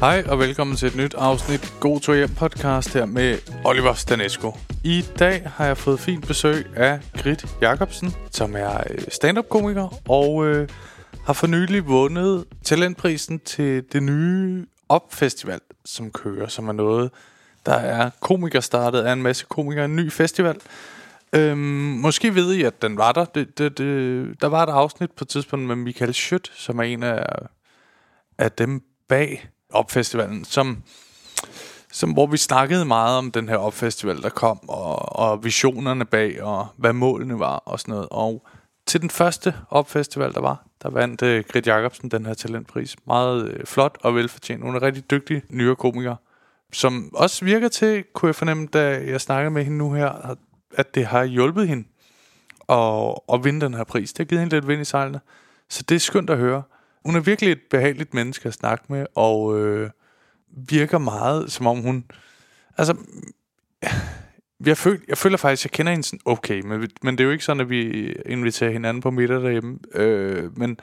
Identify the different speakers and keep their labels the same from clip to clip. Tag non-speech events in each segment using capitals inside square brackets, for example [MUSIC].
Speaker 1: Hej og velkommen til et nyt afsnit God Tur Hjem podcast her med Oliver Stanesco. I dag har jeg fået fint besøg af Grit Jacobsen, som er øh, stand-up komiker og øh, har for nylig vundet talentprisen til det nye Op Festival, som kører, som er noget, der er komiker startet af en masse komikere, en ny festival. Øhm, måske ved I, at den var der. Det, det, det, der var et afsnit på et tidspunkt med Michael Schødt, som er en af, af dem bag opfestivalen, som, som, hvor vi snakkede meget om den her opfestival, der kom, og, og visionerne bag, og hvad målene var, og sådan noget. Og til den første opfestival, der var, der vandt uh, Grit Jacobsen den her talentpris. Meget uh, flot og velfortjent. Hun er rigtig dygtig nyere komiker, som også virker til, kunne jeg fornemme, da jeg snakkede med hende nu her, at det har hjulpet hende at, at vinde den her pris. Det har givet hende lidt vind i sejlene. Så det er skønt at høre. Hun er virkelig et behageligt menneske at snakke med, og øh, virker meget, som om hun... Altså, [SIGHS] jeg, føl, jeg føler faktisk, at jeg kender hende sådan okay, men, men det er jo ikke sådan, at vi inviterer hinanden på middag derhjemme. Øh, men,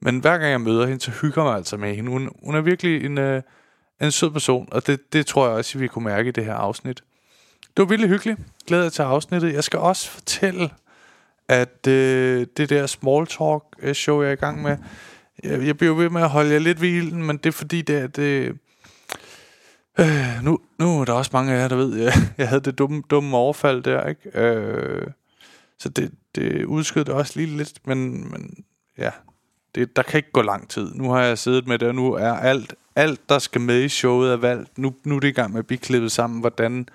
Speaker 1: men hver gang jeg møder hende, så hygger jeg mig altså med hende. Hun, hun er virkelig en, øh, en sød person, og det, det tror jeg også, vi kunne mærke i det her afsnit. Det var virkelig hyggeligt. Glæder jeg til afsnittet. Jeg skal også fortælle, at øh, det der small talk øh, show, jeg er i gang med, jeg, jeg bliver ved med at holde jer lidt ved ilden, men det er fordi, det er... Det, øh, nu, nu er der også mange af jer, der ved, jeg, [LAUGHS] jeg havde det dumme, dumme overfald der, ikke? Øh, så det, det udskød det også lige lidt, men, men ja, det, der kan ikke gå lang tid. Nu har jeg siddet med det, og nu er alt, alt der skal med i showet er valgt. Nu, nu er det i gang med at blive klippet sammen, hvordan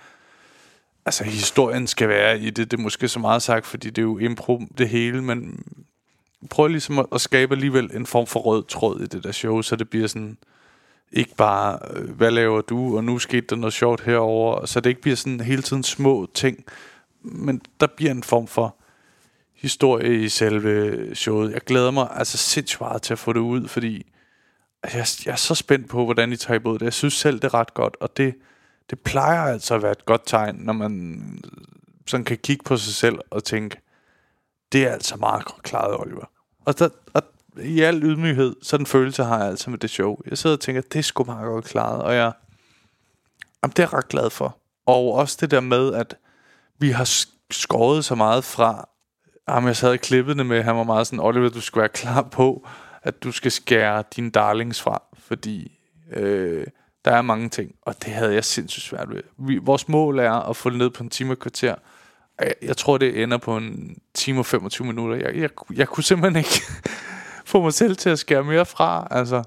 Speaker 1: altså, historien skal være i det. Det er måske så meget sagt, fordi det er jo impro det hele, men prøver ligesom at, at skabe alligevel en form for rød tråd i det der show, så det bliver sådan ikke bare, øh, hvad laver du, og nu skete der noget sjovt herover, så det ikke bliver sådan hele tiden små ting, men der bliver en form for historie i selve showet. Jeg glæder mig altså sindssygt meget til at få det ud, fordi altså, jeg, jeg er så spændt på, hvordan I tager imod det. Jeg synes selv, det er ret godt, og det, det plejer altså at være et godt tegn, når man sådan kan kigge på sig selv og tænke, det er altså meget godt klaret, Oliver. Og, der, og i al ydmyghed, så den følelse har jeg altså med det show. Jeg sidder og tænker, det er sgu meget godt klaret, og jeg, jamen, det er jeg ret glad for. Og også det der med, at vi har skåret så meget fra, jamen, jeg sad i klippet med, han var meget sådan, Oliver, du skal være klar på, at du skal skære dine darlings fra, fordi øh, der er mange ting, og det havde jeg sindssygt svært ved. Vi, vores mål er at få det ned på en time og kvarter, jeg, jeg tror, det ender på en time og 25 minutter. Jeg, jeg, jeg kunne simpelthen ikke [LAUGHS] få mig selv til at skære mere fra. Altså,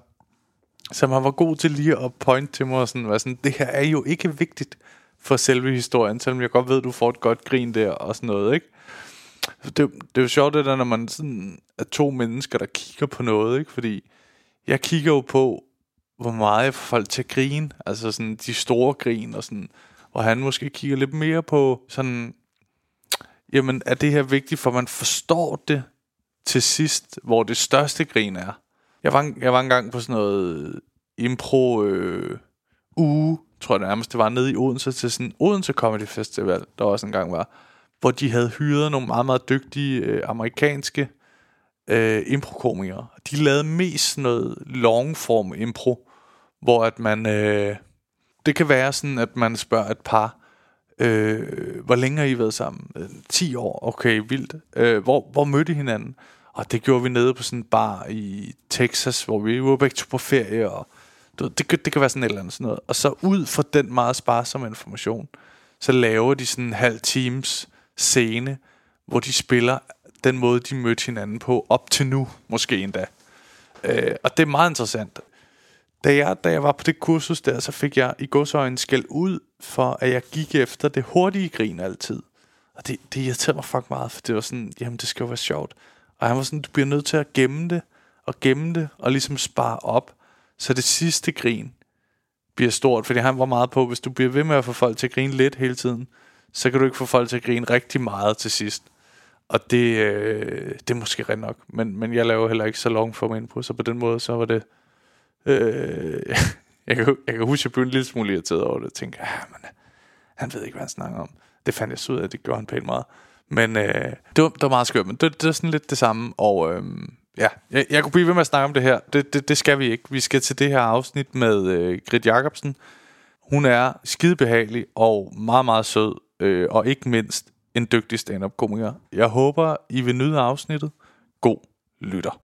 Speaker 1: så man var god til lige at point til mig og sådan, var sådan, det her er jo ikke vigtigt for selve historien, selvom jeg godt ved, at du får et godt grin der og sådan noget, ikke? Det, det er jo sjovt, det der, når man sådan er to mennesker, der kigger på noget, ikke? Fordi jeg kigger jo på, hvor meget jeg får folk til at grine, altså sådan de store grin og sådan, og han måske kigger lidt mere på sådan jamen er det her vigtigt, for man forstår det til sidst, hvor det største grin er. Jeg var, jeg var engang på sådan noget øh, impro øh, uge, tror jeg nærmest, det var nede i Odense til sådan Odense Comedy Festival, der også engang var, hvor de havde hyret nogle meget, meget dygtige øh, amerikanske øh, improkomikere. De lavede mest noget longform impro, hvor at man, øh, det kan være sådan, at man spørger et par, Øh, hvor længe har I været sammen? Øh, 10 år. Okay, vildt. Øh, hvor, hvor mødte I hinanden? Og det gjorde vi nede på sådan en bar i Texas, hvor vi var begge to på ferie, og du, det, det kan være sådan et eller andet sådan noget. Og så ud fra den meget sparsomme information, så laver de sådan en halv times scene, hvor de spiller den måde, de mødte hinanden på, op til nu, måske endda. Øh, og det er meget interessant. Da jeg, da jeg var på det kursus der, så fik jeg i godsøjne skæld ud for, at jeg gik efter det hurtige grin altid. Og det, det irriterede mig fucking meget, for det var sådan, jamen det skal jo være sjovt. Og han var sådan, du bliver nødt til at gemme det, og gemme det, og ligesom spare op, så det sidste grin bliver stort. Fordi han var meget på, hvis du bliver ved med at få folk til at grine lidt hele tiden, så kan du ikke få folk til at grine rigtig meget til sidst. Og det, øh, det er måske rent nok, men, men jeg laver heller ikke så long for mig på, så på den måde, så var det... Øh, jeg, kan, jeg kan huske, at jeg blev en lille smule irriteret over det, Jeg tænkte, ah, men, øh, han ved ikke, hvad han snakker om. Det fandt jeg så ud af, at det gjorde han pænt meget. Men øh, det, var, det var meget skørt, men det, det er sådan lidt det samme. Og øh, Ja, jeg, jeg kunne blive ved med at snakke om det her. Det, det, det skal vi ikke. Vi skal til det her afsnit med øh, Grit Jacobsen. Hun er skidebehagelig og meget, meget sød. Øh, og ikke mindst en dygtig stand-up-komiker. Jeg håber, I vil nyde afsnittet. God lytter.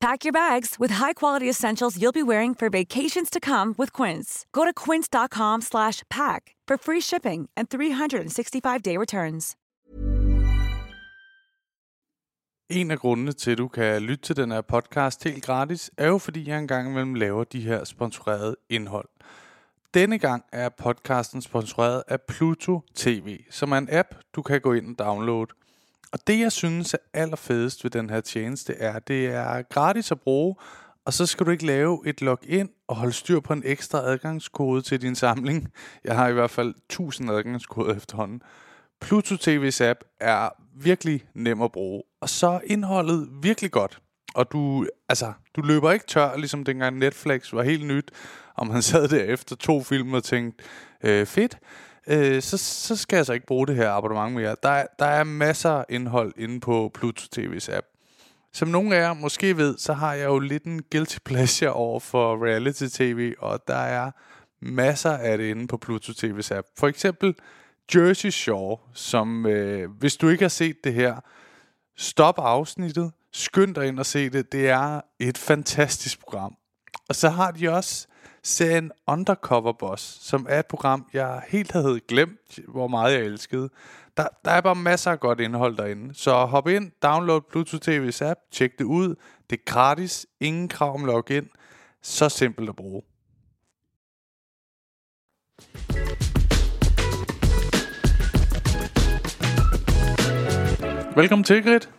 Speaker 2: Pack your bags with high-quality essentials you'll be wearing for vacations to come with Quince. Go to quince.com slash pack for free shipping and 365-day returns.
Speaker 1: En af grundene til, at du kan lytte til den her podcast helt gratis, er jo fordi, jeg engang imellem laver de her sponsorerede indhold. Denne gang er podcasten sponsoreret af Pluto TV, som er en app, du kan gå ind og downloade. Og det, jeg synes er allerfedest ved den her tjeneste, er, at det er gratis at bruge, og så skal du ikke lave et login og holde styr på en ekstra adgangskode til din samling. Jeg har i hvert fald 1000 adgangskoder efterhånden. Pluto TV's app er virkelig nem at bruge, og så er indholdet virkelig godt. Og du, altså, du løber ikke tør, ligesom dengang Netflix var helt nyt, og man sad der efter to film og tænkte, øh, fedt, øh, så, så skal jeg så ikke bruge det her abonnement mere. Der, er- der er masser af indhold inde på Pluto TV's app. Som nogle af jer måske ved, så har jeg jo lidt en guilty [LAUGHS] pleasure over for reality-tv, og der er masser af det inde på Pluto TV's app. For eksempel Jersey Shore, som øh, hvis du ikke har set det her, stop afsnittet, skynd dig ind og se det. Det er et fantastisk program. Og så har de også serien Undercover Boss, som er et program, jeg helt havde glemt, hvor meget jeg elskede. Der, der er bare masser af godt indhold derinde. Så hop ind, download Pluto TV's app, tjek det ud. Det er gratis, ingen krav om login. Så simpelt at bruge. Velkommen til, Grit.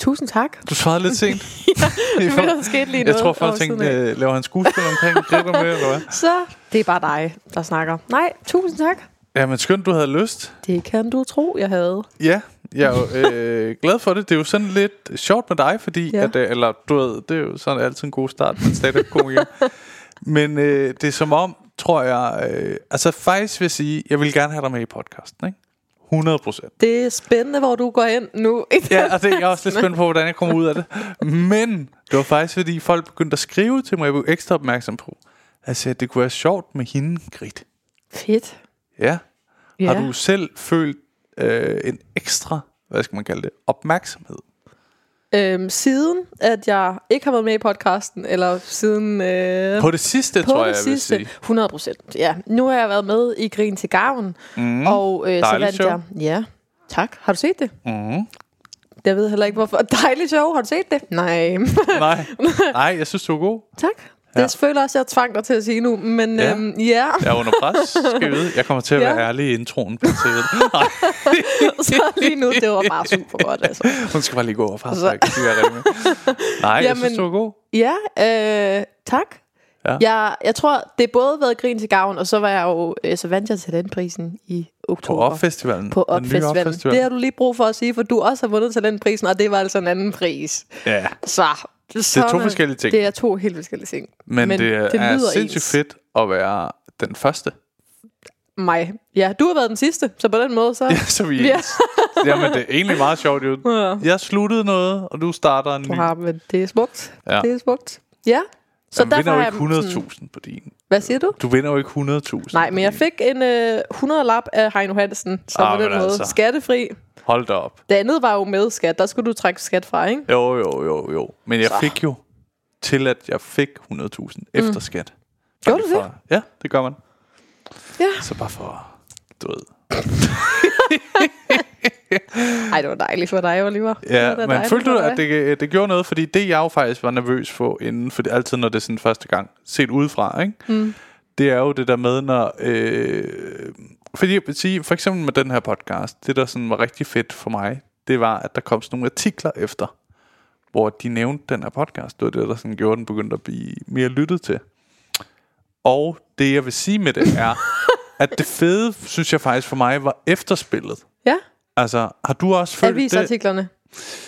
Speaker 3: Tusind tak.
Speaker 1: Du svarede lidt sent. [LAUGHS]
Speaker 3: Jeg ved, der skete lige
Speaker 1: Jeg
Speaker 3: noget
Speaker 1: tror, folk tænkte, øh, laver han skuespil omkring Grit med, eller hvad? [LAUGHS]
Speaker 3: Så det er bare dig, der snakker. Nej, tusind tak.
Speaker 1: Jamen, skønt, du havde lyst.
Speaker 3: Det kan du tro, jeg havde.
Speaker 1: Ja, jeg er jo øh, glad for det. Det er jo sådan lidt sjovt med dig, fordi, ja.
Speaker 3: Ja.
Speaker 1: at, øh, eller du ved, det er jo sådan altid en god start med en stand-up-komiker. [LAUGHS] Men øh, det er som om, tror jeg, øh, altså faktisk vil jeg sige, jeg vil gerne have dig med i podcasten, ikke? 100 procent.
Speaker 3: Det er spændende, hvor du går hen nu.
Speaker 1: Ja, og det er jeg også lidt spændt på, hvordan jeg kommer ud af det. Men det var faktisk, fordi folk begyndte at skrive til mig, jeg blev ekstra opmærksom på. Altså, det kunne være sjovt med hende, Grit.
Speaker 3: Fedt.
Speaker 1: Ja.
Speaker 3: Ja.
Speaker 1: Har du selv følt øh, en ekstra, hvad skal man kalde det, opmærksomhed?
Speaker 3: Øhm, siden at jeg ikke har været med i podcasten, eller siden... Øh,
Speaker 1: På det sidste,
Speaker 3: på
Speaker 1: tror
Speaker 3: det
Speaker 1: jeg, jeg vil
Speaker 3: sidste,
Speaker 1: sige.
Speaker 3: 100 procent. Ja, nu har jeg været med i Grin til Gavn, mm. og øh, så vandt
Speaker 1: show.
Speaker 3: jeg... Ja, tak. Har du set det?
Speaker 1: Mm.
Speaker 3: Jeg ved heller ikke, hvorfor. [LAUGHS] Dejligt show. Har du set det? Nej.
Speaker 1: Nej. [LAUGHS] Nej, jeg synes, du er god.
Speaker 3: tak. Det
Speaker 1: Ja.
Speaker 3: føler jeg også, jeg tvang dig til at sige nu. Men
Speaker 1: Ja.
Speaker 3: ja, øhm, ja.
Speaker 1: Jeg er under pres, skal I vide. Jeg kommer til at
Speaker 3: Ja.
Speaker 1: være ærlig i introen på. Nej, [LAUGHS]
Speaker 3: så lige nu, det var bare super godt, altså.
Speaker 1: hun skal bare lige gå over fra, så jeg kan sige, hvad jeg. Nej, jeg synes,
Speaker 3: Jamen-
Speaker 1: du er god.
Speaker 3: Ja, øh, tak.
Speaker 1: Ja.
Speaker 3: Jeg, jeg tror, det er både været grin til gavn, og så var jeg jo, øh, så vandt jeg til den prisen i
Speaker 1: På
Speaker 3: oktober.
Speaker 1: Op-festivalen.
Speaker 3: På
Speaker 1: Den nye
Speaker 3: Opfestivalen.
Speaker 1: Op-festival.
Speaker 3: Det har du lige brug for at sige, for du også har vundet til den prisen, og det var altså en anden pris.
Speaker 1: Ja,
Speaker 3: Så, så
Speaker 1: to forskellige ting.
Speaker 3: Det er to helt forskellige ting.
Speaker 1: men, men det, det er sindssygt
Speaker 3: ens.
Speaker 1: fedt at være den første.
Speaker 3: Mig. Ja, du har været den sidste, så på den måde, så...
Speaker 1: Ja, så vi
Speaker 3: Ja.
Speaker 1: Jamen, det er egentlig meget sjovt, jo.
Speaker 3: Ja.
Speaker 1: Jeg sluttede noget, og du starter en ny.
Speaker 3: Du har, men det er smukt.
Speaker 1: Ja.
Speaker 3: Det er smukt. Ja. Så
Speaker 1: Jamen, vinder jo
Speaker 3: derfor
Speaker 1: ikke
Speaker 3: har jeg sådan-
Speaker 1: 100.000 på din.
Speaker 3: Hvad siger du?
Speaker 1: Du vinder jo ikke 100.000.
Speaker 3: Nej, men jeg fik en øh, 100 lap af Heino Hansen, så
Speaker 1: Ah,
Speaker 3: på den måde
Speaker 1: altså.
Speaker 3: skattefri.
Speaker 1: Hold da op.
Speaker 3: Det andet var jo med skat, der skulle du trække skat fra, ikke?
Speaker 1: Jo, jo, jo, jo. Men jeg
Speaker 3: Så.
Speaker 1: fik jo til, at jeg fik 100.000 efter skat.
Speaker 3: Gjorde du
Speaker 1: Fra- Ja, det gør man.
Speaker 3: Ja.
Speaker 1: Så bare for, du ved. [LAUGHS]
Speaker 3: Ej, det var dejligt for dig, Oliver. Det
Speaker 1: Ja,
Speaker 3: da
Speaker 1: men følte du, at det, det gjorde noget? Fordi det, jeg jo faktisk var nervøs for inden, for det, altid når det er sådan første gang, set udefra, ikke? Mm. det er jo det der med, når... Øh, fordi jeg vil sige, for eksempel med den her podcast, det der sådan var rigtig fedt for mig, det var, at der kom sådan nogle artikler efter, hvor de nævnte den her podcast. Det var det, der sådan gjorde, den begyndte at blive mere lyttet til. Og det, jeg vil sige med det, er, [LAUGHS] at det fede, synes jeg faktisk for mig, var efterspillet.
Speaker 3: Ja,
Speaker 1: Altså, har du også følt det?
Speaker 3: avisartiklerne.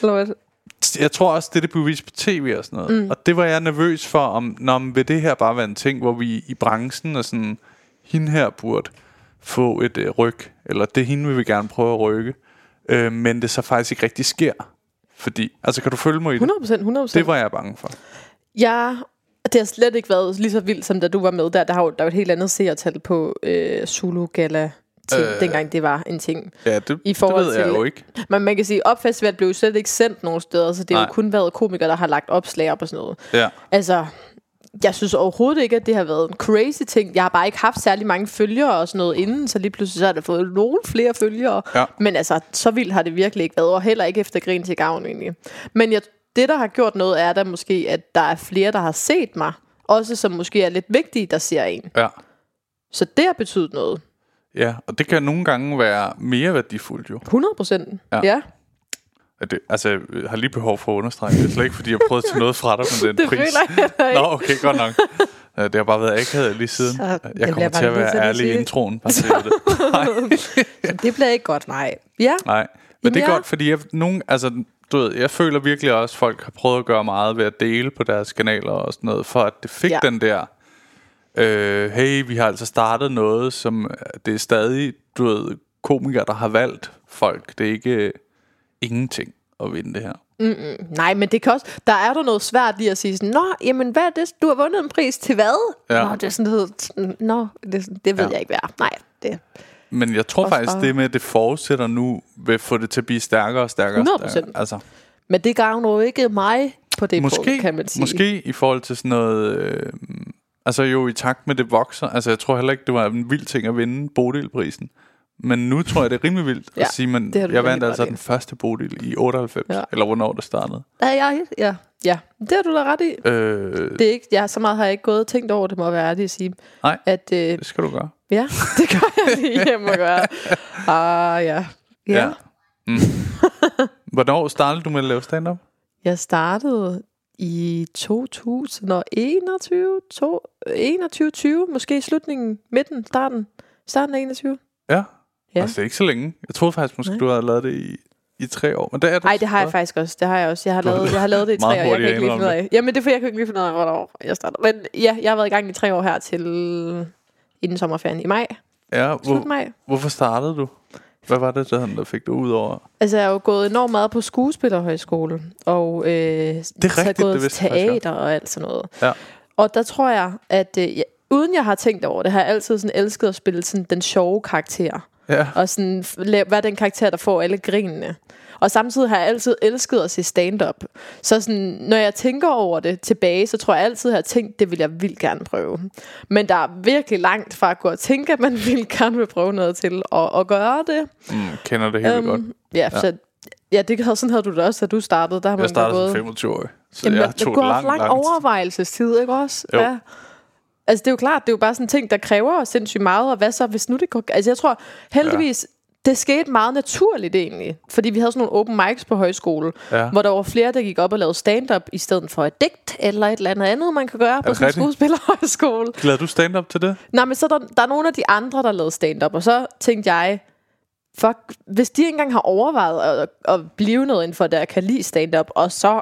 Speaker 3: Eller hvad?
Speaker 1: Jeg tror også, det, det blev vist på tv og sådan noget. Mm. Og det var jeg nervøs for, om, når, vil det her bare være en ting, hvor vi i branchen og sådan, hende her burde få et øh, ryg, eller det hende vil vi gerne prøve at rykke, øh, men det så faktisk ikke rigtig sker. Fordi, altså kan du følge mig i det?
Speaker 3: 100 procent, 100
Speaker 1: Det var jeg bange for.
Speaker 3: Ja, det har slet ikke været lige så vildt, som da du var med der. Der har jo der er jo et helt andet seertal på øh, Zulu Gala ting, øh, dengang det var en ting.
Speaker 1: Ja, det,
Speaker 3: I forhold
Speaker 1: det ved jeg
Speaker 3: til-
Speaker 1: jo ikke.
Speaker 3: Men man kan sige, Opfestival blev jo slet ikke sendt nogen steder, så det har jo kun været komikere, der har lagt opslag op og sådan noget.
Speaker 1: Ja.
Speaker 3: Altså, jeg synes overhovedet ikke, at det har været en crazy ting. Jeg har bare ikke haft særlig mange følgere og sådan noget inden, så lige pludselig så har det fået nogle flere følgere.
Speaker 1: Ja.
Speaker 3: Men altså, så vildt har det virkelig ikke været, og heller ikke efter grin til gavn egentlig. Men jeg, det, der har gjort noget, er der måske, at der er flere, der har set mig. Også som måske er lidt vigtige, der ser en.
Speaker 1: Ja.
Speaker 3: Så det har betydet noget.
Speaker 1: Ja, og det kan nogle gange være mere værdifuldt jo.
Speaker 3: 100 procent.
Speaker 1: Ja.
Speaker 3: Ja.
Speaker 1: Det, altså, jeg har lige behov for at understrege det. Det er slet ikke, fordi jeg prøvede at tage noget fra dig med [LAUGHS] den
Speaker 3: Det
Speaker 1: pris.
Speaker 3: føler jeg heller ikke.
Speaker 1: Nå, okay, godt nok. Ja, Det har bare været akavet lige siden. [LAUGHS]
Speaker 3: Så
Speaker 1: jeg
Speaker 3: det
Speaker 1: kommer til at være ærlig i introen. Bare til det.
Speaker 3: Så det bliver ikke godt, nej. Ja.
Speaker 1: Nej, men det er
Speaker 3: Ja.
Speaker 1: godt, fordi jeg, nogen, altså, du ved, jeg føler virkelig også, at folk har prøvet at gøre meget ved at dele på deres kanaler og sådan noget, for at det fik. Ja. den der, øh, hey, vi har altså startet noget, som det er stadig, du ved, komikere, der har valgt folk. Det er ikke øh, ingenting at vinde det her.
Speaker 3: Nej, men det kan også... Der er der noget svært i at sige sådan, Nå, jamen hvad er det? Du har vundet en pris til hvad?
Speaker 1: Ja.
Speaker 3: Nå, det er sådan noget... Nå, det, det ved
Speaker 1: Ja.
Speaker 3: jeg ikke, hvad er. Nej, det...
Speaker 1: Men jeg tror
Speaker 3: Også
Speaker 1: faktisk,
Speaker 3: bare-
Speaker 1: det med, at det forudsætter nu, vil få det til at blive stærkere og stærkere. og
Speaker 3: 100%.
Speaker 1: stærkere. Altså,
Speaker 3: Men det gavner jo ikke mig på det
Speaker 1: måske,
Speaker 3: punkt, kan man sige.
Speaker 1: måske i forhold til sådan noget... Øh, altså jo, i takt med det vokser. Altså jeg tror heller ikke, det var en vild ting at vinde Bodilprisen. Men nu tror jeg, det er rimelig vildt
Speaker 3: Ja,
Speaker 1: at sige, men
Speaker 3: det
Speaker 1: jeg vandt altså den første Bodil i 98,
Speaker 3: Ja.
Speaker 1: eller hvornår det startede.
Speaker 3: Ja, ja, ja, ja. Det har du da ret i.
Speaker 1: Øh,
Speaker 3: Det er ikke, ja, så meget har jeg ikke gået og tænkt over, det må være ærligt at sige.
Speaker 1: Nej.
Speaker 3: At, øh,
Speaker 1: det skal du gøre.
Speaker 3: ja, [LAUGHS] det gør jeg lige hjemme og gøre. Ah, ja. Ja. ja.
Speaker 1: Mm. Hvornår startede du med at lave stand-up?
Speaker 3: Jeg startede i 2021, to, 21, 20, måske i slutningen, midten, starten, starten af 21.
Speaker 1: Ja.
Speaker 3: Ja.
Speaker 1: Altså det er ikke så længe. Jeg troede faktisk måske,
Speaker 3: Nej.
Speaker 1: du havde lavet det i, i tre år. Men det er det
Speaker 3: Nej, det har jeg faktisk også. Det har jeg også. Jeg har lavet, jeg har lavet det i tre år. Jeg kan ikke lige finde ud af. Jamen, det er for, jeg kan ikke lige finde ud af, hvornår jeg startede. Men ja, jeg har været i gang i tre år her til inden sommerferien i maj.
Speaker 1: Ja,
Speaker 3: Slut
Speaker 1: hvor,
Speaker 3: maj.
Speaker 1: hvorfor startede du? Hvad var det, der, der fik dig ud over?
Speaker 3: Altså, jeg har jo gået enormt meget på skuespillerhøjskole, og øh, det
Speaker 1: rigtigt,
Speaker 3: gået
Speaker 1: det vidste
Speaker 3: teater og alt sådan noget.
Speaker 1: Ja.
Speaker 3: Og der tror jeg, at øh, jeg, uden jeg har tænkt over det, har jeg altid sådan elsket at spille sådan den sjove karakter.
Speaker 1: Ja.
Speaker 3: Og sådan være den karakter, der får alle grinene. Og samtidig har jeg altid elsket at se stand-up. Så sådan, når jeg tænker over det tilbage, så tror jeg altid, at jeg har tænkt, det vil jeg vildt gerne prøve. Men der er virkelig langt fra at gå og tænke, at man [LAUGHS] vil gerne vil prøve noget til at, at gøre det.
Speaker 1: Mm, kender det helt
Speaker 3: Øhm,
Speaker 1: godt.
Speaker 3: Ja, ja. Så, ja det, havde- sådan havde du det også, da du startede. Der har man
Speaker 1: Jeg startede
Speaker 3: gået,
Speaker 1: som 25 år, så
Speaker 3: Jamen,
Speaker 1: jeg tog det
Speaker 3: haft
Speaker 1: langt,
Speaker 3: lang
Speaker 1: langt.
Speaker 3: overvejelsestid, ikke også?
Speaker 1: Jo.
Speaker 3: Ja. Altså, det er jo klart, det er jo bare sådan en ting, der kræver sindssygt meget, og hvad så, hvis nu det går... Altså, jeg tror heldigvis. Det skete meget naturligt egentlig, fordi vi havde sådan nogle open mics på højskole,
Speaker 1: Ja.
Speaker 3: hvor der var flere, der gik op og lavede stand-up, i stedet for et digt, eller et eller andet andet, man kan gøre på
Speaker 1: det
Speaker 3: sådan en skuespillerhøjskole.
Speaker 1: Lavede du stand-up til det?
Speaker 3: Nej, men så er der, der er nogle af de andre, der lavede stand-up, og så tænkte jeg, fuck, hvis de engang har overvejet at, at blive noget inden for, der kan lide stand-up, og så,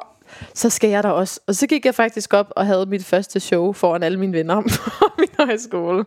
Speaker 3: så skal jeg da også. Og så gik jeg faktisk op og havde mit første show foran alle mine venner [LAUGHS] på min højskole.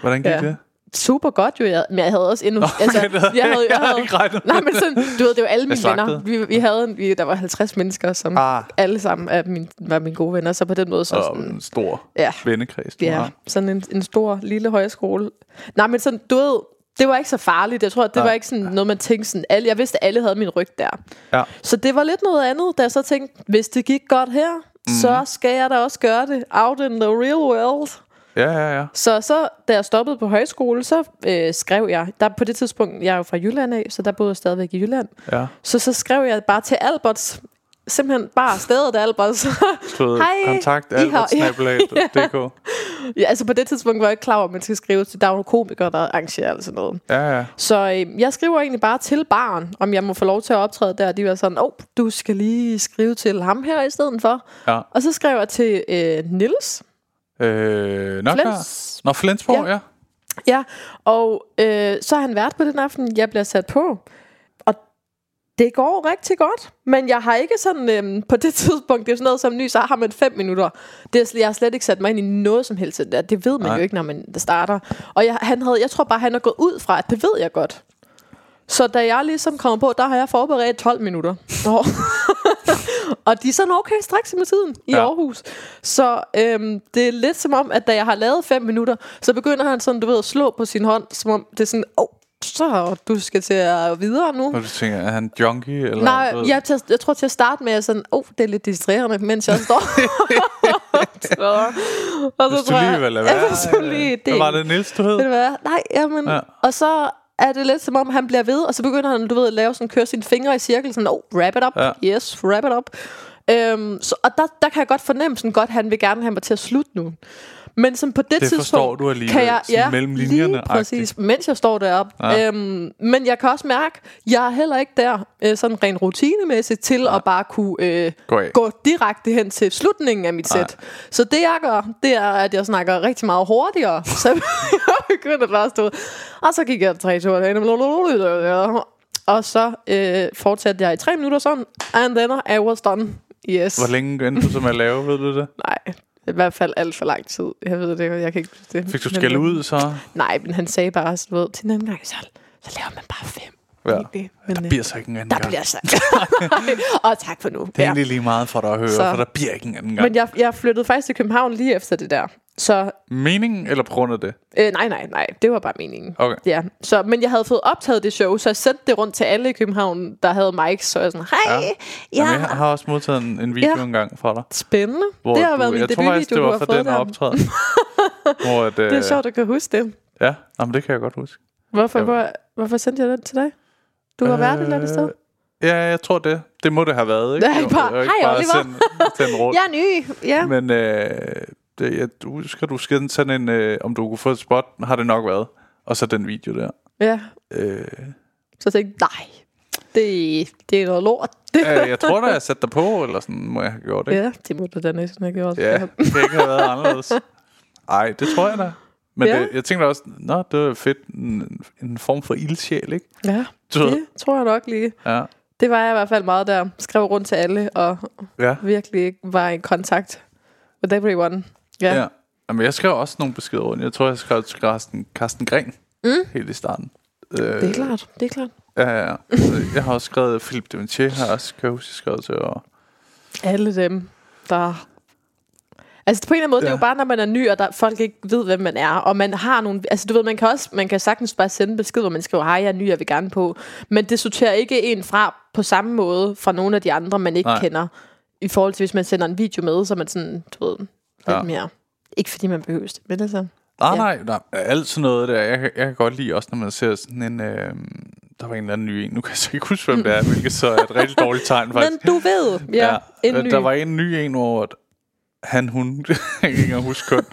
Speaker 1: Hvordan gik
Speaker 3: Ja.
Speaker 1: det?
Speaker 3: Super godt jo, jeg, men jeg havde også endnu...
Speaker 1: Okay, det havde jeg- jeg havde regnet med.
Speaker 3: Nej, men sådan, du ved, det var alle mine venner. Vi, vi havde, en- vi, der var 50 mennesker, som
Speaker 1: Ah.
Speaker 3: alle sammen er min, var mine gode venner, så på den måde så
Speaker 1: Og
Speaker 3: sådan...
Speaker 1: en stor
Speaker 3: Ja.
Speaker 1: vennekreds, du
Speaker 3: Ja,
Speaker 1: har.
Speaker 3: sådan en, en stor lille højskole. Nej, men sådan, du ved, det var ikke så farligt. Jeg tror, det
Speaker 1: Nej.
Speaker 3: var ikke sådan noget, man tænkte sådan, alle, jeg vidste, at alle havde min ryg der.
Speaker 1: Ja.
Speaker 3: Så det var lidt noget andet, da jeg så tænkte, hvis det gik godt her, mm. så skal jeg da også gøre det out in the real world.
Speaker 1: Ja, ja, ja.
Speaker 3: Så, så da jeg stoppede på højskole, så øh, skrev jeg, der på det tidspunkt, jeg er jo fra Jylland af, så der boede jeg stadigvæk i Jylland.
Speaker 1: ja.
Speaker 3: Så så skrev jeg bare til Alberts, simpelthen bare stedet Alberts. [LAUGHS]
Speaker 1: Ved,
Speaker 3: Hej,
Speaker 1: kontakt albertsnabelag.dk. [LAUGHS]
Speaker 3: ja, altså på det tidspunkt var jeg ikke klar over, at man skal skrive til, der er jo komikere, der arrangerer alt sådan noget.
Speaker 1: Ja, ja.
Speaker 3: Så øh, jeg skriver egentlig bare til barn, om jeg må få lov til at optræde der. De var sådan, åh, oh, du skal lige skrive til ham her i stedet for.
Speaker 1: Ja.
Speaker 3: Og så skrev jeg til øh, Nils
Speaker 1: Øh,
Speaker 3: Flens.
Speaker 1: Nå, Flensborg, ja.
Speaker 3: Ja. Ja, og øh, så er han vært på den aften, jeg bliver sat på. Og det går rigtig godt, men jeg har ikke sådan, øh, på det [LAUGHS] tidspunkt, det er sådan noget som ny, så har man fem minutter. Det er, jeg har slet ikke sat mig ind i noget som helst det der. Det ved man
Speaker 1: Nej.
Speaker 3: Jo ikke, når man starter. Og jeg, han havde, jeg tror bare, han er gået ud fra, at det ved jeg godt. Så da jeg ligesom kommer på, der har jeg forberedt 12 minutter. Og, [LAUGHS] og de er sådan okay straks med tiden i
Speaker 1: Ja.
Speaker 3: Aarhus. Så øhm, det er lidt som om, at da jeg har lavet 5 minutter, så begynder han sådan, du ved, at slå på sin hånd, som om det er sådan, åh, oh, så du skal til at videre nu.
Speaker 1: Og du tænker, er han junkie? Eller,
Speaker 3: Nej,
Speaker 1: ved?
Speaker 3: jeg, til, jeg tror til at starte med, at sådan, oh, det er lidt distraherende, mens jeg står. [LAUGHS] så, og
Speaker 1: Hvis du lige vil lade være.
Speaker 3: Ja, du lige,
Speaker 1: Hvad var det, Niels, du hed?
Speaker 3: du hvad? Nej, jamen,
Speaker 1: Ja.
Speaker 3: ja. og så er det lidt som om, han bliver ved, og så begynder han, du ved, at lave sådan, køre sine fingre i cirkel, sådan, oh, wrap it up,
Speaker 1: Ja.
Speaker 3: yes, wrap it up. Øhm, så, og der, der kan jeg godt fornemme sådan godt, han vil gerne have mig til at slutte nu. Men som på det,
Speaker 1: Det
Speaker 3: tidspunkt,
Speaker 1: forstår du alligevel,
Speaker 3: kan jeg, ja,
Speaker 1: mellem linjerne
Speaker 3: lige præcis,
Speaker 1: agtigt.
Speaker 3: mens jeg står deroppe.
Speaker 1: Ja.
Speaker 3: Øhm, men jeg kan også mærke, jeg er heller ikke der øh, sådan rent rutinemæssigt til ja. at bare kunne øh,
Speaker 1: Gå af.
Speaker 3: gå direkte hen til slutningen af mit sæt. Så det jeg gør, det er, at jeg snakker rigtig meget hurtigere. [LAUGHS] Så jeg begynder bare at stå. Og så gik jeg tre ture derinde. Og så øh, fortsatte jeg i tre minutter sådan. And then I was done. Yes.
Speaker 1: Hvor længe endte du så med at lave, ved du det?
Speaker 3: Nej, i hvert fald alt for lang tid. Jeg ved det, jeg kan ikke huske det.
Speaker 1: Fik du skæld ud så?
Speaker 3: Nej, men han sagde bare, du ved, til den anden gang, så, så laver man bare fem.
Speaker 1: Ja.
Speaker 3: Egentlig. Men,
Speaker 1: Der
Speaker 3: øh,
Speaker 1: bliver så ikke en anden
Speaker 3: der
Speaker 1: gang.
Speaker 3: bliver så. og [LAUGHS] tak for nu.
Speaker 1: Det er egentlig lige meget for dig at høre,
Speaker 3: Så-
Speaker 1: for der bliver ikke en anden gang.
Speaker 3: Men jeg, jeg flyttede faktisk til København lige efter det der. Så
Speaker 1: Meningen eller på grund af det?
Speaker 3: øh, nej, nej, nej, det var bare meningen.
Speaker 1: Okay.
Speaker 3: Ja, så, men jeg havde fået optaget det show, så jeg sendte det rundt til alle i København, der havde mics, så jeg sådan, hej,
Speaker 1: Ja.
Speaker 3: ja,
Speaker 1: Jamen, jeg har også modtaget en, en video
Speaker 3: Ja.
Speaker 1: engang fra dig.
Speaker 3: spændende.
Speaker 1: Hvor
Speaker 3: det har
Speaker 1: du,
Speaker 3: været min debutvideo, du
Speaker 1: var
Speaker 3: har fået
Speaker 1: den optræden. [LAUGHS] hvor at, øh,
Speaker 3: Det er sjovt, du kan huske det.
Speaker 1: Ja, jamen, det kan jeg godt huske.
Speaker 3: Hvorfor,
Speaker 1: Ja.
Speaker 3: hvor, hvorfor sendte jeg den til dig? Du har øh, været et eller andet sted.
Speaker 1: Ja, jeg tror det. Det må det have været, ikke? [LAUGHS]
Speaker 3: Det er ikke bare, "Hej, Oliver."
Speaker 1: sende, sende rundt. [LAUGHS]
Speaker 3: Jeg er ny, ja.
Speaker 1: Men øh, det, jeg du husker, du skal sådan en, øh, om du kunne få et spot, har det nok været. Og så den video der.
Speaker 3: ja.
Speaker 1: Øh,
Speaker 3: Så tænkte jeg, nej, det, det er noget lort. Det,
Speaker 1: øh, jeg tror da, jeg satte dig på, eller sådan må jeg have gjort, ikke?
Speaker 3: ja, det må du da næsten have gjort.
Speaker 1: Ja, det kan ikke have været anderledes. Ej, det tror jeg da. Men
Speaker 3: Ja.
Speaker 1: det, jeg tænkte også, nå, det var fedt. En, en form for ildsjæl, ikke?
Speaker 3: ja
Speaker 1: Du ved.
Speaker 3: det tror jeg nok lige.
Speaker 1: Ja.
Speaker 3: Det var jeg i hvert fald meget der. Skrev rundt til alle, og
Speaker 1: Ja.
Speaker 3: virkelig var i kontakt with everyone. Ja.
Speaker 1: ja. Jamen, jeg skrev også nogle beskeder rundt. Jeg tror, jeg skrev til Carsten, Carsten Gren mm. helt i starten. Øh,
Speaker 3: Det er klart, det er klart.
Speaker 1: Ja, ja, ja. Jeg har også skrevet Philip Dementier, har også, kan jeg huske, skrevet til. Og,
Speaker 3: Alle dem, der... Altså på en eller anden måde, ja. det er jo bare, når man er ny, og der folk ikke ved, hvem man er, og man har nogle... Altså du ved, man kan også, man kan sagtens bare sende en besked, hvor man skriver, hej, jeg er ny, jeg vil gerne på. Men det sorterer ikke en fra på samme måde fra nogle af de andre, man ikke
Speaker 1: Nej.
Speaker 3: Kender. I forhold til, hvis man sender en video med, så man sådan, du ved,
Speaker 1: Ja.
Speaker 3: mere... Ikke fordi man behøver det, men altså...
Speaker 1: nej,
Speaker 3: Ja.
Speaker 1: nej, nej, alt sådan noget der. Jeg, kan- jeg kan godt lide også, når man ser sådan en... Øh, der var en eller anden ny en. Nu kan jeg så ikke huske, hvem det er, hvilket så er et rigtig dårligt tegn, [LAUGHS] faktisk.
Speaker 3: Men du ved, ja, ja en ny.
Speaker 1: Der var en ny en, hvor han, hun, [LAUGHS] jeg kan ikke engang huske kun,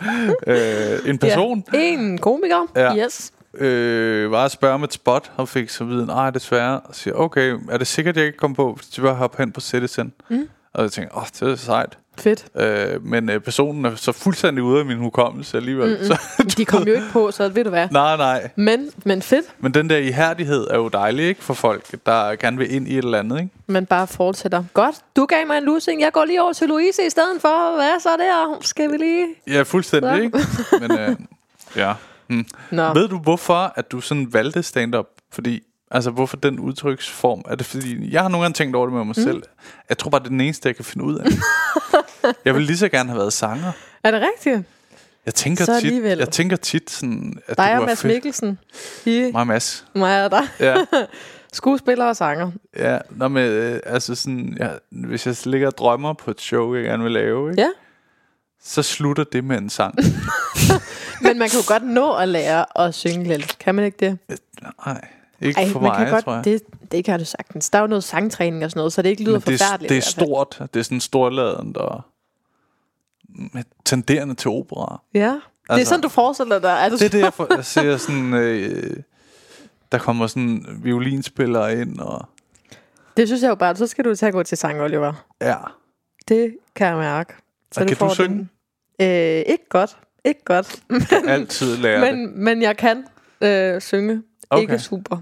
Speaker 1: øh, en person,
Speaker 3: Ja. En komiker,
Speaker 1: Ja.
Speaker 3: yes.
Speaker 1: øh, var at spørge om et spot, og fik så viden, nej, desværre. Og siger, okay, er det sikkert, jeg ikke kom på, hvis du bare hoppe hen på Citizen? Mm. Og jeg tænkte, åh, oh, det er sejt.
Speaker 3: Fedt.
Speaker 1: Øh, men øh, personen er så fuldstændig ude af min hukommelse alligevel. Mm-mm. Så, [LAUGHS]
Speaker 3: De kom jo ikke på, så ved du hvad.
Speaker 1: nej, nej.
Speaker 3: Men, men fedt.
Speaker 1: Men den der ihærdighed er jo dejlig, ikke? For folk, der gerne vil ind i et eller andet, ikke?
Speaker 3: Men bare fortsætter. Godt, du gav mig en lussing. Jeg går lige over til Louise i stedet for. Hvad så der? Skal vi lige...
Speaker 1: Ja, fuldstændig,
Speaker 3: Så.
Speaker 1: ikke? Men øh, ja. Hmm.
Speaker 3: Nå.
Speaker 1: Ved du, hvorfor at du sådan valgte stand-up? Fordi, altså, hvorfor den udtryksform? Er det fordi, jeg har nogle gange tænkt over det med mig mm. selv. Jeg tror bare, det er den eneste, jeg kan finde ud af. [LAUGHS] [LAUGHS] jeg vil lige så gerne have været sanger.
Speaker 3: Er det rigtigt?
Speaker 1: Jeg tænker,
Speaker 3: Så
Speaker 1: tit, jeg tænker tit sådan, at
Speaker 3: Dig
Speaker 1: det
Speaker 3: og
Speaker 1: kunne være
Speaker 3: Mads
Speaker 1: fedt.
Speaker 3: Mikkelsen. I
Speaker 1: Mig og Mads.
Speaker 3: mig og dig.
Speaker 1: Ja, [LAUGHS]
Speaker 3: Skuespiller og sanger.
Speaker 1: ja. Nå, men, øh, altså sådan, ja, hvis jeg ligger og drømmer på et show, jeg gerne vil lave, ikke?
Speaker 3: Ja.
Speaker 1: så slutter det med en sang. [LAUGHS]
Speaker 3: Men man kan jo godt nå at lære at synge lidt. Kan man ikke det?
Speaker 1: Nej, ikke
Speaker 3: Ej,
Speaker 1: for
Speaker 3: man
Speaker 1: mig,
Speaker 3: kan godt,
Speaker 1: tror jeg.
Speaker 3: Det, det kan du sagtens. Der er jo noget sangtræning og sådan noget, så det ikke lyder
Speaker 1: Men det,
Speaker 3: forfærdeligt.
Speaker 1: det er stort. Det er sådan storladent og tenderende til opera.
Speaker 3: Ja, det er
Speaker 1: Altså-
Speaker 3: sådan, du forestiller dig. Er du
Speaker 1: Det er det, jeg, for, jeg ser sådan... Øh, der kommer sådan violinspillere ind, og
Speaker 3: det synes jeg jo bare, så skal du at gå til sang, Oliver.
Speaker 1: ja.
Speaker 3: Det kan jeg mærke. Så
Speaker 1: Og kan du synge?
Speaker 3: Den. Øh, ikke godt. Ikke godt.
Speaker 1: altid lære det.
Speaker 3: men, men jeg kan øh, synge.
Speaker 1: Okay.
Speaker 3: Ikke super.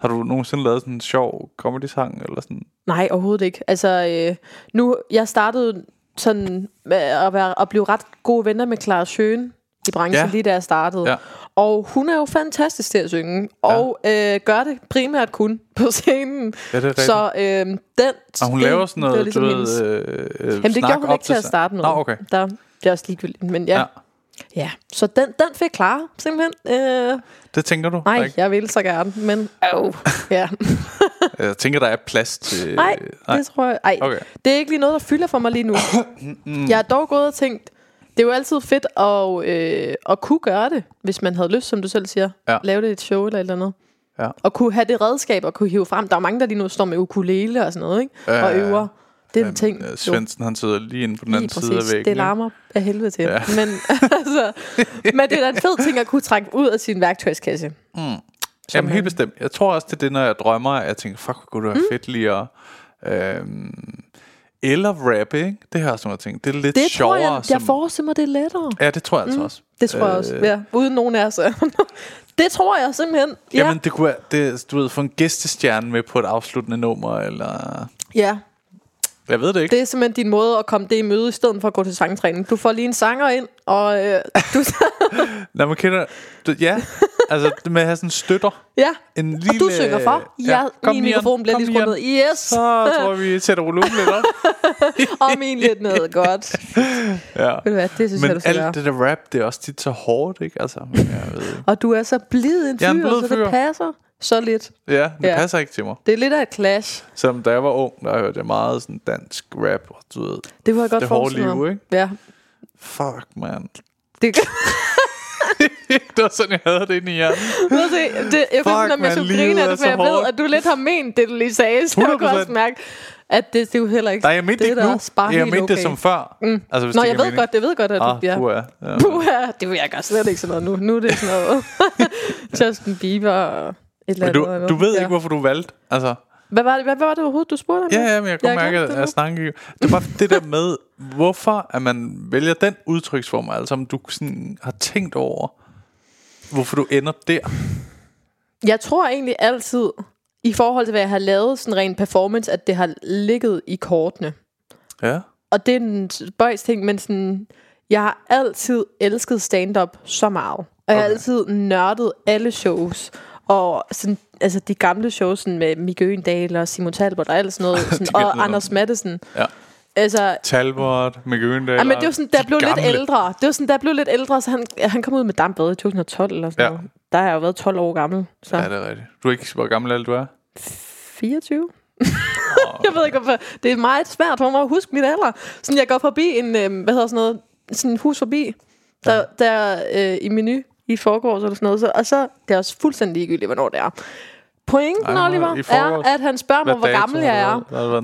Speaker 1: Har du nogensinde lavet sådan en sjov comedy-sang, eller sådan?
Speaker 3: Nej, overhovedet ikke. Altså, øh, nu, jeg startede sådan med at, være, at blive ret gode venner med Clara Schøen i branchen,
Speaker 1: Ja.
Speaker 3: ja. lige da jeg startede.
Speaker 1: Ja.
Speaker 3: Og hun er jo fantastisk til at synge, og øh, gør det primært kun på scenen.
Speaker 1: Ja, det er rigtigt.
Speaker 3: Så øh, den...
Speaker 1: og hun
Speaker 3: det-
Speaker 1: laver sådan
Speaker 3: det
Speaker 1: noget,
Speaker 3: ligesom
Speaker 1: du ved, øh, øh,
Speaker 3: Jamen, det
Speaker 1: snak
Speaker 3: gjorde hun ikke til at starte med.
Speaker 1: Nå, okay.
Speaker 3: Der, det er også ligegyldigt, men ja.
Speaker 1: Ja.
Speaker 3: ja. ja. Så den, den fik klar, simpelthen. Øh,
Speaker 1: Det tænker du?
Speaker 3: nej,
Speaker 1: ikke?
Speaker 3: jeg vil så gerne, men... Øv. Ja. [LAUGHS]
Speaker 1: Jeg tænker, der er plads til...
Speaker 3: Nej, det tror jeg... Ej,
Speaker 1: Okay.
Speaker 3: det er ikke lige noget, der fylder for mig lige nu. jeg har dog gået og tænkt, det er jo altid fedt at, øh, at kunne gøre det, hvis man havde lyst, som du selv siger.
Speaker 1: Ja.
Speaker 3: Lave det i et show eller et eller andet.
Speaker 1: Ja.
Speaker 3: Og kunne have det redskab og kunne hive frem. Der er mange, der lige nu står med ukulele og sådan noget, ikke?
Speaker 1: Ja,
Speaker 3: og øver. Det er en ting.
Speaker 1: Øh,
Speaker 3: jo.
Speaker 1: Svendsen, han sidder lige inde på den
Speaker 3: Lige
Speaker 1: anden side af
Speaker 3: præcis.
Speaker 1: væggen.
Speaker 3: Det larmer af helvede til.
Speaker 1: Ja.
Speaker 3: Men, [LAUGHS] altså, men det er da en fed ting at kunne trække ud af sin værktøjskasse.
Speaker 1: Jamen helt bestemt. Jeg tror også, det er det, når jeg drømmer, at jeg tænker, fuck, kunne det være mm. fedt lige at... Øhm, eller rap, ikke? Det her sådan noget ting. Det er lidt
Speaker 3: Det tror
Speaker 1: sjovere.
Speaker 3: jeg, jeg
Speaker 1: som,
Speaker 3: forestiller mig, det er lettere.
Speaker 1: Ja, det tror jeg altså også.
Speaker 3: Det tror jeg også,
Speaker 1: Øh,
Speaker 3: ja. Uden nogen af os. [LAUGHS] det tror jeg simpelthen. Ja.
Speaker 1: Jamen, det kunne være, det, du ved, få en gæstestjerne med på et afsluttende nummer, eller...
Speaker 3: ja.
Speaker 1: Jeg ved det ikke.
Speaker 3: Det er simpelthen din måde at komme det i møde, i stedet for at gå til sangtræning. Du får lige en sanger ind, og øh, du... [LAUGHS]
Speaker 1: Når man kender... Du, ja, altså det med at have sådan støtter. [LAUGHS]
Speaker 3: ja,
Speaker 1: En
Speaker 3: og
Speaker 1: lille,
Speaker 3: du synger for. Ja,
Speaker 1: kom,
Speaker 3: min
Speaker 1: Ian,
Speaker 3: mikrofon bliver lige skruet ned. Yes,
Speaker 1: Så tror vi sætter volumen lidt op. [LAUGHS]
Speaker 3: og min lidt ned. Godt.
Speaker 1: Ja.
Speaker 3: Ved du hvad, det synes
Speaker 1: Men
Speaker 3: jeg, du skal gøre.
Speaker 1: alt det der rap, det er også tit så hårdt, ikke? Altså, jeg ved ikke.
Speaker 3: Og du er så blid en
Speaker 1: er en
Speaker 3: fyr,
Speaker 1: blid
Speaker 3: så
Speaker 1: fyr.
Speaker 3: det passer så lidt.
Speaker 1: Ja, det
Speaker 3: Ja.
Speaker 1: passer ikke til mig.
Speaker 3: Det er lidt af et clash.
Speaker 1: Selvom da jeg var ung, der hørte jeg meget sådan dansk rap, og du ved,
Speaker 3: Det kunne jeg godt
Speaker 1: det hårde liv, ikke?
Speaker 3: Ja.
Speaker 1: Fuck, man.
Speaker 3: Det, [LAUGHS]
Speaker 1: det var sådan, jeg havde det inde i hjernen.
Speaker 3: ved du, det, jeg
Speaker 1: Fuck,
Speaker 3: ved ikke, om jeg
Speaker 1: man,
Speaker 3: skulle grine af det, for jeg ved,
Speaker 1: hårdt.
Speaker 3: at du lidt har ment det, du lige sagde. Så jeg kunne
Speaker 1: 100%.
Speaker 3: også mærke, at det, det er jo heller ikke
Speaker 1: Nej, jeg mente det ikke
Speaker 3: er
Speaker 1: nu.
Speaker 3: bare
Speaker 1: Jeg mente
Speaker 3: okay.
Speaker 1: det som før. Mm. Altså, hvis
Speaker 3: Nå,
Speaker 1: det
Speaker 3: jeg ved
Speaker 1: mening.
Speaker 3: godt, det ved godt, at du
Speaker 1: Ah,
Speaker 3: bliver...
Speaker 1: puha. ja.
Speaker 3: Puha, det vil jeg gøre slet ikke sådan noget nu. Nu er det sådan noget [LAUGHS] [LAUGHS] Justin Bieber og eller andet.
Speaker 1: du, du ved
Speaker 3: ja.
Speaker 1: ikke, hvorfor du valgte. Altså,
Speaker 3: Hvad var det, hvad, hvad var det overhovedet, du spurgte om?
Speaker 1: ja, ja, men jeg kan
Speaker 3: Jeg
Speaker 1: mærke, at jeg ikke. Det bare det der med, hvorfor at man vælger den udtryksform, altså om du sådan har tænkt over, hvorfor du ender der.
Speaker 3: Jeg tror egentlig altid, i forhold til, hvad jeg har lavet, sådan rent performance, at det har ligget i kortene.
Speaker 1: Ja.
Speaker 3: Og det er en spøjs ting, men sådan, jeg har altid elsket stand-up så meget. Og jeg har
Speaker 1: Okay.
Speaker 3: altid nørdet alle shows. Og sådan, altså de gamle shows sådan med Mikke Øgendal og Simon Talbot og alt sådan noget. [LAUGHS] Sådan, og Anders Mattesen.
Speaker 1: Ja.
Speaker 3: Altså,
Speaker 1: Talbot, Mikke Øgendal.
Speaker 3: Ja, men det var sådan, da jeg
Speaker 1: de
Speaker 3: blev lidt
Speaker 1: gamle.
Speaker 3: ældre. Det var sådan, da jeg blev lidt ældre, så han, han kom ud med dampbad i 2012 eller sådan
Speaker 1: Ja.
Speaker 3: noget. Der har jeg jo været 12 år gammel. Så
Speaker 1: Ja, det er rigtigt. Du er ikke, hvor gammel er du er?
Speaker 3: 24? [LAUGHS] jeg ved ikke, hvorfor. Det er meget svært for mig at huske mit alder. Sådan, jeg går forbi en, øh, hvad hedder sådan noget, sådan hus forbi, der, der øh, i menu i forgårs eller sådan noget. Så, og så, det er også fuldstændig ligegyldigt, hvornår det er. Pointen,
Speaker 1: Ej,
Speaker 3: Oliver,
Speaker 1: forgårs.
Speaker 3: er, at han spørger mig, hvor
Speaker 1: dato
Speaker 3: gammel jeg er.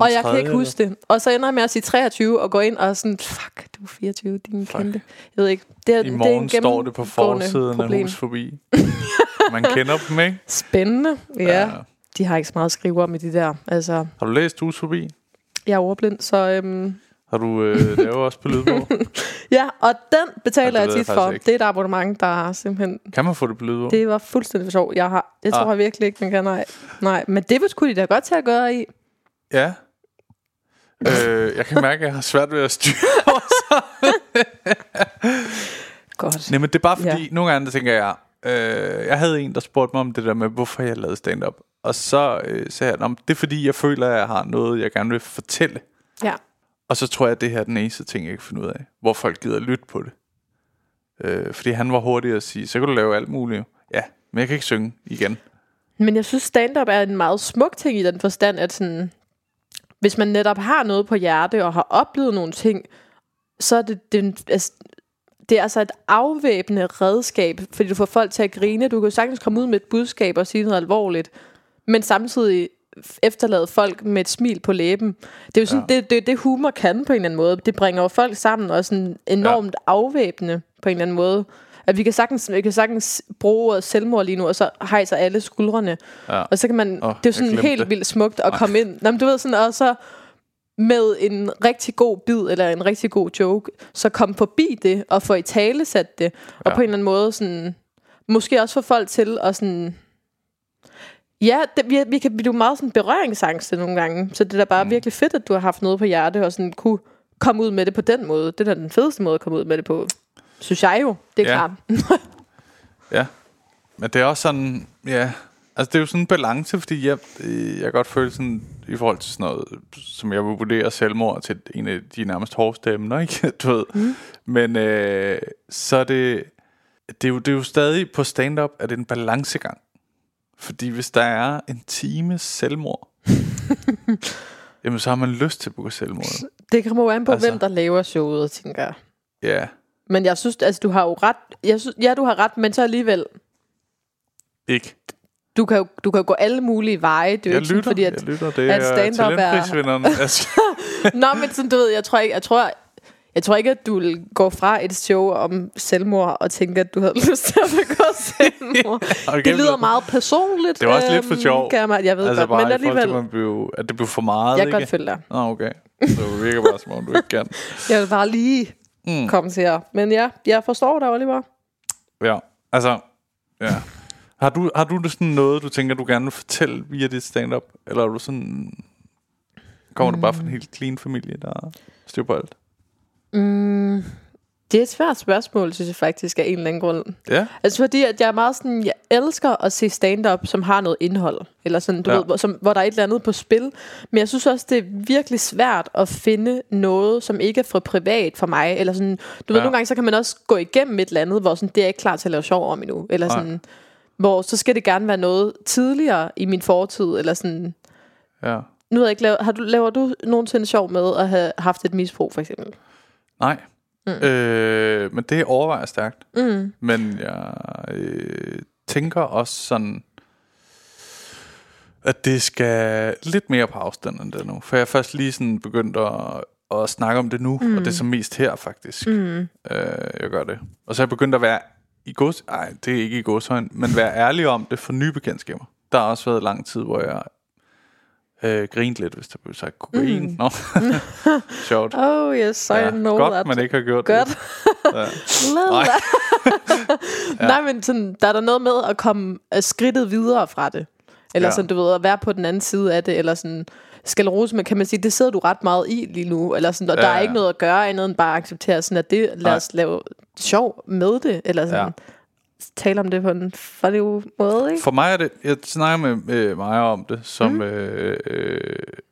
Speaker 3: Og jeg kan ikke huske det. Og så ender jeg med at sige 23 og gå ind og sådan, fuck, du er 24, din kendte. Jeg ved ikke. Det er,
Speaker 1: I
Speaker 3: det er
Speaker 1: morgen
Speaker 3: en
Speaker 1: står det på forsiden
Speaker 3: problem.
Speaker 1: af hus forbi. [LAUGHS] Man kender dem, ikke?
Speaker 3: Spændende. Ja.
Speaker 1: ja.
Speaker 3: De har ikke så meget at skrive om i de der. Altså,
Speaker 1: Har du læst hus forbi?
Speaker 3: jeg er ordblind, så øhm,
Speaker 1: Har du øh, lavet også på lydbog? [LAUGHS]
Speaker 3: ja. Og den betaler
Speaker 1: Ja,
Speaker 3: jeg tit for.
Speaker 1: ikke.
Speaker 3: Det er et abonnement, der er simpelthen...
Speaker 1: Kan man få det på lydbog?
Speaker 3: Det var fuldstændig for sjov. Jeg har, jeg tror
Speaker 1: Ah.
Speaker 3: jeg virkelig ikke, man kan. Nej. nej. Men det skulle de da godt til at gøre i.
Speaker 1: Ja. øh, jeg kan mærke, at jeg har svært ved at styre [LAUGHS]
Speaker 3: Godt.
Speaker 1: Nej, men det er bare fordi,
Speaker 3: Ja.
Speaker 1: nogle gange der tænker jeg, øh, jeg havde en, der spurgte mig om det der med, hvorfor jeg lavede stand-up. Og så øh, sagde jeg, "Nå, men det er fordi, jeg føler, at jeg har noget, jeg gerne vil fortælle.
Speaker 3: Ja.
Speaker 1: Og så tror jeg, at det her er den eneste ting, jeg kan finde ud af. Hvor folk gider at lytte på det. Øh, fordi han var hurtig at sige, så kan du lave alt muligt. Ja, men jeg kan ikke synge igen.
Speaker 3: Men jeg synes, stand-up er en meget smuk ting i den forstand, at sådan, hvis man netop har noget på hjerte og har oplevet nogle ting, så er det, det, altså, det er altså et afvæbnende redskab, fordi du får folk til at grine. Du kan jo sagtens komme ud med et budskab og sige noget alvorligt, men samtidig efterlade folk med et smil på læben. Det er jo sådan, ja. det, det, det humor kan på en eller anden måde. Det bringer jo folk sammen og sådan enormt ja. afvæbnende på en eller anden måde. At vi kan sagtens, vi kan sagtens bruge ordet selvmord lige nu, og så hejser alle skuldrene. Ja. Og så kan man, oh, det er jo sådan helt det. vildt smukt at komme ind. Nå, men du ved sådan, og så med en rigtig god bid eller en rigtig god joke, så kom forbi det og få i tale sat det, og ja. på en eller anden måde sådan, måske også få folk til at sådan, ja, det, vi, vi kan blive meget sådan berøringsangste nogle gange, så det er da bare mm. virkelig fedt, at du har haft noget på hjerte, og sådan kunne komme ud med det på den måde. Det er da den fedeste måde at komme ud med det på, synes jeg jo, det er ja. klart. [LAUGHS]
Speaker 1: ja, men det er også sådan, ja, Altså, det er jo sådan en balance, fordi jeg, jeg godt føle sådan, i forhold til sådan noget, som jeg vil vurdere selvmord til en af de nærmest hårdeste emner, [LAUGHS] ikke? Du ved. Mm. Men øh, så er det, det er, jo, det er jo stadig på stand-up, at det er en balancegang. Fordi hvis der er en time selvmord, [LAUGHS] jamen så har man lyst til at begå selvmord.
Speaker 3: Det kommer jo an på, altså, hvem der laver showet, tænker jeg.
Speaker 1: Ja.
Speaker 3: Men jeg synes, altså du har jo ret, jeg synes, ja du har ret, men så alligevel.
Speaker 1: Ikke
Speaker 3: du kan jo du kan jo gå alle mulige veje. Det er
Speaker 1: jeg ikke lytter, sådan, fordi, at, jeg lytter. Det
Speaker 3: at stand-up er... [LAUGHS] Nå, men sådan, du ved, jeg tror ikke, jeg tror, jeg tror ikke, at du vil gå fra et show om selvmord og tænke, at du havde [LAUGHS] lyst til at begå selvmord. [LAUGHS] okay, det lyder meget personligt.
Speaker 1: Det var også lidt for øhm, sjov.
Speaker 3: Kan man, jeg ved altså godt, men alligevel...
Speaker 1: Til, man blev, at det blev for meget,
Speaker 3: Jeg
Speaker 1: kan
Speaker 3: godt følge dig.
Speaker 1: Nå, okay. Så det virker bare, som om du ikke kan. [LAUGHS]
Speaker 3: jeg vil bare lige mm. komme til jer. Men ja, jeg forstår dig, Oliver.
Speaker 1: Ja, altså... Ja. Har du, har du sådan noget, du tænker, du gerne vil fortælle via dit stand-up? Eller er du sådan... Kommer mm. du bare fra en helt clean familie, der styr på alt?
Speaker 3: Mm, det er et svært spørgsmål, synes jeg faktisk, af en eller anden grund.
Speaker 1: Ja.
Speaker 3: Altså fordi, at jeg er meget sådan, jeg elsker at se stand-up, som har noget indhold. Eller sådan, du ja. ved, hvor, som, hvor der er et eller andet på spil. Men jeg synes også, det er virkelig svært at finde noget, som ikke er for privat for mig. Eller sådan, du ja. ved, nogle gange, så kan man også gå igennem et eller andet, hvor sådan, det er ikke klar til at lave sjov om endnu. Eller sådan, hvor så skal det gerne være noget tidligere i min fortid, eller sådan...
Speaker 1: Ja.
Speaker 3: Nu ved jeg ikke, laver, har du, laver du nogensinde sjov med at have haft et misbrug, for eksempel?
Speaker 1: Nej. Mm. Øh, men det overvejer stærkt. Mm. Men jeg øh, tænker også sådan, at det skal lidt mere på afstand end det nu. For jeg er først lige sådan begyndt at, at snakke om det nu, mm. og det er som mest her faktisk, mm. øh, jeg gør det. Og så er jeg begyndt at være i gods... Nej, det er ikke i godshøjen, men være ærlig om det for nye bekendtskaber. Der har også været lang tid, hvor jeg øh, grint lidt, hvis der blev sagt kokain. Mm. Nå, [LAUGHS] sjovt.
Speaker 3: Oh yes, I ja, know
Speaker 1: godt,
Speaker 3: that.
Speaker 1: man ikke har gjort
Speaker 3: godt.
Speaker 1: det.
Speaker 3: ja. [LAUGHS] Nej. ja. [LAUGHS] Nej, men sådan, der er der noget med at komme skridtet videre fra det. Eller ja. sådan, du ved, at være på den anden side af det, eller sådan sklerose, men kan man sige, det sidder du ret meget i lige nu, eller sådan, og ja, der er ikke noget at gøre andet end bare at acceptere sådan, at det, lad os lave sjov med det, eller sådan, ja. Tale om det på en funny måde, ikke?
Speaker 1: For mig er det, jeg snakker med, med mig om det, som, mm. øh, øh,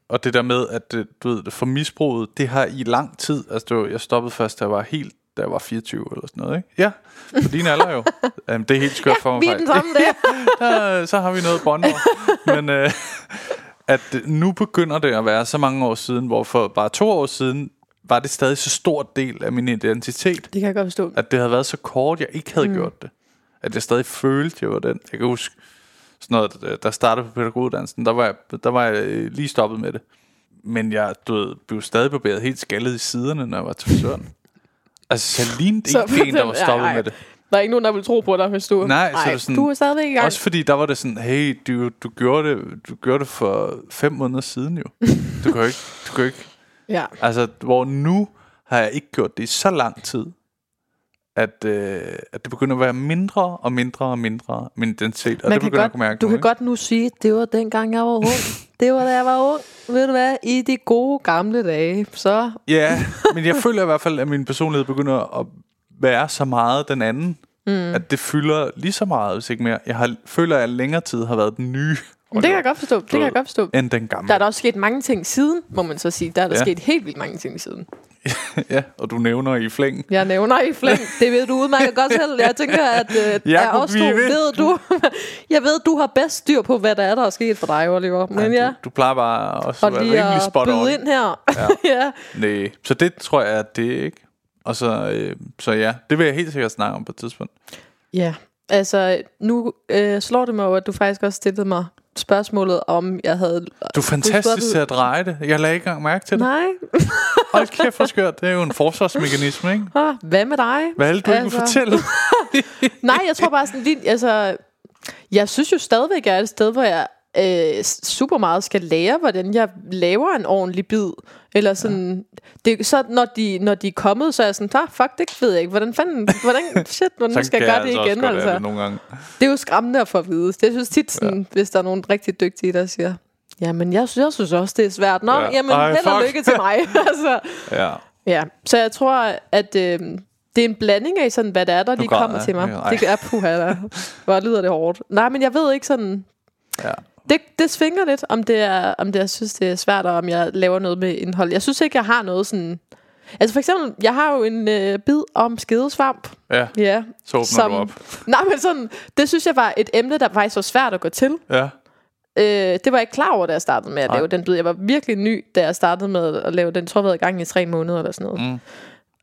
Speaker 1: og det der med, at du ved, for misbruget, det har i lang tid, altså det var, jeg stoppede først, da jeg var helt da jeg var 24 eller sådan noget, ikke? Ja, på din alder jo. [LAUGHS] um, det er helt skørt for mig.
Speaker 3: Ja, vi er den samme der. [LAUGHS]
Speaker 1: så har vi noget bånd Men øh, at nu begynder det at være så mange år siden, hvor for bare to år siden, var det stadig så stor del af min identitet.
Speaker 3: Det kan jeg godt forstå.
Speaker 1: At det havde været så kort, jeg ikke havde mm. gjort det. At jeg stadig følte, jeg var den. Jeg kan huske, sådan noget, der startede på pædagoguddannelsen, der var, jeg, der var jeg lige stoppet med det. Men jeg du ved, blev stadig barberet helt skaldet i siderne, når jeg var til frisøren. altså, jeg lignede ikke en, der var stoppet ja, med det.
Speaker 3: Der er ikke nogen, der vil tro på dig, hvis du...
Speaker 1: Nej, Ej, så det sådan,
Speaker 3: du er stadigvæk i gang.
Speaker 1: Også fordi der var det sådan, hey, du, du, gjorde det, du gjorde det for fem måneder siden jo. Du kan ikke... Du kan ikke [LAUGHS]
Speaker 3: ja.
Speaker 1: Altså, hvor nu har jeg ikke gjort det i så lang tid, at, øh, at det begynder at være mindre og mindre og mindre min identitet. Og Man det begynder
Speaker 3: godt,
Speaker 1: at mærke
Speaker 3: Du nu, kan ikke? godt nu sige, det var dengang jeg var ung. [LAUGHS] det var da jeg var ung. Ved du hvad? I de gode gamle dage, så...
Speaker 1: Ja, men jeg føler i hvert fald, at min personlighed begynder at være så meget den anden, mm. at det fylder lige så meget, hvis ikke mere. Jeg har, føler, at jeg længere tid har været den nye.
Speaker 3: Det kan jeg godt forstå. Det kan jeg godt forstå.
Speaker 1: End den gamle.
Speaker 3: Der er der også sket mange ting siden, må man så sige. Der er der ja. sket helt vildt mange ting siden. [LAUGHS]
Speaker 1: ja, og du nævner i flæng.
Speaker 3: Jeg nævner i flæng. [LAUGHS] Det ved du udmærket godt selv. Jeg tænker, at øh, [LAUGHS] jeg også du, ved du, jeg ved, du har bedst styr på, hvad der er, der er sket for dig, Oliver. Men ja,
Speaker 1: ja. Du, du plejer bare også at være rimelig spot
Speaker 3: on. ind her.
Speaker 1: ja. ja. Nej, så det tror jeg, at det ikke. Og så, øh, så ja, det vil jeg helt sikkert snakke om på et tidspunkt.
Speaker 3: Ja, altså nu øh, slår det mig over, at du faktisk også stillede mig spørgsmålet, om jeg havde...
Speaker 1: Du er fantastisk
Speaker 3: spurgte-
Speaker 1: til at dreje det. Jeg lagde ikke engang mærke til det.
Speaker 3: Nej, [LAUGHS]
Speaker 1: Hold kæft, hvor skørt. Det er jo en forsvarsmekanisme, ikke?
Speaker 3: ah, hvad med dig?
Speaker 1: Hvad det, du ikke vil fortælle?
Speaker 3: Nej, jeg tror bare sådan lige, altså, jeg synes jo stadigvæk, jeg er et sted, hvor jeg øh, super meget skal lære, hvordan jeg laver en ordentlig bid. Eller sådan, ja. det, så når de, når de er kommet, så er jeg sådan, ah, fuck, det ved jeg ikke. Hvordan fanden, hvordan, [LAUGHS] shit, hvordan skal jeg gøre det igen?
Speaker 1: altså.
Speaker 3: Altså.
Speaker 1: Det nogle gange.
Speaker 3: Det er jo skræmmende at få at vide. Det jeg synes tit, sådan, ja. hvis der er nogen rigtig dygtige, der siger, jamen, jeg, synes- jeg synes også, det er svært. Nå,
Speaker 1: Ja.
Speaker 3: ja. jamen,
Speaker 1: Ej,
Speaker 3: held og lykke til mig. [LAUGHS] [LAUGHS] altså,
Speaker 1: Ja.
Speaker 3: ja, så jeg tror, at øh, det er en blanding af sådan, hvad det er, der lige
Speaker 1: græder
Speaker 3: kommer
Speaker 1: jeg.
Speaker 3: til mig.
Speaker 1: Ja,
Speaker 3: Det er puha, der. Hvor lyder det hårdt. Nej, men jeg ved ikke sådan...
Speaker 1: ja.
Speaker 3: Det, det svinger lidt, om det er, om det, jeg synes, det er svært, og om jeg laver noget med indhold. Jeg synes ikke, jeg har noget sådan... Altså for eksempel, jeg har jo en øh, bid om skedesvamp.
Speaker 1: Ja,
Speaker 3: Ja.
Speaker 1: så åbner du op.
Speaker 3: Nej, men sådan, det synes jeg var et emne, der faktisk var svært at gå til.
Speaker 1: Ja.
Speaker 3: Øh, det var jeg ikke klar over, da jeg startede med at
Speaker 1: Nej.
Speaker 3: lave den bid. Jeg var virkelig ny, da jeg startede med at lave den. Jeg tror, jeg været i gang i tre måneder eller sådan noget.
Speaker 1: Mm.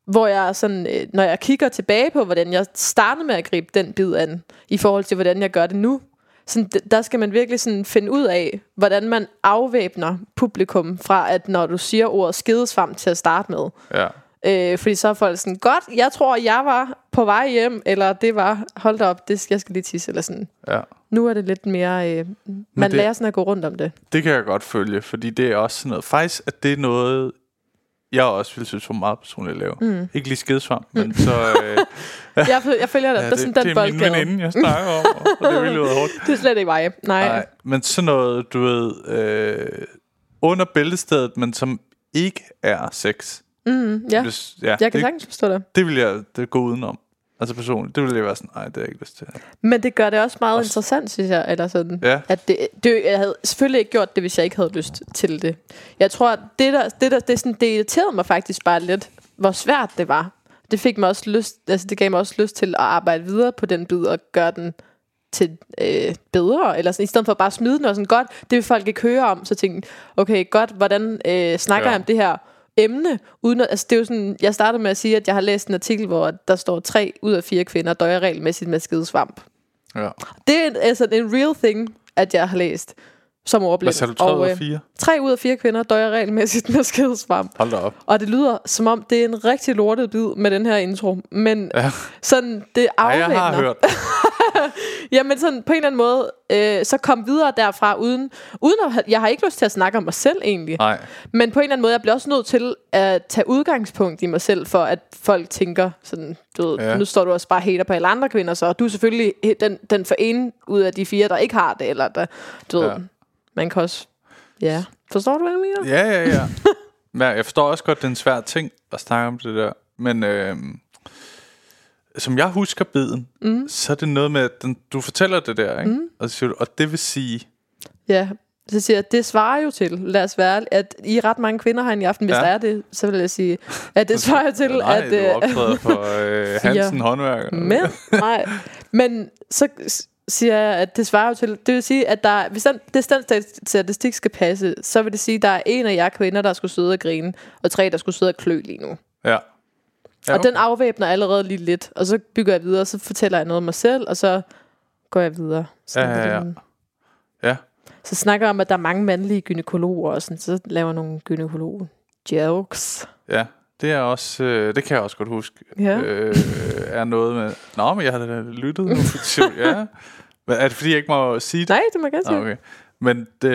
Speaker 3: Hvor jeg sådan, øh, når jeg kigger tilbage på, hvordan jeg startede med at gribe den bid an, i forhold til, hvordan jeg gør det nu, sådan, der skal man virkelig sådan finde ud af, hvordan man afvæbner publikum fra, at når du siger ordet skedesvamp til at starte med.
Speaker 1: Ja.
Speaker 3: Øh, fordi så er folk sådan, godt, jeg tror, jeg var på vej hjem, eller det var, hold da op, det, jeg skal lige tisse, eller sådan.
Speaker 1: ja.
Speaker 3: Nu er det lidt mere, øh, man
Speaker 1: det-
Speaker 3: lærer sådan at gå rundt om det.
Speaker 1: Det kan jeg godt følge, fordi det er også sådan noget. Faktisk at det er noget, jeg også ville synes var meget personligt at lave. Mm. Ikke lige skedesvamp, men så... Øh, [LAUGHS]
Speaker 3: Jeg, jeg følger dig, [LAUGHS]
Speaker 1: ja,
Speaker 3: er
Speaker 1: det,
Speaker 3: sådan den
Speaker 1: det er min
Speaker 3: boldgade.
Speaker 1: veninde, jeg snakker om, og det ville være hårdt. [LAUGHS]
Speaker 3: Det er slet ikke mig. Nej.
Speaker 1: Nej, men sådan noget, du ved, øh, under bæltestedet, men som ikke er sex.
Speaker 3: Mm, ja.
Speaker 1: Hvis, ja
Speaker 3: Jeg kan
Speaker 1: det,
Speaker 3: sagtens forstå det.
Speaker 1: det vil jeg det gå udenom. Altså personligt, det ville jeg være sådan, nej, det har jeg ikke lyst til.
Speaker 3: Men det gør det også meget
Speaker 1: Også-
Speaker 3: interessant, synes jeg. Eller sådan,
Speaker 1: Ja.
Speaker 3: at det, det, jeg havde selvfølgelig ikke gjort det, hvis jeg ikke havde lyst til det. Jeg tror, at det, der, det, der, det, er sådan, det irriterede mig faktisk bare lidt, hvor svært det var. Det fik mig også lyst, altså det gav mig også lyst til at arbejde videre på den bid og gøre den til øh, bedre, eller sådan, i stedet for bare at smide den og sådan, godt, det vil folk ikke høre om, så tænkte jeg, okay, godt, hvordan øh, snakker
Speaker 1: Ja.
Speaker 3: jeg om det her emne, uden at, altså det er jo sådan, jeg startede med at sige, at jeg har læst en artikel, hvor der står tre ud af fire kvinder døjer regelmæssigt med skedesvamp.
Speaker 1: Ja.
Speaker 3: Det er en- altså en real thing, at jeg har læst som
Speaker 1: Hvad
Speaker 3: overblind.
Speaker 1: sagde du, 3 ud af
Speaker 3: øh,
Speaker 1: 4?
Speaker 3: tre ud af fire kvinder døjer regelmæssigt med skedesvamp.
Speaker 1: Hold da op.
Speaker 3: Og det lyder som om, det er en rigtig lortet bid med den her intro. Men
Speaker 1: Ja.
Speaker 3: sådan, det afvæbner.
Speaker 1: jeg har hørt. [LAUGHS]
Speaker 3: Jamen sådan på en eller anden måde, øh, så kom videre derfra uden, uden at, jeg har ikke lyst til at snakke om mig selv egentlig.
Speaker 1: Nej.
Speaker 3: Men på en eller anden måde, jeg bliver også nødt til at tage udgangspunkt i mig selv, for at folk tænker sådan, du ved,
Speaker 1: Ja.
Speaker 3: ja. nu står du også bare hater på alle andre kvinder, så du er selvfølgelig den, den for en ud af de fire, der ikke har det, eller der, du ved,
Speaker 1: Ja.
Speaker 3: man kan også, ja, forstår du, hvad jeg mener?
Speaker 1: Ja, ja, ja. [LAUGHS] Men jeg forstår også godt, det er en svær ting at snakke om det der. Men øh, som jeg husker biden, mm. så er det noget med, at den, du fortæller det der, ikke? Mm. Og, så siger du, og det vil sige...
Speaker 3: Ja, så siger jeg, det svarer jo til, lad os være, at I er ret mange kvinder herinde i aften, hvis
Speaker 1: Ja.
Speaker 3: der er det, så vil jeg sige, at det [LAUGHS] svarer jo til,
Speaker 1: Nej,
Speaker 3: at...
Speaker 1: du
Speaker 3: øh,
Speaker 1: optræder for [LAUGHS] øh, Hansen håndværker.
Speaker 3: Men, nej. Men så siger jeg, at det svarer jo til... Det vil sige, at der, hvis den, hvis den statistik skal passe, så vil det sige, at der er en af jer kvinder, der skulle sidde og grine, og tre, der skulle sidde og klø lige nu.
Speaker 1: Ja.
Speaker 3: Ja,
Speaker 1: Ja,
Speaker 3: og den afvæbner allerede lige lidt, og så bygger jeg videre, og så fortæller jeg noget om mig selv, og så går jeg videre. Så,
Speaker 1: Ja, ja, ja. Ja.
Speaker 3: så snakker jeg om, at der er mange mandlige gynekologer, og sådan, så laver nogle gynekologer jokes.
Speaker 1: Ja, det er også, øh, det kan jeg også godt huske,
Speaker 3: Ja.
Speaker 1: øh, er noget med, nå, men jeg har da lyttet nu, ja. Men er det fordi, jeg ikke må sige det?
Speaker 3: Nej, det må jeg gerne sige.
Speaker 1: Okay. Men det,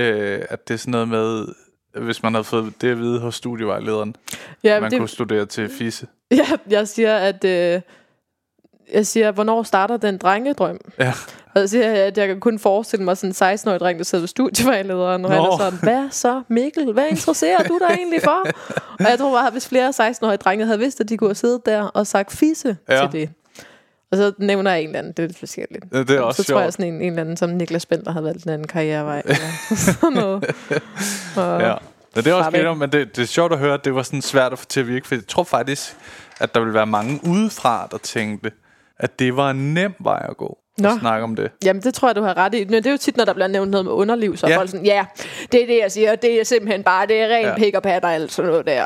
Speaker 1: at det er sådan noget med, hvis man havde fået det at vide hos studievejlederen,
Speaker 3: Ja,
Speaker 1: man
Speaker 3: det,
Speaker 1: kunne studere til fisse. [LAUGHS]
Speaker 3: Ja, jeg siger, at... Øh, jeg siger, hvornår starter den drengedrøm?
Speaker 1: Ja.
Speaker 3: Og så siger jeg, at jeg kan kun forestille mig sådan en 16-årig dreng, der sidder ved studievejlederen, og han er sådan, hvad så Mikkel, hvad interesserer du dig egentlig for? [LAUGHS] og jeg tror bare, at hvis flere 16-årige drenge havde vidst, at de kunne have siddet der og sagt fisse
Speaker 1: ja.
Speaker 3: til det. Og så nævner jeg en eller anden, det er lidt forskelligt.
Speaker 1: Ja, det er også
Speaker 3: så tror jeg
Speaker 1: sjovt.
Speaker 3: sådan en, en eller anden, som Niklas Bender havde valgt en anden karrierevej. [LAUGHS] Eller sådan noget. Og,
Speaker 1: Ja. Men det er også lidt om, men det, det er sjovt at høre, at det var sådan svært at få til at virke, for jeg tror faktisk, at der ville være mange udefra, der tænkte, at det var en nem vej at gå.
Speaker 3: Nå.
Speaker 1: At snakke om det.
Speaker 3: Jamen, det tror jeg, du har ret i. Men det er jo tit, når der bliver nævnt noget med underliv, så er
Speaker 1: Ja.
Speaker 3: folk sådan, ja, det er det, jeg siger. Det er simpelthen bare, det er ren
Speaker 1: Ja.
Speaker 3: pik og patter og alt sådan noget der.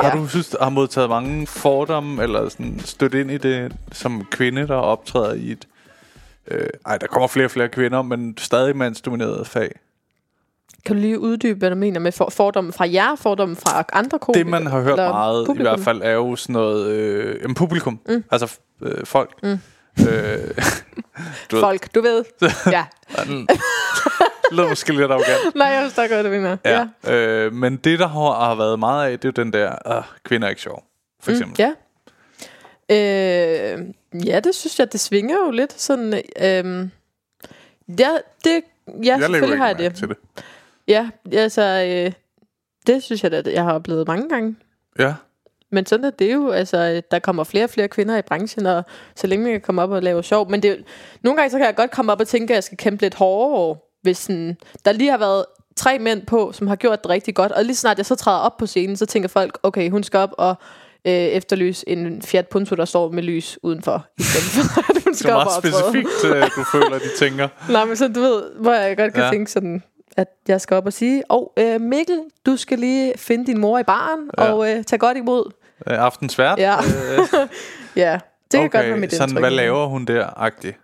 Speaker 1: Har du synes, har modtaget mange fordomme, eller sådan stødt ind i det som kvinde, der optræder i et... Øh, ej, der kommer flere og flere kvinder, men stadig mandsdomineret fag.
Speaker 3: Kan du lige uddybe, hvad du mener med for, fordomme fra jer, fordomme fra andre komikere?
Speaker 1: Det, man har hørt meget,
Speaker 3: publikum?
Speaker 1: i hvert fald, er jo sådan noget... Øh, jamen, publikum. Mm. Altså øh, folk. Mm. Øh, [LAUGHS] du ved,
Speaker 3: Folk, du ved. [LAUGHS] ja. [LAUGHS]
Speaker 1: det lyder måske lidt arrogant. [LAUGHS]
Speaker 3: Nej, jeg forstår godt, du mener.
Speaker 1: Ja. ja. Øh, men det, der har, har været meget af, det er jo den der, øh, kvinder er ikke sjov, for eksempel.
Speaker 3: Ja. Øh, ja, det synes jeg, det svinger jo lidt. Sådan, øh, ja, det, ja
Speaker 1: jeg
Speaker 3: selvfølgelig har jeg det.
Speaker 1: til det.
Speaker 3: Ja, altså, øh, det synes jeg, at jeg har oplevet mange gange.
Speaker 1: Ja.
Speaker 3: Men sådan er det jo, altså, der kommer flere og flere kvinder i branchen, og så længe man kan komme op og lave sjov. Men det, nogle gange så kan jeg godt komme op og tænke, at jeg skal kæmpe lidt hårdere, hvis sådan, der lige har været tre mænd på, som har gjort det rigtig godt, og lige snart jeg så træder op på scenen, så tænker folk, okay, hun skal op og øh, efterlyse en Fiat Punto, der står med lys udenfor, i stedet for, [LAUGHS] at hun
Speaker 1: Det
Speaker 3: skal
Speaker 1: er
Speaker 3: op
Speaker 1: meget
Speaker 3: optræde.
Speaker 1: specifikt, øh, du [LAUGHS] føler, de tænker.
Speaker 3: Nej, men så du ved, hvor jeg godt kan
Speaker 1: Ja.
Speaker 3: tænke sådan, at jeg skal op og sige, og øh, Mikkel, du skal lige finde din mor i baren,
Speaker 1: Ja.
Speaker 3: og øh, tage godt imod.
Speaker 1: Øh, aftensvært.
Speaker 3: Ja.
Speaker 1: Øh, [LAUGHS]
Speaker 3: Ja, det kan godt være mit
Speaker 1: sådan,
Speaker 3: indtryk.
Speaker 1: hvad laver hun der, agtigt?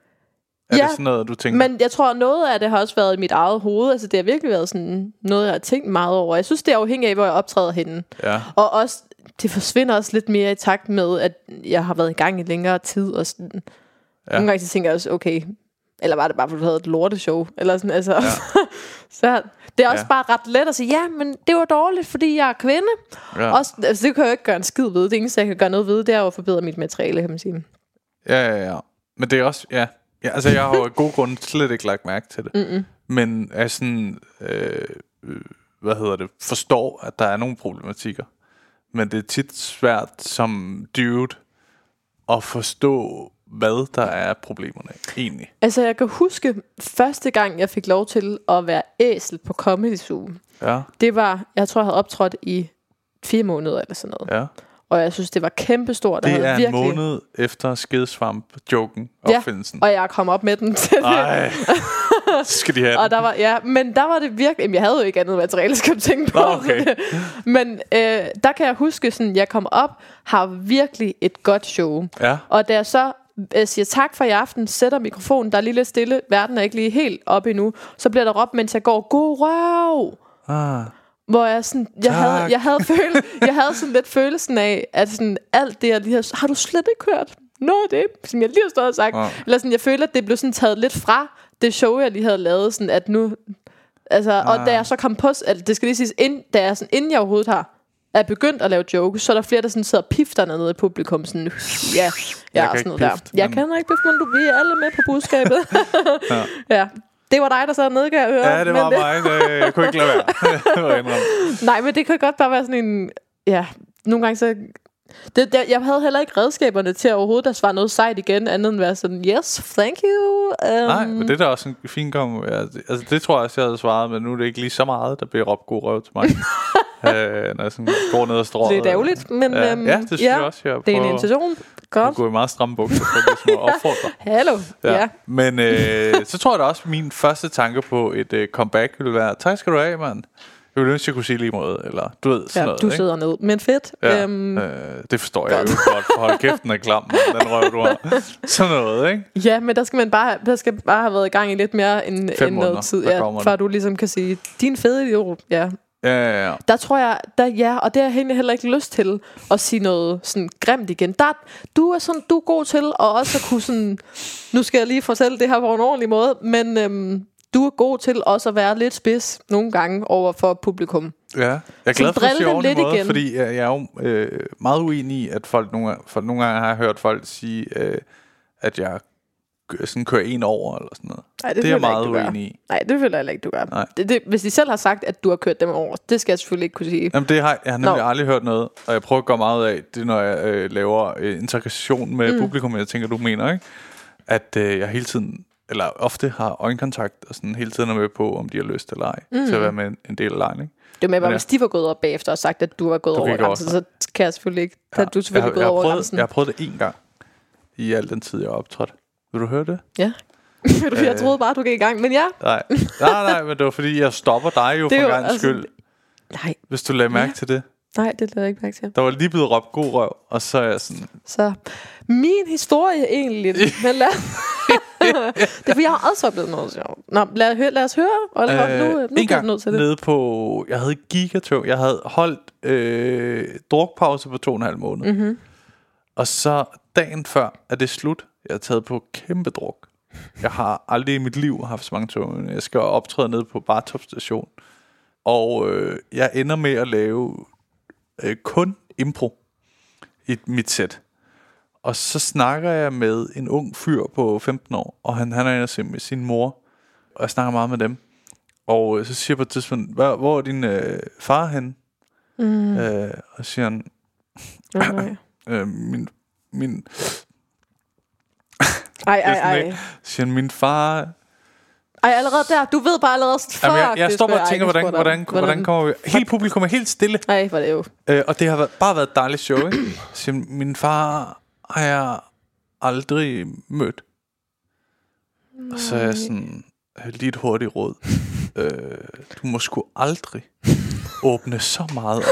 Speaker 1: Er
Speaker 3: Ja,
Speaker 1: det sådan noget, du tænker?
Speaker 3: Men jeg tror, noget af det har også været i mit eget hoved. Altså, det har virkelig været sådan noget, jeg har tænkt meget over. Jeg synes, det er afhængigt af, hvor jeg optræder henne.
Speaker 1: Ja.
Speaker 3: Og også, det forsvinder også lidt mere i takt med, at jeg har været i gang i længere tid. Og sådan. Ja. Nogle gange så tænker jeg også, okay, eller var det bare, fordi du havde et lorteshow? Eller sådan, altså. Ja. [LAUGHS] så det er også
Speaker 1: Ja.
Speaker 3: bare ret let at sige, ja, men det var dårligt, fordi jeg er kvinde.
Speaker 1: Ja.
Speaker 3: Også, altså, det kan jeg jo ikke gøre en skid ved. Det eneste, jeg kan gøre noget ved, det er at forbedre mit materiale, kan man sige.
Speaker 1: Ja, ja, ja. Men det er også, ja. Ja altså, jeg har jo af gode grunde slet ikke lagt mærke til det. Mm-mm. Men er sådan, øh, øh, hvad hedder det, forstår, at der er nogle problematikker. Men det er tit svært som dude at forstå, hvad der er problemerne egentlig.
Speaker 3: Altså, jeg kan huske første gang, jeg fik lov til at være æsel på Comedy Zoo.
Speaker 1: Ja,
Speaker 3: Det var, jeg tror, jeg havde optrådt i fire måneder eller sådan noget.
Speaker 1: ja.
Speaker 3: Og jeg synes, det var kæmpestort. og
Speaker 1: Det
Speaker 3: jeg
Speaker 1: er en måned efter skedsvamp-joken,
Speaker 3: Ja,
Speaker 1: opfindelsen.
Speaker 3: og jeg kom op med den [LAUGHS] til det.
Speaker 1: Ej, så skal de have
Speaker 3: Og
Speaker 1: den.
Speaker 3: der var, ja, men der var det virkelig... Jamen, jeg havde jo ikke andet materiale, skal du tænke på.
Speaker 1: Nå, okay. [LAUGHS]
Speaker 3: men øh, der kan jeg huske, sådan, jeg kom op, har virkelig et godt show.
Speaker 1: Ja.
Speaker 3: Og da jeg så øh, siger tak for i aften, sætter mikrofonen, der er lige lidt stille, verden er ikke lige helt oppe endnu, så bliver der råbt, mens jeg går, god røv!
Speaker 1: Ah,
Speaker 3: Hvor jeg sådan, jeg havde, jeg havde, [LAUGHS] føle, jeg havde sådan lidt følelsen af, at sådan alt det, jeg lige har, har du slet ikke hørt noget af det, som jeg lige har stået og sagt.
Speaker 1: Ja.
Speaker 3: Eller sådan, jeg føler, at det blev sådan taget lidt fra det show, jeg lige havde lavet, sådan at nu, altså, og da jeg så kom på, altså, det skal lige siges, ind, da jeg sådan, inden jeg overhovedet har, er begyndt at lave jokes, så er der flere, der sådan sidder og pifter nede i publikum, sådan, ja, ja,
Speaker 1: kan
Speaker 3: og sådan noget der.
Speaker 1: pifte,
Speaker 3: Jeg
Speaker 1: men-
Speaker 3: kan ikke pifte, men du, vi er alle med på budskabet. [LAUGHS] ja. ja. Det var dig, der sad nede, kan jeg høre.
Speaker 1: ja, det var
Speaker 3: men
Speaker 1: mig. Det, jeg kunne ikke lade være. [LAUGHS] [LAUGHS]
Speaker 3: Nej, men det kan godt bare være sådan en... Ja, nogle gange så... Det, der, jeg havde heller ikke redskaberne til overhovedet at svare noget sejt igen, andet end at være sådan, yes, thank you. Um,
Speaker 1: Nej, men det er da også en fin kom. Altså, det tror jeg også, jeg havde svaret, men nu er det ikke lige så meget, der bliver råbt god røv til mig. [LAUGHS] øh, når jeg sådan går ned og strår.
Speaker 3: Det er ærgerligt, men...
Speaker 1: Ja,
Speaker 3: øhm,
Speaker 1: ja, det synes
Speaker 3: ja,
Speaker 1: jeg også. Jeg
Speaker 3: Det er en
Speaker 1: prøver-
Speaker 3: Godt.
Speaker 1: går i meget stramme bukser, for det er opfordre. [LAUGHS]
Speaker 3: Hallo. Ja. ja.
Speaker 1: Men øh, [LAUGHS] så tror jeg da også, at min første tanke på et øh, comeback ville være, tak skal du have, mand. Jeg ville ønske, jeg kunne sige lige måde, eller du ved, sådan
Speaker 3: Ja,
Speaker 1: noget,
Speaker 3: du
Speaker 1: ikke?
Speaker 3: sidder ned. Men fedt.
Speaker 1: Ja,
Speaker 3: Øhm,
Speaker 1: øh, det forstår jeg jo godt, for hold kæft, den er klam, den røv, du har. [LAUGHS] Sådan noget, ikke?
Speaker 3: Ja, men der skal man bare, der skal bare have været i gang i lidt mere end,
Speaker 1: Fem
Speaker 3: end noget tid, ja, før du ligesom kan sige, din fede idiot, ja.
Speaker 1: Ja, ja, ja.
Speaker 3: Der tror jeg, der, ja, og det har jeg egentlig heller ikke lyst til at sige noget sådan grimt igen. Der, du er sådan, du er god til at også at kunne sådan, nu skal jeg lige fortælle det her på en ordentlig måde, men øhm, du er god til også at være lidt spids nogle gange over for publikum.
Speaker 1: Ja, jeg er glad for at ordentlig
Speaker 3: lidt
Speaker 1: måde,
Speaker 3: igen.
Speaker 1: fordi jeg, jeg er jo øh, meget uenig i, at folk nogle for nogle gange har hørt folk sige, øh, at jeg sådan kører en over, eller sådan noget.
Speaker 3: Nej,
Speaker 1: det er jeg
Speaker 3: jeg
Speaker 1: meget
Speaker 3: ikke, du
Speaker 1: uenig i.
Speaker 3: Nej, det føler jeg ikke, du gør.
Speaker 1: Nej.
Speaker 3: Det, det, hvis de selv har sagt, at du har kørt dem over, det skal jeg selvfølgelig ikke kunne sige.
Speaker 1: Jamen det har jeg har nemlig
Speaker 3: Nå.
Speaker 1: aldrig hørt noget, og jeg prøver at gøre meget af, det når jeg øh, laver øh, interaktion med mm. publikum, jeg tænker, du mener, ikke? At øh, jeg hele tiden, eller ofte har øjenkontakt, og sådan hele tiden er med på, om de har lyst eller ej, mm. til at være med en, en del af lejen, ikke?
Speaker 3: Det er med, bare,
Speaker 1: ja.
Speaker 3: hvis de var gået op bagefter og sagt, at du var gået
Speaker 1: Du
Speaker 3: over grænsen, så kan jeg selvfølgelig ikke. Ja. Du er selvfølgelig
Speaker 1: jeg,
Speaker 3: gået
Speaker 1: jeg,
Speaker 3: over
Speaker 1: prøvet,
Speaker 3: grænsen.
Speaker 1: jeg har prøvet det en gang, i al den tid, jeg har optrådt. Vil du høre det?
Speaker 3: Ja. [LAUGHS] jeg troede bare, du gik i gang, men ja.
Speaker 1: Nej, nej, nej, men det var fordi, jeg stopper dig jo
Speaker 3: Det
Speaker 1: for
Speaker 3: jo
Speaker 1: gang
Speaker 3: altså-
Speaker 1: skyld,
Speaker 3: Nej,
Speaker 1: hvis du lagde mærke
Speaker 3: Ja.
Speaker 1: til det.
Speaker 3: nej, det lader jeg ikke mærke til.
Speaker 1: Der var lige blevet råbt god røv, og så er jeg sådan,
Speaker 3: Så min historie egentlig, [LAUGHS] men lad... [LAUGHS] det er fordi, jeg har også oplevet noget sjovt. Nå, lad, høre, lad os høre. Og øh, nu, nu
Speaker 1: en gang
Speaker 3: nødt til det.
Speaker 1: nede på, jeg havde gigatog, jeg havde holdt øh, drukpause på to og en halv måned.
Speaker 3: Mhm.
Speaker 1: Og så dagen før er det slut, jeg har taget på kæmpe druk. Jeg har aldrig i mit liv haft så mange men Jeg skal optræde nede på Bartop station. Og øh, jeg ender med at lave øh, kun impro i mit sæt. Og så snakker jeg med en ung fyr på 15 år, og han, han er inde og se med sin mor, og jeg snakker meget med dem. Og øh, så siger jeg på et tidspunkt, hvor, hvor er din øh, far hen? Mm. Øh, og siger han,
Speaker 3: Nej. [LAUGHS]
Speaker 1: øh, min, min,
Speaker 3: Ej, ej, ej.
Speaker 1: siger min far...
Speaker 3: Ej, allerede der. Du ved bare allerede, fuck,
Speaker 1: Jamen, jeg, jeg står bare og tænker, hvordan, hvordan,
Speaker 3: om.
Speaker 1: hvordan, kommer vi... Helt publikum er helt stille.
Speaker 3: Ej, hvor er det jo.
Speaker 1: Øh, og det har været, bare været et dejligt show, ikke? Siger, min far har jeg aldrig mødt. Og så er jeg sådan, øh, lige et hurtigt råd. øh, du må sgu aldrig åbne så meget op. [LAUGHS]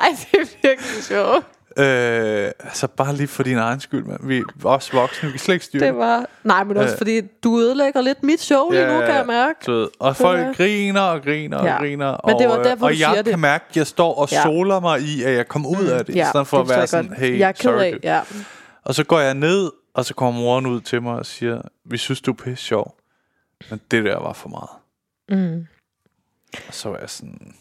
Speaker 3: Ej, det er virkelig sjovt.
Speaker 1: Øh, altså bare lige for din egen skyld, mand. Vi er også voksne, vi kan slet ikke styre
Speaker 3: Det var... Nej, men også
Speaker 1: Øh.
Speaker 3: fordi, du ødelægger lidt mit show lige nu, kan jeg mærke.
Speaker 1: Ved, og folk
Speaker 3: Ja.
Speaker 1: griner og griner og
Speaker 3: Ja.
Speaker 1: griner.
Speaker 3: Men det var
Speaker 1: og,
Speaker 3: derfor,
Speaker 1: og
Speaker 3: du
Speaker 1: jeg
Speaker 3: siger det.
Speaker 1: kan mærke, at jeg står og
Speaker 3: Ja.
Speaker 1: soler mig i, at jeg kom ud af det. i stedet for at være
Speaker 3: jeg
Speaker 1: sådan,
Speaker 3: godt.
Speaker 1: hey,
Speaker 3: jeg er
Speaker 1: sorry.
Speaker 3: af, ja.
Speaker 1: Og så går jeg ned, og så kommer moren ud til mig og siger, vi synes, du er pisse sjov. Men det der var for meget.
Speaker 3: Mm.
Speaker 1: Og så var jeg sådan,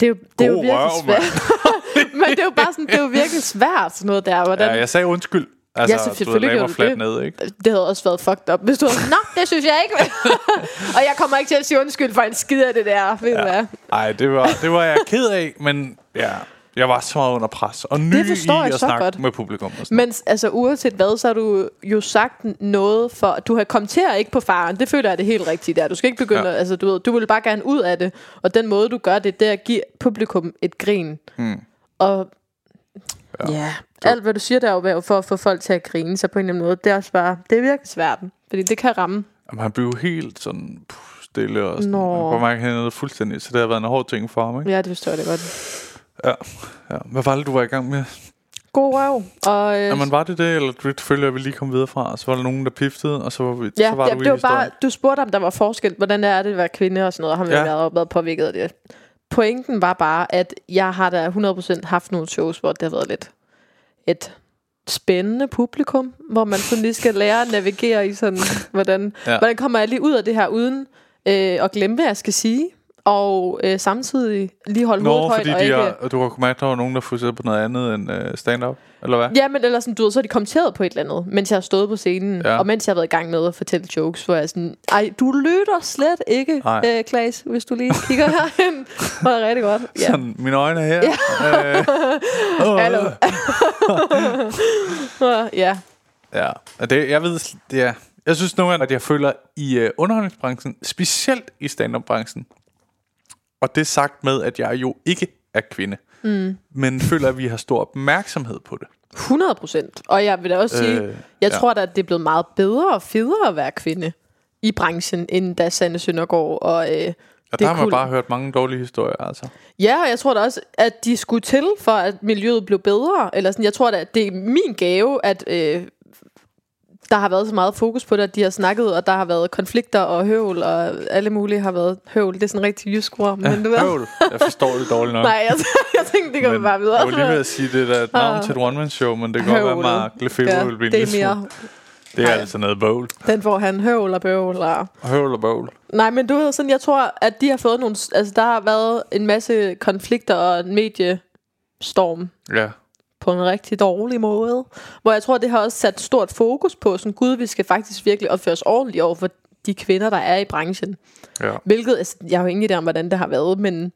Speaker 3: Det er jo, det er jo virkelig
Speaker 1: røv,
Speaker 3: svært. [LAUGHS] men det er jo bare sådan, det er jo virkelig svært, sådan noget der. Hvordan,
Speaker 1: ja, jeg sagde undskyld. Altså,
Speaker 3: Ja, så selvfølgelig gjorde du det.
Speaker 1: ned, ikke?
Speaker 3: Det havde også været fucked up, hvis du havde Nå, det synes jeg ikke. [LAUGHS] og jeg kommer ikke til at sige undskyld for en skid af det der. Ved ja.
Speaker 1: Ej, det var, det var jeg ked af, men ja, jeg var så meget under pres. Og ny
Speaker 3: Det forstår
Speaker 1: i
Speaker 3: jeg
Speaker 1: at
Speaker 3: så
Speaker 1: snakke
Speaker 3: godt.
Speaker 1: med publikum. Og sådan
Speaker 3: Men altså, uanset hvad, så har du jo sagt noget for... Du har kommenteret ikke på faren. Det føler jeg er det helt rigtige der. Du skal ikke begynde...
Speaker 1: Ja.
Speaker 3: Ja. Altså, du, ved, du vil bare gerne ud af det. Og den måde, du gør det, det er at give publikum et grin.
Speaker 1: Hmm.
Speaker 3: Og ja, ja alt hvad du siger der er jo for at få folk til at grine sig på en eller anden måde. Det er også bare... Det er virkelig svært. Fordi det kan ramme.
Speaker 1: Jamen, han blev helt sådan puh, stille og sådan.
Speaker 3: Nå.
Speaker 1: Man kunne mærke, at han fuldstændig, så det har været en hård ting for ham, ikke?
Speaker 3: Ja, det forstår jeg det godt.
Speaker 1: Ja. ja. Hvad var det, du var i gang med?
Speaker 3: God røv. Og, øh,
Speaker 1: Jamen, var det det, eller det følger vi lige kom videre fra, og så var der nogen, der piftede, og så var, vi,
Speaker 3: Ja,
Speaker 1: så var
Speaker 3: det,
Speaker 1: du
Speaker 3: det var
Speaker 1: historien.
Speaker 3: bare, du spurgte om der var forskel, hvordan er det at være kvinde og sådan noget, og har
Speaker 1: Ja.
Speaker 3: ja. været, påvirket af det. Pointen var bare, at jeg har da 100% haft nogle shows, hvor det har været lidt et spændende publikum, hvor man sådan lige skal lære at navigere i sådan, [LAUGHS] hvordan,
Speaker 1: Ja.
Speaker 3: ja. hvordan kommer jeg lige ud af det her, uden øh, at glemme, hvad jeg skal sige, og øh, samtidig lige holde
Speaker 1: Nå,
Speaker 3: hovedet højt,
Speaker 1: fordi
Speaker 3: og
Speaker 1: de
Speaker 3: ikke...
Speaker 1: har, du har mærke, at der var nogen, der fokuserede på noget andet end uh, stand-up, eller hvad?
Speaker 3: Ja, men eller sådan, du ved, så har de kommenteret på et eller andet, mens jeg har stået på scenen,
Speaker 1: Ja.
Speaker 3: og mens jeg har været i gang med at fortælle jokes, hvor jeg er sådan, ej, du lytter slet ikke,
Speaker 1: Nej.
Speaker 3: øh, Klaas, hvis du lige kigger herhen. [LAUGHS] Det var rigtig godt. Ja.
Speaker 1: Sådan, mine øjne er her. Ja. Øh, åh. [LAUGHS]
Speaker 3: Hallo. [LAUGHS] ja.
Speaker 1: Ja, og det, jeg ved, det er, jeg synes nogle gange, at jeg føler i uh, underholdningsbranchen, specielt i stand-up-branchen, og det sagt med, at jeg jo ikke er kvinde, mm. men føler, at vi har stor opmærksomhed på det.
Speaker 3: 100 procent. Og jeg vil da også sige,
Speaker 1: Øh,
Speaker 3: jeg
Speaker 1: ja.
Speaker 3: tror da, at det er blevet meget bedre og federe at være kvinde i branchen, end da Sanne Søndergaard og øh,
Speaker 1: Og der
Speaker 3: er
Speaker 1: har man
Speaker 3: cool.
Speaker 1: bare hørt mange dårlige historier, altså.
Speaker 3: Ja, og jeg tror da også, at de skulle til, for at miljøet blev bedre. Eller sådan, jeg tror da, at det er min gave, at øh, der har været så meget fokus på det, at de har snakket, og der har været konflikter og høvl, og alle mulige har været høvl. Det er sådan en rigtig jysk ord, men du ved.
Speaker 1: Høvl. Jeg forstår det dårligt nok.
Speaker 3: Nej, jeg, [LAUGHS] jeg tænkte, det går vi
Speaker 1: men
Speaker 3: bare videre.
Speaker 1: Jeg var lige ved at sige, det der er et navn
Speaker 3: Ah.
Speaker 1: til et one-man-show, men det kan godt være, at Mark Lefebvre
Speaker 3: ja,
Speaker 1: vil blive
Speaker 3: det er
Speaker 1: smule-
Speaker 3: mere,
Speaker 1: Det er
Speaker 3: Nej.
Speaker 1: altså noget bøvl.
Speaker 3: den får han høvl og bøvl. Og...
Speaker 1: Høvl og bøvl.
Speaker 3: Nej, men du ved sådan, jeg tror, at de har fået nogle... Altså, der har været en masse konflikter og en mediestorm
Speaker 1: Ja.
Speaker 3: På en rigtig dårlig måde. Hvor jeg tror, det har også sat stort fokus på, sådan, gud, vi skal faktisk virkelig opføre os ordentligt over for de kvinder, der er i branchen.
Speaker 1: ja.
Speaker 3: Hvilket, altså, jeg har jo ingen idé om, hvordan det har været, men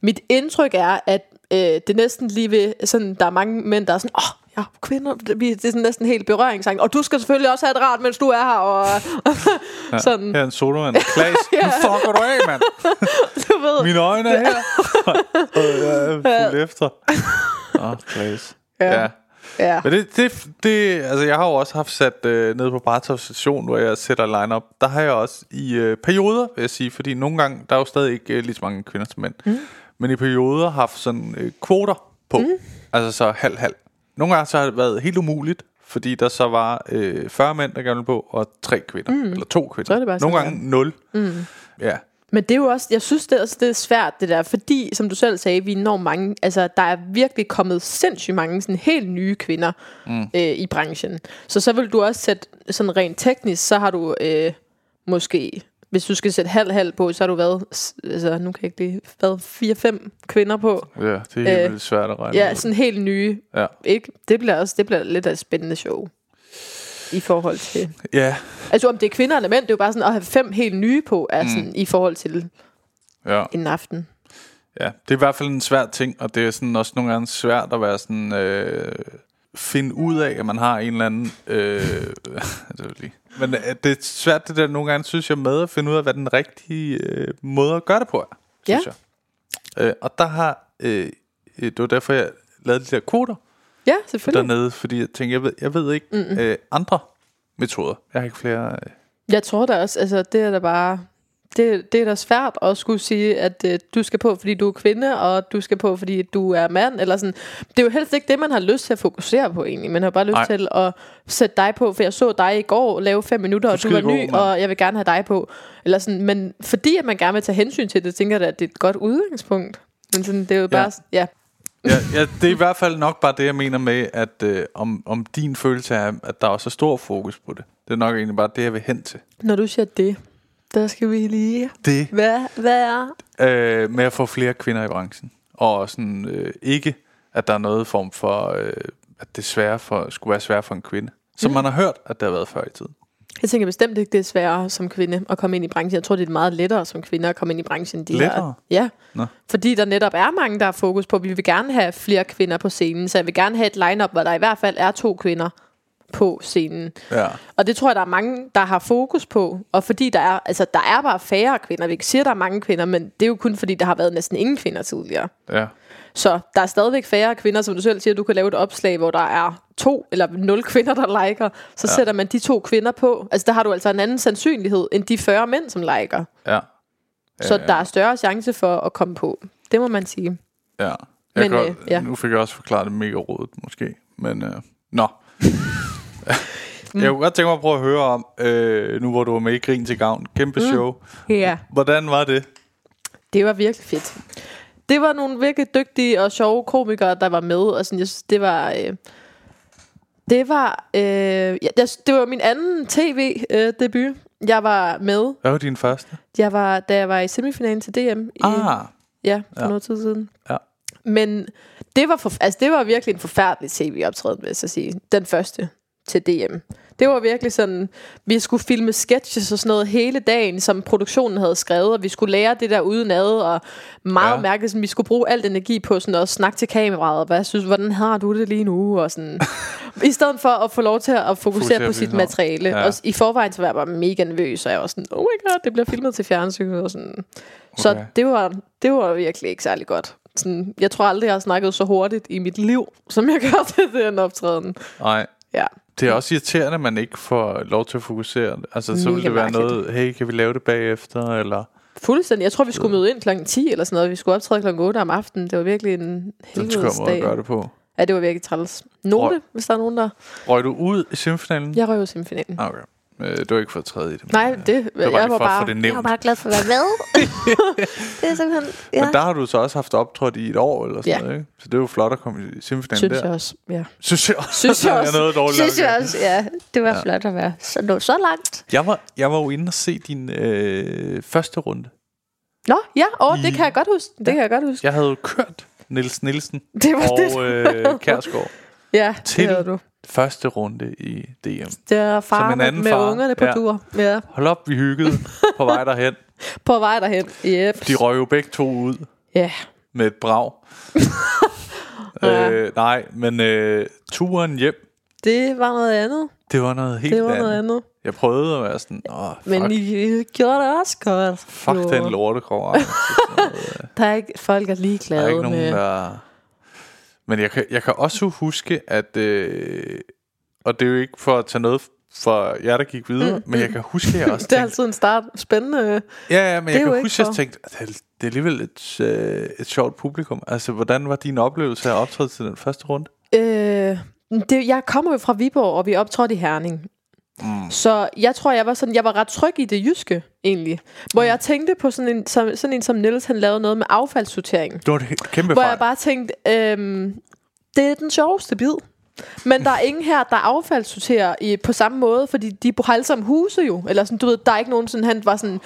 Speaker 3: mit indtryk er, at øh, det er næsten lige ved, sådan, der er mange mænd, der er sådan, åh, oh, ja, kvinder, det, er sådan næsten helt berøringsangst. Og du skal selvfølgelig også have det rart, mens du er her, og [LAUGHS]
Speaker 1: ja.
Speaker 3: sådan,
Speaker 1: Her er en solomand. Klaas, [LAUGHS] nu fucker du af, mand. [LAUGHS]
Speaker 3: du ved.
Speaker 1: Mine øjne er her. Og jeg er fuld efter. Åh, Klaas.
Speaker 3: Ja.
Speaker 1: ja.
Speaker 3: Ja.
Speaker 1: Men det, det, det, altså jeg har jo også haft sat øh, nede på Bartov station, hvor jeg sætter line-up. Der har jeg også i øh, perioder, vil jeg sige, fordi nogle gange, der er jo stadig ikke øh, lige så mange kvinder som mænd. Mm. Men i perioder haft sådan øh, kvoter på. Mm. Altså så halv-halv. Nogle gange så har det været helt umuligt, fordi der så var øh, 40 mænd, der gerne ville på, og tre kvinder. Mm. Eller to kvinder.
Speaker 3: Så er det bare
Speaker 1: nogle gange nul. Mm. Ja.
Speaker 3: Men det er jo også, jeg synes det er, også, det er svært det der, fordi som du selv sagde, vi er enormt mange, altså der er virkelig kommet sindssygt mange sådan helt nye kvinder mm. øh, i branchen. Så så vil du også sætte sådan rent teknisk, så har du øh, måske, hvis du skal sætte halv-halv på, så har du været, altså nu kan jeg ikke lige, været fire-fem kvinder på.
Speaker 1: ja, det er helt
Speaker 3: Øh,
Speaker 1: vildt svært at regne
Speaker 3: Ja,
Speaker 1: ud.
Speaker 3: sådan helt nye.
Speaker 1: Ja.
Speaker 3: Ikke? Det bliver også, det bliver lidt af et spændende show. I forhold til...
Speaker 1: Ja,
Speaker 3: Altså om det er kvinder eller mænd, det er jo bare sådan at have fem helt nye på, er sådan, i forhold til
Speaker 1: ja.
Speaker 3: en aften.
Speaker 1: Ja, det er i hvert fald en svær ting, og det er sådan også nogle gange svært at være sådan øh, finde ud af, at man har en eller anden. Øh, [LAUGHS] det lige. Men øh, det er svært det der nogle gange synes jeg med at finde ud af, hvad den rigtige øh, måde at gøre det på er. Synes
Speaker 3: Ja.
Speaker 1: jeg. Øh, og der har øh, øh, det var derfor jeg lavede de der kvoter
Speaker 3: Ja, selvfølgelig.
Speaker 1: dernede, fordi jeg tænkte, jeg ved, jeg ved ikke øh, andre metoder. Jeg har ikke flere. Øh,
Speaker 3: Jeg tror da også, altså det er da bare... Det, det er da svært at skulle sige, at øh, du skal på, fordi du er kvinde, og du skal på, fordi du er mand, eller sådan. Det er jo helst ikke det, man har lyst til at fokusere på egentlig. Man har bare lyst.
Speaker 1: Nej.
Speaker 3: til at sætte dig på, for jeg så dig i går lave fem minutter, og du var ny,
Speaker 1: mand.
Speaker 3: og jeg vil gerne have dig på. Eller sådan, men fordi at man gerne vil tage hensyn til det, tænker jeg at det er et godt udgangspunkt. Men sådan, det er jo bare... Ja.
Speaker 1: ja, ja, det er i hvert fald nok bare det, jeg mener med, at øh, om, om din følelse er, at der også er stor fokus på det. Det er nok egentlig bare det, jeg vil hen til.
Speaker 3: Når du siger det, der skal vi lige...
Speaker 1: Det
Speaker 3: Hvad, hvad er...
Speaker 1: øh, med at få flere kvinder i branchen. Og sådan øh, ikke, at der er noget form for, øh, at det svære for, skulle være svært for en kvinde. Som mm. man har hørt, at det har været før i tiden.
Speaker 3: Jeg tænker bestemt ikke, det er sværere som kvinde at komme ind i branchen. Jeg tror, det er meget lettere som kvinde at komme ind i branchen. De
Speaker 1: Lettere?
Speaker 3: Her. Ja,
Speaker 1: Nå.
Speaker 3: fordi der netop er mange, der har fokus på, vi vil gerne have flere kvinder på scenen. Så jeg vil gerne have et line-up, hvor der i hvert fald er to kvinder på scenen.
Speaker 1: Ja.
Speaker 3: Og det tror jeg, der er mange, der har fokus på. Og fordi der er, altså, der er bare færre kvinder. Vi kan sige, at der er mange kvinder, men det er jo kun fordi, der har været næsten ingen kvinder tidligere.
Speaker 1: Ja.
Speaker 3: Så der er stadigvæk færre kvinder, som du selv siger, du kan lave et opslag, hvor der er to eller nul kvinder, der liker. Så ja. sætter man de to kvinder på. Altså der har du altså en anden sandsynlighed, end de 40 mænd, som liker.
Speaker 1: Ja.
Speaker 3: Så der er større chance for at komme på. Det må man sige.
Speaker 1: Ja. Jeg
Speaker 3: Men,
Speaker 1: kan,
Speaker 3: øh, ja.
Speaker 1: Nu fik jeg også forklaret det mega rådet, måske. Men, øh, nå. [LAUGHS] jeg kunne godt tænke mig at prøve at høre om, øh, nu hvor du var med i Grin til Gavn. Kæmpe show.
Speaker 3: Ja.
Speaker 1: Hvordan var det?
Speaker 3: Det var virkelig fedt. Det var nogle virkelig dygtige og sjove komikere, der var med. Og sådan, jeg synes, det var... Øh, det var, øh, ja, det, var min anden tv-debut. jeg var med.
Speaker 1: Hvad var din første?
Speaker 3: Jeg var, da jeg var i semifinalen til DM. I,
Speaker 1: Ah,
Speaker 3: Ja, for
Speaker 1: Ja.
Speaker 3: ja. noget tid siden.
Speaker 1: Ja.
Speaker 3: Men det var, for, altså det var virkelig en forfærdelig tv-optræden, vil jeg så sige. Den første til DM. Det var virkelig sådan, vi skulle filme sketches og sådan noget hele dagen, som produktionen havde skrevet, og vi skulle lære det der udenad, og meget
Speaker 1: Ja.
Speaker 3: mærkeligt, sådan, vi skulle bruge alt energi på sådan at snakke til kameraet, og hvad jeg synes, hvordan har du det lige nu, og sådan. [LAUGHS] I stedet for at få lov til at fokusere på sit materiale.
Speaker 1: Ja.
Speaker 3: Og i forvejen så var jeg bare mega nervøs, og jeg var sådan, oh my god, det bliver filmet til fjernsyn, og sådan. Så
Speaker 1: Okay.
Speaker 3: det var, det var virkelig ikke særlig godt. Sådan, jeg tror aldrig, jeg har snakket så hurtigt i mit liv, som jeg [LAUGHS] gør til den optræden.
Speaker 1: nej.
Speaker 3: Ja.
Speaker 1: Det er også irriterende, at man ikke får lov til at fokusere. Altså, så
Speaker 3: Mega
Speaker 1: vil det være
Speaker 3: mærkeligt.
Speaker 1: noget, hey, kan vi lave det bagefter? Eller,
Speaker 3: Fuldstændig. Jeg tror, vi skulle møde ind klokken 10 eller sådan noget. Vi skulle optræde klokken 8 om aftenen. Det var virkelig en helvedes dag.
Speaker 1: gøre det på.
Speaker 3: Ja, det var virkelig træls. Note,
Speaker 1: Røg.
Speaker 3: hvis der er nogen, der...
Speaker 1: Røg du ud i semifinalen?
Speaker 3: Jeg røg jo semifinalen.
Speaker 1: Ah, Okay. Øh, det var ikke for træde i det.
Speaker 3: Nej,
Speaker 1: øh,
Speaker 3: det,
Speaker 1: det var bare
Speaker 3: jeg var
Speaker 1: for
Speaker 3: bare...
Speaker 1: det
Speaker 4: Jeg var bare glad for at være med. [LAUGHS] det er simpelthen... Ja.
Speaker 1: Men der har du så også haft optrådt i et år eller sådan
Speaker 3: Ja.
Speaker 1: noget, ikke? Så det er jo flot at komme i semifinalen
Speaker 3: Synes
Speaker 1: der.
Speaker 3: jeg også, ja.
Speaker 1: Synes jeg også.
Speaker 3: Synes jeg [LAUGHS] også.
Speaker 1: noget dårligt
Speaker 4: Synes jeg også, ja. Det var ja. flot at være så, nå så langt.
Speaker 1: Jeg var, jeg var jo inde og se din øh, første runde.
Speaker 3: Nå, ja, åh,
Speaker 1: I-
Speaker 3: det kan jeg godt huske. Det kan jeg godt huske.
Speaker 1: Jeg havde jo kørt Niels Nielsen [LAUGHS]
Speaker 3: Det var det,
Speaker 1: og
Speaker 3: du
Speaker 1: øh, Kærsgaard
Speaker 3: Ja,
Speaker 1: til-
Speaker 3: det havde du.
Speaker 1: Første runde i DM.
Speaker 3: Det er far
Speaker 1: en
Speaker 3: med,
Speaker 1: anden
Speaker 3: med
Speaker 1: far.
Speaker 3: ungerne på
Speaker 1: Ja.
Speaker 3: tur. Ja,
Speaker 1: Hold op, vi hyggede på vej derhen. [LAUGHS]
Speaker 3: på vej derhen. Yep.
Speaker 1: De røg jo begge to ud
Speaker 3: Ja,
Speaker 1: med et brag. [LAUGHS]
Speaker 3: Ja.
Speaker 1: øh, nej, men øh, turen hjem,
Speaker 3: det var noget andet.
Speaker 1: det var noget helt
Speaker 3: Det var
Speaker 1: andet.
Speaker 3: noget andet.
Speaker 1: Jeg prøvede at være sådan, åh, fuck,
Speaker 3: Men I, gjorde det også godt.
Speaker 1: fuck
Speaker 3: Jo.
Speaker 1: den lortekrog. [LAUGHS]
Speaker 3: Der er ikke, folk er
Speaker 1: Der
Speaker 3: ligeglade
Speaker 1: er ikke nogen,
Speaker 3: med...
Speaker 1: der... Men jeg kan, jeg kan også huske, at... Øh, og det er jo ikke for at tage noget for jer, der gik videre, mm, men jeg kan huske, at jeg også [LAUGHS]
Speaker 3: Det er
Speaker 1: tænkte...
Speaker 3: altid en start. Spændende.
Speaker 1: Ja, ja, men jeg kan huske, at jeg tænkte, at det er- alligevel et, øh, et sjovt publikum. Altså, hvordan var din oplevelse af at optræde til den første runde?
Speaker 3: Øh, det, jeg kommer jo fra Viborg, og vi optrådte i Herning. Mm. Så jeg tror, jeg var sådan, jeg var ret tryg i det jyske, egentlig. Hvor jeg tænkte på sådan en, som, sådan en som Niels, han lavede noget med affaldssortering.
Speaker 1: Det var et kæmpe
Speaker 3: Hvor
Speaker 1: fejl.
Speaker 3: jeg bare tænkte, øhm, det er den sjoveste bid. Men der er ingen her, der affaldssorterer i, på samme måde, fordi de har alle sammen huse jo. Eller sådan, du ved, der er ikke nogen sådan, han var sådan,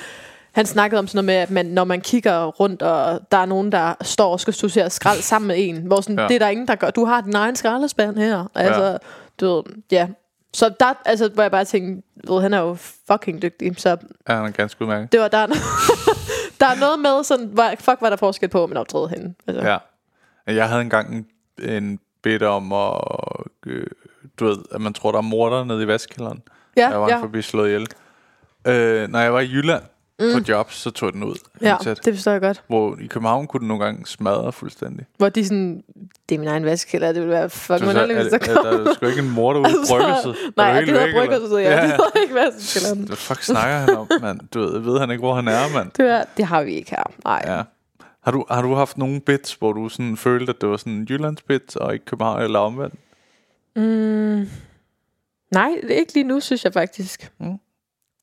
Speaker 3: han snakkede om sådan noget med, at man, når man kigger rundt, og der er nogen, der står og skal sortere skrald sammen med en. Hvor sådan,
Speaker 1: Ja.
Speaker 3: det er der ingen, der gør. Du har din egen skraldespand her. Altså,
Speaker 1: ja.
Speaker 3: du ved, ja. Så der, altså, hvor jeg bare tænkte, ved, han er jo fucking dygtig. Så
Speaker 1: Ja, han er ganske udmærket.
Speaker 3: det var, der, er [LAUGHS] der er noget med sådan, hvad, fuck, hvad der er forskel på, at man optræder henne. Altså.
Speaker 1: Ja. Jeg havde engang en, en bed om at, øh, du ved, at man tror, der er morder nede i vaskkælderen.
Speaker 3: ja,
Speaker 1: jeg var
Speaker 3: ja.
Speaker 1: forbi slået ihjel. Øh, når jeg var i Jylland mm. på job, så tog den ud.
Speaker 3: Ja,
Speaker 1: tæt.
Speaker 3: det forstår jeg godt.
Speaker 1: Hvor i København kunne den nogle gange smadre fuldstændig.
Speaker 3: Hvor de sådan, det er min egen vaskekælder, det vil være fucking
Speaker 1: er,
Speaker 3: underligt, hvis der
Speaker 1: er, er,
Speaker 3: kommer.
Speaker 1: der sgu ikke en morder ude i [LAUGHS] bryggelset?
Speaker 3: Nej,
Speaker 1: Er
Speaker 3: det hedder
Speaker 1: eller?
Speaker 3: bryggelset, ja. Det hedder ikke vaskekælderen.
Speaker 1: Hvad fuck snakker han om, mand? Du ved, ved han ikke, hvor han er, mand?
Speaker 3: Det, er, det har vi ikke her. Nej.
Speaker 1: Ja. Har du, har du haft nogle bits, hvor du sådan følte, at det var sådan en Jyllands bits, og ikke København eller omvendt?
Speaker 3: Mm, nej, er ikke lige nu, synes jeg faktisk.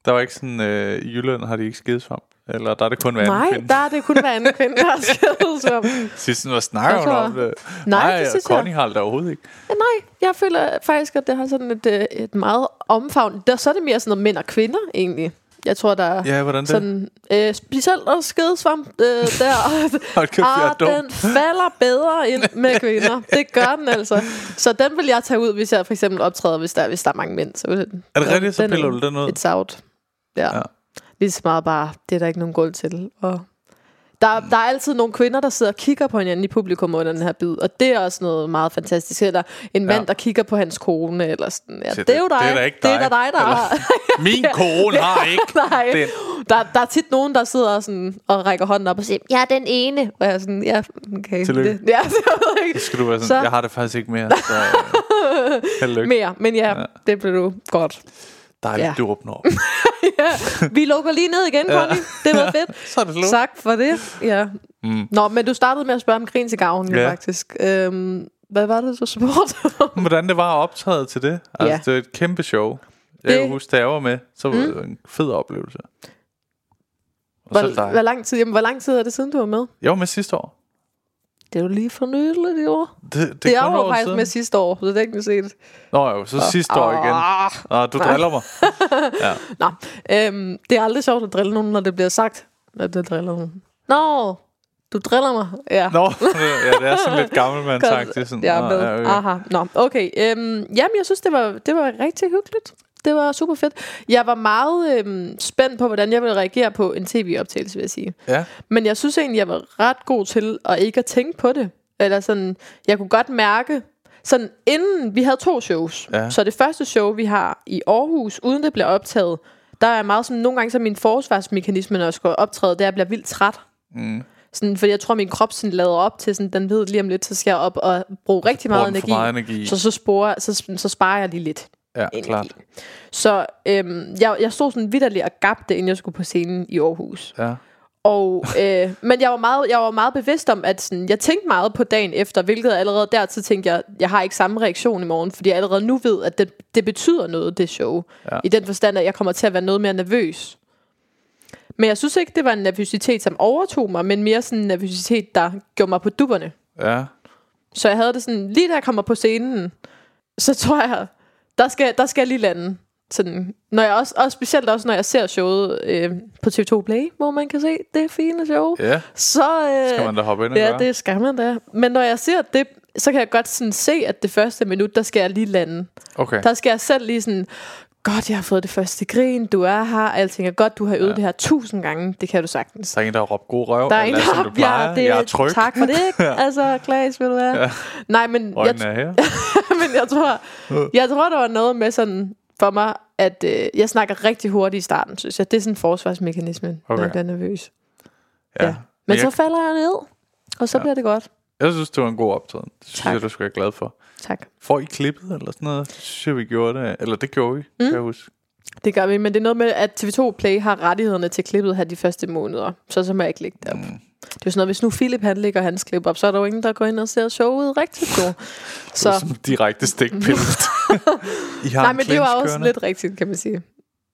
Speaker 1: Der var ikke sådan, øh, i Jylland har de ikke skidesvamp? Eller der er det kun hver
Speaker 3: Nej,
Speaker 1: anden
Speaker 3: der er det kun hver anden kvinde, der har [LAUGHS] skrevet som.
Speaker 1: Sidst, hvad snakker
Speaker 3: Jeg
Speaker 1: hun
Speaker 3: tror-
Speaker 1: om det?
Speaker 3: Nej, det synes jeg-
Speaker 1: Connie har det overhovedet ikke.
Speaker 3: Ja, nej, jeg føler faktisk, at det har sådan et, øh, et meget omfavn. Der, så er det mere sådan noget mænd og kvinder, egentlig. Jeg tror, der er
Speaker 1: Ja, hvordan det?
Speaker 3: sådan... Øh, specielt og skedesvamp øh, der. [LAUGHS]
Speaker 1: Hold jeg
Speaker 3: ah, den falder bedre ind med kvinder. Det gør den altså. Så den vil jeg tage ud, hvis jeg for eksempel optræder, hvis der, hvis der er mange mænd. Så
Speaker 1: Er det rigtigt, så
Speaker 3: er
Speaker 1: piller du den ud?
Speaker 3: It's out. Ja.
Speaker 1: Ja.
Speaker 3: Lige så meget bare, det er der ikke nogen grund til. Og der, der er altid nogle kvinder, der sidder og kigger på hinanden i publikum under den her bid, og det er også noget meget fantastisk. Eller en mand,
Speaker 1: Ja.
Speaker 3: der kigger på hans kone, eller sådan. Ja,
Speaker 1: Så
Speaker 3: det, er jo
Speaker 1: det-
Speaker 3: dig.
Speaker 1: det er da ikke
Speaker 3: Det er
Speaker 1: dig.
Speaker 3: da dig, der
Speaker 1: Eller-
Speaker 3: har. [LAUGHS]
Speaker 1: Min kone har [LAUGHS] ikke
Speaker 3: Nej,
Speaker 1: den.
Speaker 3: der, der er tit nogen, der sidder sådan og rækker hånden op og siger, jeg er den ene. Og jeg er sådan, ja, okay.
Speaker 1: Tillykke.
Speaker 3: Det, ja, [LAUGHS] det ved jeg ikke.
Speaker 1: Så skal du være sådan,
Speaker 3: Så-
Speaker 1: jeg har det faktisk ikke mere. Så, øh, held og lykke.
Speaker 3: Mere, men ja,
Speaker 1: Ja.
Speaker 3: det blev du godt.
Speaker 1: Dejligt,
Speaker 3: Ja.
Speaker 1: du åbner. [LAUGHS]
Speaker 3: Vi lukker lige ned igen, Connie. Det var fedt. [LAUGHS]
Speaker 1: Så er det slut.
Speaker 3: Tak for det. Ja.
Speaker 1: Mm.
Speaker 3: Nå, men du startede med at spørge om grin til gavn,
Speaker 1: Ja.
Speaker 3: ja. faktisk. Øhm, hvad var det, du spurgte? [LAUGHS]
Speaker 1: Hvordan det var optræde til det. Altså,
Speaker 3: Ja.
Speaker 1: det var et kæmpe show. Jeg
Speaker 3: Det-
Speaker 1: kan huske, da jeg var med, så var det en fed oplevelse. Og så
Speaker 3: Hvor,
Speaker 1: dig.
Speaker 3: hvor, lang tid, jamen, hvor lang tid er det siden, du var med?
Speaker 1: Jeg var med sidste år.
Speaker 3: Det er jo lige for nyligt i år.
Speaker 1: Det, det,
Speaker 3: Det, det
Speaker 1: er
Speaker 3: jo faktisk
Speaker 1: siden.
Speaker 3: med sidste år, så det er ikke set.
Speaker 1: Nå jo, så sidste år igen.
Speaker 3: Ah,
Speaker 1: Nå, du driller mig. [LAUGHS] ja.
Speaker 3: Nå, øhm, det er aldrig sjovt at drille nogen, når det bliver sagt, at det driller nogen. Nå, du driller mig. Ja.
Speaker 1: Nå, ja, det er sådan lidt gammelmandsagtigt. Sådan,
Speaker 3: Jeg er
Speaker 1: Nå,
Speaker 3: med.
Speaker 1: ja, okay.
Speaker 3: Aha. Nå, okay. Øhm, jamen, jeg synes, det var, det var rigtig hyggeligt. Det var super fedt. Jeg var meget øhm, spændt på, hvordan jeg ville reagere på en tv-optagelse, vil jeg sige.
Speaker 1: Ja.
Speaker 3: Men jeg synes egentlig, jeg var ret god til at ikke at tænke på det. Eller sådan, jeg kunne godt mærke, sådan inden, vi havde to shows.
Speaker 1: Ja.
Speaker 3: Så det første show, vi har i Aarhus, uden det bliver optaget, der er meget sådan, nogle gange så min forsvarsmekanisme, når jeg skal optræde, det er, at jeg bliver vildt træt.
Speaker 1: Mm.
Speaker 3: Sådan, fordi jeg tror, min krop sådan lader op til, sådan, den ved lige om lidt, så skal jeg op og bruge rigtig meget energi.
Speaker 1: energi.
Speaker 3: Så, så, sporer, så, så sparer jeg lige lidt
Speaker 1: Ja,
Speaker 3: energi.
Speaker 1: klart.
Speaker 3: Så øhm, jeg, jeg stod sådan vidderligt og gabte, inden jeg skulle på scenen i Aarhus.
Speaker 1: Ja.
Speaker 3: Og, øh, men jeg var, meget, jeg var meget bevidst om, at sådan, jeg tænkte meget på dagen efter, hvilket allerede dertil tænkte jeg, jeg har ikke samme reaktion i morgen, fordi jeg allerede nu ved, at det, det betyder noget, det show.
Speaker 1: Ja.
Speaker 3: I den forstand, at jeg kommer til at være noget mere nervøs. Men jeg synes ikke, det var en nervøsitet, som overtog mig, men mere sådan en nervøsitet, der gjorde mig på dupperne.
Speaker 1: Ja.
Speaker 3: Så jeg havde det sådan, lige da jeg kommer på scenen, så tror jeg, der skal, der skal jeg lige lande. Sådan, når jeg også, og specielt også, når jeg ser showet øh, på TV2 Play, hvor man kan se det fine show.
Speaker 1: Ja.
Speaker 3: Så øh,
Speaker 1: Skal man da hoppe ind og
Speaker 3: Ja,
Speaker 1: gøre.
Speaker 3: det skal man da. Men når jeg ser det, så kan jeg godt sådan se, at det første minut, der skal jeg lige lande.
Speaker 1: Okay.
Speaker 3: Der skal jeg selv lige sådan, godt, jeg har fået det første grin, du er her, alting er godt, du har øvet ja. det her tusind gange, det kan du sagtens.
Speaker 1: Der er en, der har råbt god røv.
Speaker 3: Der er en, der
Speaker 1: plejer.
Speaker 3: ja, det,
Speaker 1: jeg er tryg.
Speaker 3: Tak for det. [LAUGHS] altså, Klaas, vil du være? Ja. Nej, men jeg,
Speaker 1: Øjnene er her. [LAUGHS] [LAUGHS]
Speaker 3: men jeg tror, jeg tror, der var noget med sådan for mig, at øh, jeg snakker rigtig hurtigt i starten, synes jeg. Det er sådan en forsvarsmekanisme, okay. når jeg bliver nervøs.
Speaker 1: Ja.
Speaker 3: Ja. Men,
Speaker 1: Men
Speaker 3: så
Speaker 1: jeg,
Speaker 3: falder jeg ned, og så ja. bliver det godt.
Speaker 1: jeg synes, det var en god optræden. Det synes
Speaker 3: Tak.
Speaker 1: jeg, du skal være glad for.
Speaker 3: Tak.
Speaker 1: Får I klippet eller sådan noget? Det synes jeg, vi gjorde det. Eller det gjorde vi, mm. kan jeg huske.
Speaker 3: Det gør vi, men det er noget med, at TV2 Play har rettighederne til klippet her de første måneder. Så så må jeg ikke lægge det op. Mm. Det er jo sådan noget, hvis nu Philip han lægger hans klip op, så er der jo ingen, der går ind og ser showet rigtig godt.
Speaker 1: Så.
Speaker 3: så,
Speaker 1: Som direkte stikpille. [LAUGHS]
Speaker 3: Nej,
Speaker 1: en
Speaker 3: men det var også
Speaker 1: kørende?
Speaker 3: lidt rigtigt, kan man sige.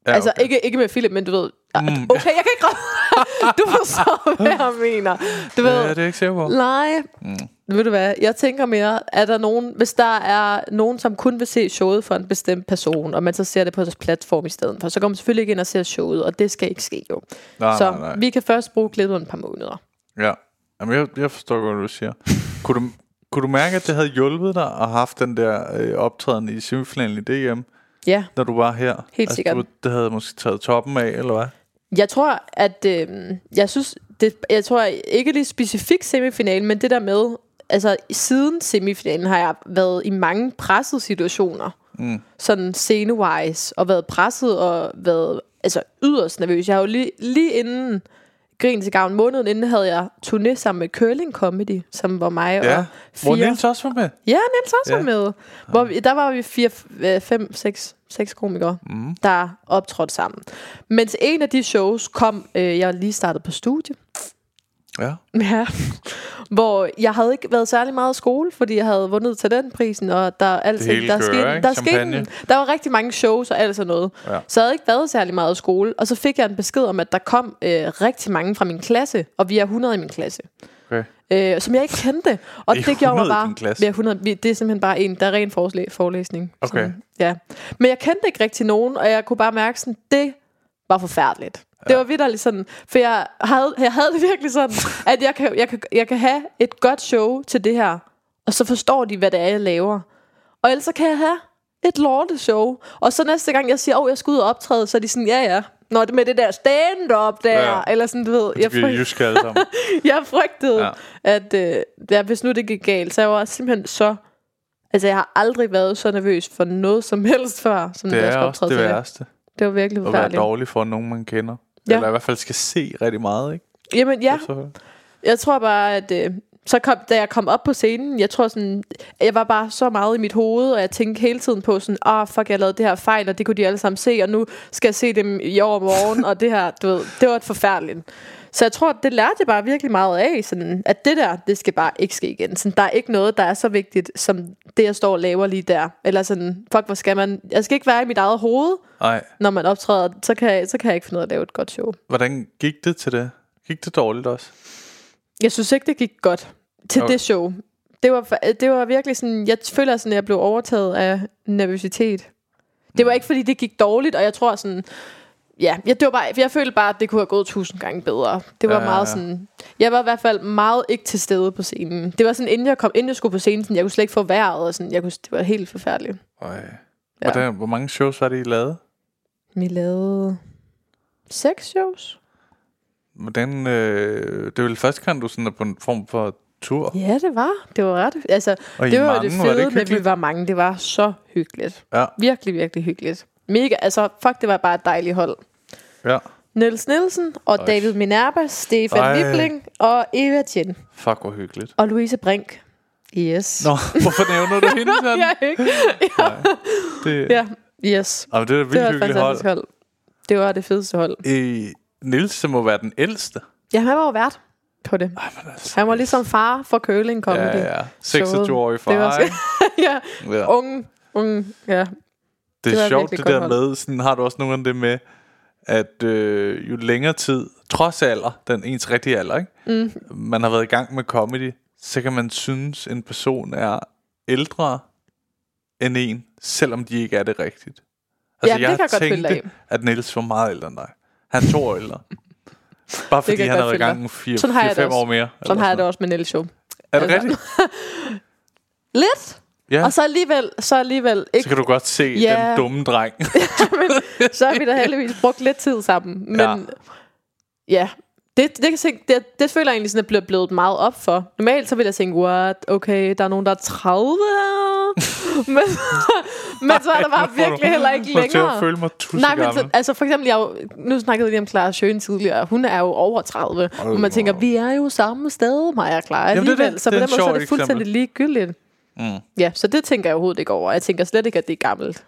Speaker 1: Ja,
Speaker 3: Altså,
Speaker 1: okay.
Speaker 3: ikke, ikke med Philip, men du ved...
Speaker 1: Mm.
Speaker 3: Okay, jeg kan ikke... [LAUGHS] du forstår, hvad jeg mener. Du ved,
Speaker 1: Ja, det er ikke sikker på.
Speaker 3: Nej. Mm. Ved du hvad, jeg tænker mere, er der nogen, hvis der er nogen, som kun vil se showet for en bestemt person, og man så ser det på deres platform i stedet for, så går man selvfølgelig ikke ind og ser showet, og det skal ikke ske jo.
Speaker 1: Nej,
Speaker 3: så
Speaker 1: nej, nej.
Speaker 3: vi kan først bruge klippet et par måneder.
Speaker 1: Ja. Jamen, jeg, jeg forstår godt, hvad du siger. kunne, du, kunne du mærke, at det havde hjulpet dig at have haft den der øh, optræden i semifinalen i DM,
Speaker 3: Ja,
Speaker 1: når du var her?
Speaker 3: Helt sikkert.
Speaker 1: Du, det havde måske taget toppen af, eller hvad?
Speaker 3: jeg tror, at øh, jeg synes, det, jeg tror ikke lige specifikt semifinalen, men det der med, altså siden semifinalen har jeg været i mange pressede situationer, mm. sådan scene-wise, og været presset og været altså yderst nervøs. Jeg har jo lige, lige inden Grin til gavn måneden inden havde jeg turné sammen med Curling Comedy, som var mig
Speaker 1: Ja.
Speaker 3: og
Speaker 1: Hvor
Speaker 3: fire...
Speaker 1: Niels også var med.
Speaker 3: Ja, Niels også
Speaker 1: Ja.
Speaker 3: ja. med. Hvor vi, der var vi fire, øh, fem, seks, seks komikere, mm. der optrådte sammen. Men til en af de shows kom, øh, jeg lige startet på studie,
Speaker 1: Ja.
Speaker 3: ja, hvor jeg havde ikke været særlig meget i skole, fordi jeg havde vundet talentprisen, og der alt
Speaker 1: Det hele
Speaker 3: der
Speaker 1: kører,
Speaker 3: skete,
Speaker 1: ikke?
Speaker 3: der skete, der var rigtig mange shows og alt sådan noget.
Speaker 1: Ja.
Speaker 3: Så jeg havde ikke været særlig meget i skole, og så fik jeg en besked om, at der kom øh, rigtig mange fra min klasse, og vi er 100 i min klasse.
Speaker 1: Okay.
Speaker 3: Øh, som jeg ikke kendte. Og det gjorde
Speaker 1: 100
Speaker 3: mig bare... Vi er 100, vi, det er simpelthen bare en, der er ren forslæ, forelæsning.
Speaker 1: Okay.
Speaker 3: Sådan, ja. Men jeg kendte ikke rigtig nogen, og jeg kunne bare mærke sådan, det var forfærdeligt. Ja. Det var vidderligt sådan, for jeg havde, jeg havde det virkelig sådan, at jeg kan, jeg, kan, jeg kan have et godt show til det her, og så forstår de, hvad det er, jeg laver. Og ellers så kan jeg have et lorteshow. Og så næste gang, jeg siger, åh, jeg skal ud og optræde, så er de sådan, ja, ja. Nå, det med det der stand-up der,
Speaker 1: Ja.
Speaker 3: eller sådan, du ved.
Speaker 1: Jeg
Speaker 3: Jeg,
Speaker 1: bliver
Speaker 3: fryg,
Speaker 1: jysk alle sammen. [LAUGHS]
Speaker 3: jeg frygtede,
Speaker 1: Ja.
Speaker 3: at øh, ja, hvis nu det gik galt, så jeg var simpelthen så... Altså, jeg har aldrig været så nervøs for noget som helst før, som
Speaker 1: Det
Speaker 3: jeg
Speaker 1: er
Speaker 3: skulle
Speaker 1: også det værste.
Speaker 3: Det var virkelig
Speaker 1: At være
Speaker 3: forfærdeligt.
Speaker 1: dårlig for nogen, man kender.
Speaker 3: Ja.
Speaker 1: Eller i hvert fald skal se rigtig meget, ikke?
Speaker 3: Jamen, ja. Jeg tror bare, at øh, så kom, da jeg kom op på scenen, jeg tror sådan, jeg var bare så meget i mit hoved, og jeg tænkte hele tiden på sådan, ah, oh, fuck, jeg lavede det her fejl, og det kunne de alle sammen se, og nu skal jeg se dem i overmorgen, og det her, du ved, det var et forfærdeligt. Så jeg tror, det lærte jeg bare virkelig meget af, sådan, at det der, det skal bare ikke ske igen. Sådan, der er ikke noget, der er så vigtigt, som det, jeg står og laver lige der. Eller sådan, fuck, hvor skal man... Jeg skal ikke være i mit eget hoved,
Speaker 1: Nej.
Speaker 3: når man optræder, så kan, jeg, så kan jeg ikke finde ud af at lave et godt show.
Speaker 1: Hvordan gik det til det? Gik det dårligt også?
Speaker 3: Jeg synes ikke, det gik godt til
Speaker 1: Okay.
Speaker 3: det show. Det var, det var virkelig sådan, jeg føler sådan, at jeg blev overtaget af nervøsitet. Det var ikke, fordi det gik dårligt, og jeg tror sådan, ja, jeg, det var bare, jeg følte bare, at det kunne have gået tusind gange bedre. Det var
Speaker 1: Ja,
Speaker 3: meget sådan, jeg var i hvert fald meget ikke til stede på scenen. Det var sådan, inden jeg kom, inden jeg skulle på scenen, sådan, jeg kunne slet ikke få vejret, og sådan, jeg kunne, det var helt forfærdeligt.
Speaker 1: Øj.
Speaker 3: Ja.
Speaker 1: Hvordan, hvor mange shows var det, I lavede?
Speaker 3: Vi lavede seks shows.
Speaker 1: Hvordan, øh, det er vel første gang, du sådan er på en form for tur?
Speaker 3: Ja, det var. Det var ret. Altså,
Speaker 1: Og I
Speaker 3: det var
Speaker 1: mange,
Speaker 3: det
Speaker 1: var det
Speaker 3: fede, men vi var mange. Det var så hyggeligt.
Speaker 1: Ja.
Speaker 3: Virkelig, virkelig hyggeligt. Mega, altså, fuck, det var bare et dejligt hold.
Speaker 1: Ja.
Speaker 3: Niels Nielsen og
Speaker 1: Øj.
Speaker 3: David Minerva, Stefan
Speaker 1: Ej.
Speaker 3: Wibling og Eva Jen
Speaker 1: Fuck, hvor hyggeligt.
Speaker 3: og Louise Brink. Yes.
Speaker 1: Nå, hvorfor nævner du [LAUGHS] hende sådan?
Speaker 3: ja, ikke? [LAUGHS]
Speaker 1: Det, [LAUGHS]
Speaker 3: Ja, yes.
Speaker 1: Jamen, det er et
Speaker 3: Det var et
Speaker 1: hyggeligt hold.
Speaker 3: fantastisk hold. Det var det fedeste hold.
Speaker 1: Øh, som må være den ældste.
Speaker 3: Ja, han var jo vært på det.
Speaker 1: Ej, men altså,
Speaker 3: Han var ligesom far for curling comedy.
Speaker 1: Ja, ja. 26-årig
Speaker 3: Det var
Speaker 1: far,
Speaker 3: så-
Speaker 1: ikke?
Speaker 3: ja,
Speaker 1: Ja.
Speaker 3: unge, unge, ja.
Speaker 1: Det er sjovt det der
Speaker 3: hold.
Speaker 1: med, sådan har du også nogle af det med, at øh, jo længere tid, trods alder, den ens rigtige alder, ikke? Mm. man har været i gang med comedy, så kan man synes, en person er ældre end en, selvom de ikke er det rigtigt. Altså,
Speaker 3: Ja, det kan jeg godt
Speaker 1: tænkte, at Niels var meget ældre end dig. Han er to år ældre. [LAUGHS] Bare fordi
Speaker 3: jeg
Speaker 1: han har været i gang
Speaker 3: dig. Sådan har jeg det
Speaker 1: 4-5
Speaker 3: også.
Speaker 1: år mere.
Speaker 3: Sådan har jeg det også med Niels Show.
Speaker 1: Er det
Speaker 3: Altså.
Speaker 1: rigtigt? [LAUGHS]
Speaker 3: Lidt.
Speaker 1: Ja.
Speaker 3: Og så alligevel, så alligevel ikke.
Speaker 1: Så kan du godt se
Speaker 3: Ja.
Speaker 1: den dumme dreng. [LAUGHS]
Speaker 3: så har vi da [LAUGHS] heldigvis brugt lidt tid sammen. Men
Speaker 1: Ja.
Speaker 3: ja, ja det, det, kan se, det, det føler jeg egentlig sådan, at bliver blevet meget op for. Normalt så vil jeg tænke, what, okay, der er nogen, der er 30 her. [LAUGHS] men, men så er der bare
Speaker 1: får du-
Speaker 3: virkelig heller ikke
Speaker 1: får jeg til at
Speaker 3: længere.
Speaker 1: føle mig
Speaker 3: Nej, men så, altså for eksempel, jeg jo, nu snakkede vi om Clara Schøn tidligere. Hun er jo over 30. Og man tænker, vi er jo samme sted, mig og Clara
Speaker 1: Jamen, det
Speaker 3: alligevel.
Speaker 1: det.
Speaker 3: Så på
Speaker 1: Det
Speaker 3: den måde så er det fuldstændig
Speaker 1: eksempel.
Speaker 3: ligegyldigt.
Speaker 1: Mm.
Speaker 3: Ja, så det tænker jeg overhovedet ikke over. Jeg tænker slet ikke, at det er gammelt.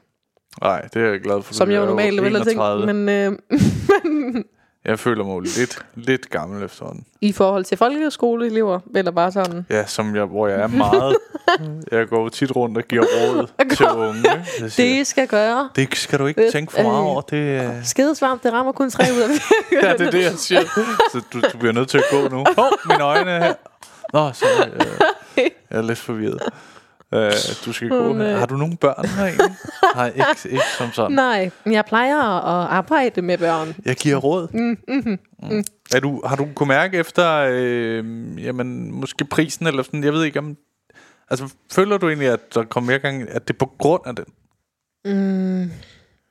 Speaker 1: Nej, det er jeg glad for.
Speaker 3: Som jeg jo normalt vil have tænkt.
Speaker 1: 31.
Speaker 3: Men øh, [LAUGHS]
Speaker 1: Jeg føler mig lidt, lidt gammel efterhånden.
Speaker 3: i forhold til folkeskoleelever, eller bare sådan...
Speaker 1: Ja, som jeg, hvor jeg er meget. [LAUGHS] jeg går tit rundt og giver råd [LAUGHS] til unge. Siger,
Speaker 3: Det skal gøre.
Speaker 1: det skal du ikke tænke for meget
Speaker 3: Øh,
Speaker 1: over. Det, er-
Speaker 3: Skidesvamp, det rammer kun tre ud af
Speaker 1: ja, det er det, jeg siger. Så du, du bliver nødt til at gå nu. Åh, oh, mine øjne er her. Nå, så øh, jeg er lidt forvirret. Uh, du skal gå
Speaker 3: nej.
Speaker 1: Har du nogle børn her egentlig? Nej, ikke, ikke som sådan.
Speaker 3: Nej, jeg plejer at arbejde med børn.
Speaker 1: Jeg giver råd.
Speaker 3: Mm, mm,
Speaker 1: Mm. Er du, har du kunne mærke efter, øh, jamen, måske prisen, eller sådan, jeg ved ikke om... Altså, føler du egentlig, at der kommer mere gang, at det er på grund af den?
Speaker 3: Mm,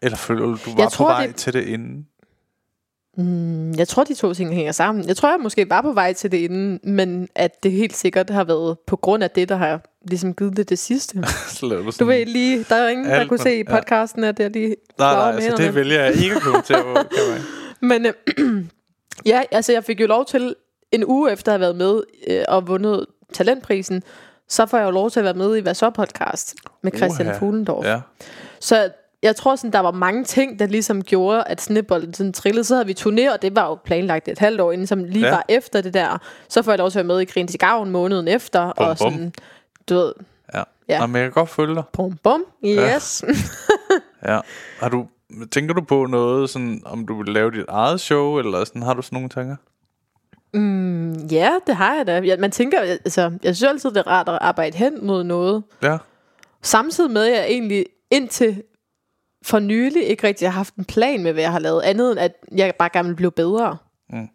Speaker 1: Eller føler du, du var
Speaker 3: Jeg
Speaker 1: på
Speaker 3: tror,
Speaker 1: vej
Speaker 3: det-
Speaker 1: til det inden?
Speaker 3: mm, jeg tror, de to ting hænger sammen. Jeg tror, jeg måske var på vej til det inden, men at det helt sikkert har været på grund af det, der har ligesom givet det det sidste. [LAUGHS]
Speaker 1: Du sådan,
Speaker 3: ved lige, der er ingen, der
Speaker 1: Alt,
Speaker 3: kunne
Speaker 1: men-
Speaker 3: se i
Speaker 1: ja.
Speaker 3: podcasten, at jeg lige
Speaker 1: nej, nej, altså, det vælger jeg ikke at kommentere på. [LAUGHS]
Speaker 3: Men øh, [CLEARS THROAT] ja, altså jeg fik jo lov til en uge efter at have været med øh, og vundet talentprisen, så får jeg jo lov til at være med i Hvad så podcast med Christian
Speaker 1: Uha.
Speaker 3: Fuglendorf.
Speaker 1: Ja.
Speaker 3: Så jeg tror sådan, der var mange ting, der ligesom gjorde, at snibbolden sådan trillede. Så havde vi turné, og det var jo planlagt et halvt år inden, som lige
Speaker 1: Ja.
Speaker 3: ja. var efter det der. Så får jeg lov til at være med i Grin til Gavn måneden efter.
Speaker 1: Bum,
Speaker 3: og
Speaker 1: bum.
Speaker 3: Du ved,
Speaker 1: Ja.
Speaker 3: Ja.
Speaker 1: Nå, men jeg kan godt følge dig.
Speaker 3: bum bum, yes. [LAUGHS]
Speaker 1: Ja. Har du, tænker du på noget, sådan, om du vil lave dit eget show, eller sådan, har du sådan nogle tanker?
Speaker 3: mm, ja, det har jeg da. Ja, man tænker, altså, jeg synes altid, det er rart at arbejde hen mod noget.
Speaker 1: Ja.
Speaker 3: Samtidig med, at jeg egentlig indtil for nylig ikke rigtig har haft en plan med, hvad jeg har lavet, andet end at jeg bare gerne vil blive bedre.
Speaker 1: Mm.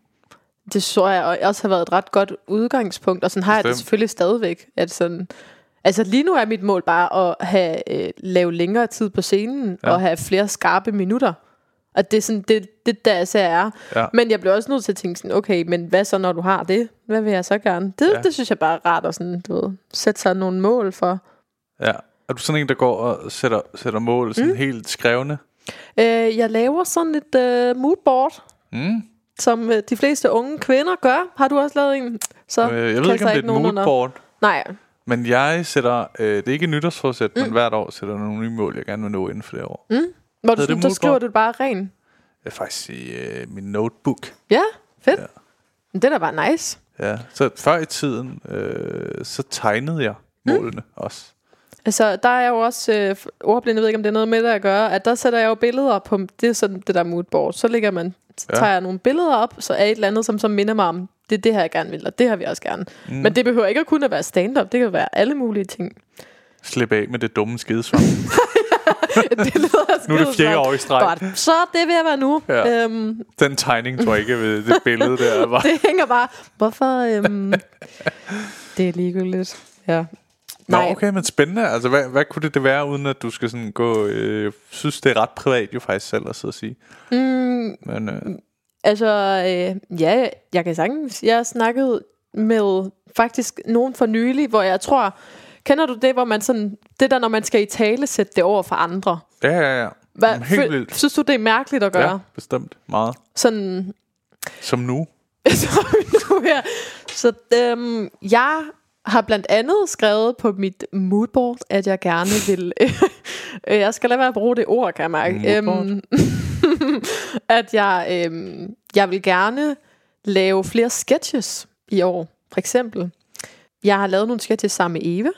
Speaker 3: Det så jeg også har været et ret godt udgangspunkt, og sådan har jeg det
Speaker 1: Bestemt.
Speaker 3: selvfølgelig stadigvæk. At sådan, altså lige nu er mit mål bare at have øh, lave længere tid på scenen,
Speaker 1: Ja.
Speaker 3: og have flere skarpe minutter. Og det er sådan, det, det der jeg er.
Speaker 1: Ja.
Speaker 3: Men jeg bliver også nødt til at tænke sådan, okay, men hvad så når du har det? Hvad vil jeg så gerne? Det,
Speaker 1: ja.
Speaker 3: det synes jeg bare er rart at sådan, du ved, sætte sig nogle mål for.
Speaker 1: Ja. Er du sådan en, der går og sætter, sætter mål sådan mm. helt skrevne?
Speaker 3: Øh, jeg laver sådan et øh, moodboard,
Speaker 1: Mm.
Speaker 3: Som øh, de fleste unge kvinder gør. Har du også lavet en? Så
Speaker 1: Øh, jeg ved ikke, om det er et
Speaker 3: nogen under.
Speaker 1: moodboard.
Speaker 3: Nej,
Speaker 1: Men jeg sætter, øh, det er ikke et nytårsforsæt, mm. men hvert år sætter jeg nogle nye mål, jeg gerne vil nå inden for det år. Mm.
Speaker 3: hvor du, sådan, der skriver
Speaker 1: moodboard?
Speaker 3: du det bare ren.
Speaker 1: Det er faktisk i øh, min notebook.
Speaker 3: Ja, fedt.
Speaker 1: Ja.
Speaker 3: Ja. Det er da bare nice.
Speaker 1: Ja. Så før i tiden, øh, så tegnede jeg målene mm. også.
Speaker 3: Altså, der er jo også øh, ordblind, jeg ved ikke, om det er noget med det at gøre, at der sætter jeg jo billeder på, det er sådan det der moodboard. Så ligger man, så
Speaker 1: Ja.
Speaker 3: tager jeg nogle billeder op, så er et eller andet, som så minder mig om, det er det her, jeg gerne vil, og det har vi også gerne. Mm. Men det behøver ikke at kun at være stand-up, det kan være alle mulige ting.
Speaker 1: Slip af med det dumme skidesvamp. [LAUGHS]
Speaker 3: det lyder
Speaker 1: Nu er det fjerde år i streg.
Speaker 3: Godt, så det ved at være nu.
Speaker 1: Ja.
Speaker 3: Øhm,
Speaker 1: Den tegning tror jeg ikke ved det billede der. [LAUGHS] Var.
Speaker 3: det hænger bare. Hvorfor? Øhm, det er ligegyldigt. Ja.
Speaker 1: Nå,
Speaker 3: Nej.
Speaker 1: okay, men spændende. Altså, hvad, hvad kunne det, det være, uden at du skal sådan gå... Øh, synes, det er ret privat jo faktisk selv at sidde og sige.
Speaker 3: Mm,
Speaker 1: Men øh,
Speaker 3: altså, øh, ja, jeg kan sagtens. Jeg har snakket med faktisk nogen for nylig, hvor jeg tror... Kender du det, hvor man sådan... Det der, når man skal i tale sætte det over for andre.
Speaker 1: ja, ja, ja.
Speaker 3: Hvad,
Speaker 1: Jamen, helt vildt.
Speaker 3: Synes du, det er mærkeligt at gøre?
Speaker 1: Ja, bestemt. Meget.
Speaker 3: Sådan...
Speaker 1: Som nu. [LAUGHS]
Speaker 3: så nu her. Så øhm, jeg har blandt andet skrevet på mit moodboard, at jeg gerne vil... [LAUGHS] jeg skal lade være at bruge det ord, kan jeg mærke. Øhm, [LAUGHS] at jeg, øhm, jeg vil gerne lave flere sketches i år. For eksempel, jeg har lavet nogle sketches sammen med Eva.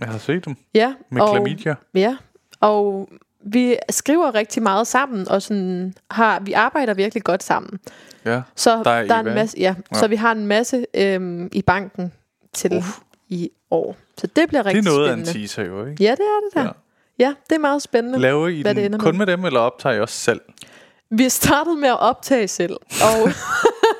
Speaker 1: Jeg har set dem
Speaker 3: Ja,
Speaker 1: med
Speaker 3: og,
Speaker 1: klamydia.
Speaker 3: Ja, og vi skriver rigtig meget sammen, og sådan har, vi arbejder virkelig godt sammen.
Speaker 1: Ja.
Speaker 3: Så
Speaker 1: Der er
Speaker 3: der er en masse, ja,
Speaker 1: Ja.
Speaker 3: så vi har en masse øhm, i banken til
Speaker 1: Uff.
Speaker 3: i år. Så det bliver
Speaker 1: Det er
Speaker 3: rigtig
Speaker 1: noget af en
Speaker 3: spændende.
Speaker 1: teaser jo, ikke?
Speaker 3: Ja, det er det der.
Speaker 1: Ja.
Speaker 3: Ja, det er meget spændende.
Speaker 1: Laver I
Speaker 3: hvad det
Speaker 1: den
Speaker 3: ender
Speaker 1: kun
Speaker 3: med.
Speaker 1: med dem, eller optager I også selv?
Speaker 3: Vi startede med at optage selv, og, [LAUGHS]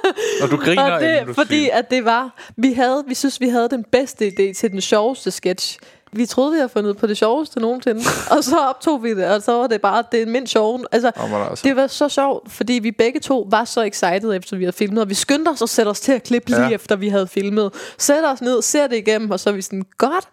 Speaker 3: [LAUGHS]
Speaker 1: Og du griner,
Speaker 3: og
Speaker 1: inden du
Speaker 3: det, fordi
Speaker 1: siger.
Speaker 3: at det var, vi havde, vi synes vi havde den bedste idé til den sjoveste sketch. Vi troede, vi havde fundet på det sjoveste nogensinde, [LAUGHS] og så optog vi det, og så var det bare det mindst sjove. Altså,
Speaker 1: altså.
Speaker 3: det var så sjovt, fordi vi begge to var så excited efter vi havde filmet, og vi skyndte os at sætte os til at klippe lige
Speaker 1: Ja.
Speaker 3: efter vi havde filmet. Sæt os ned, ser det igennem, og så er vi sådan, godt.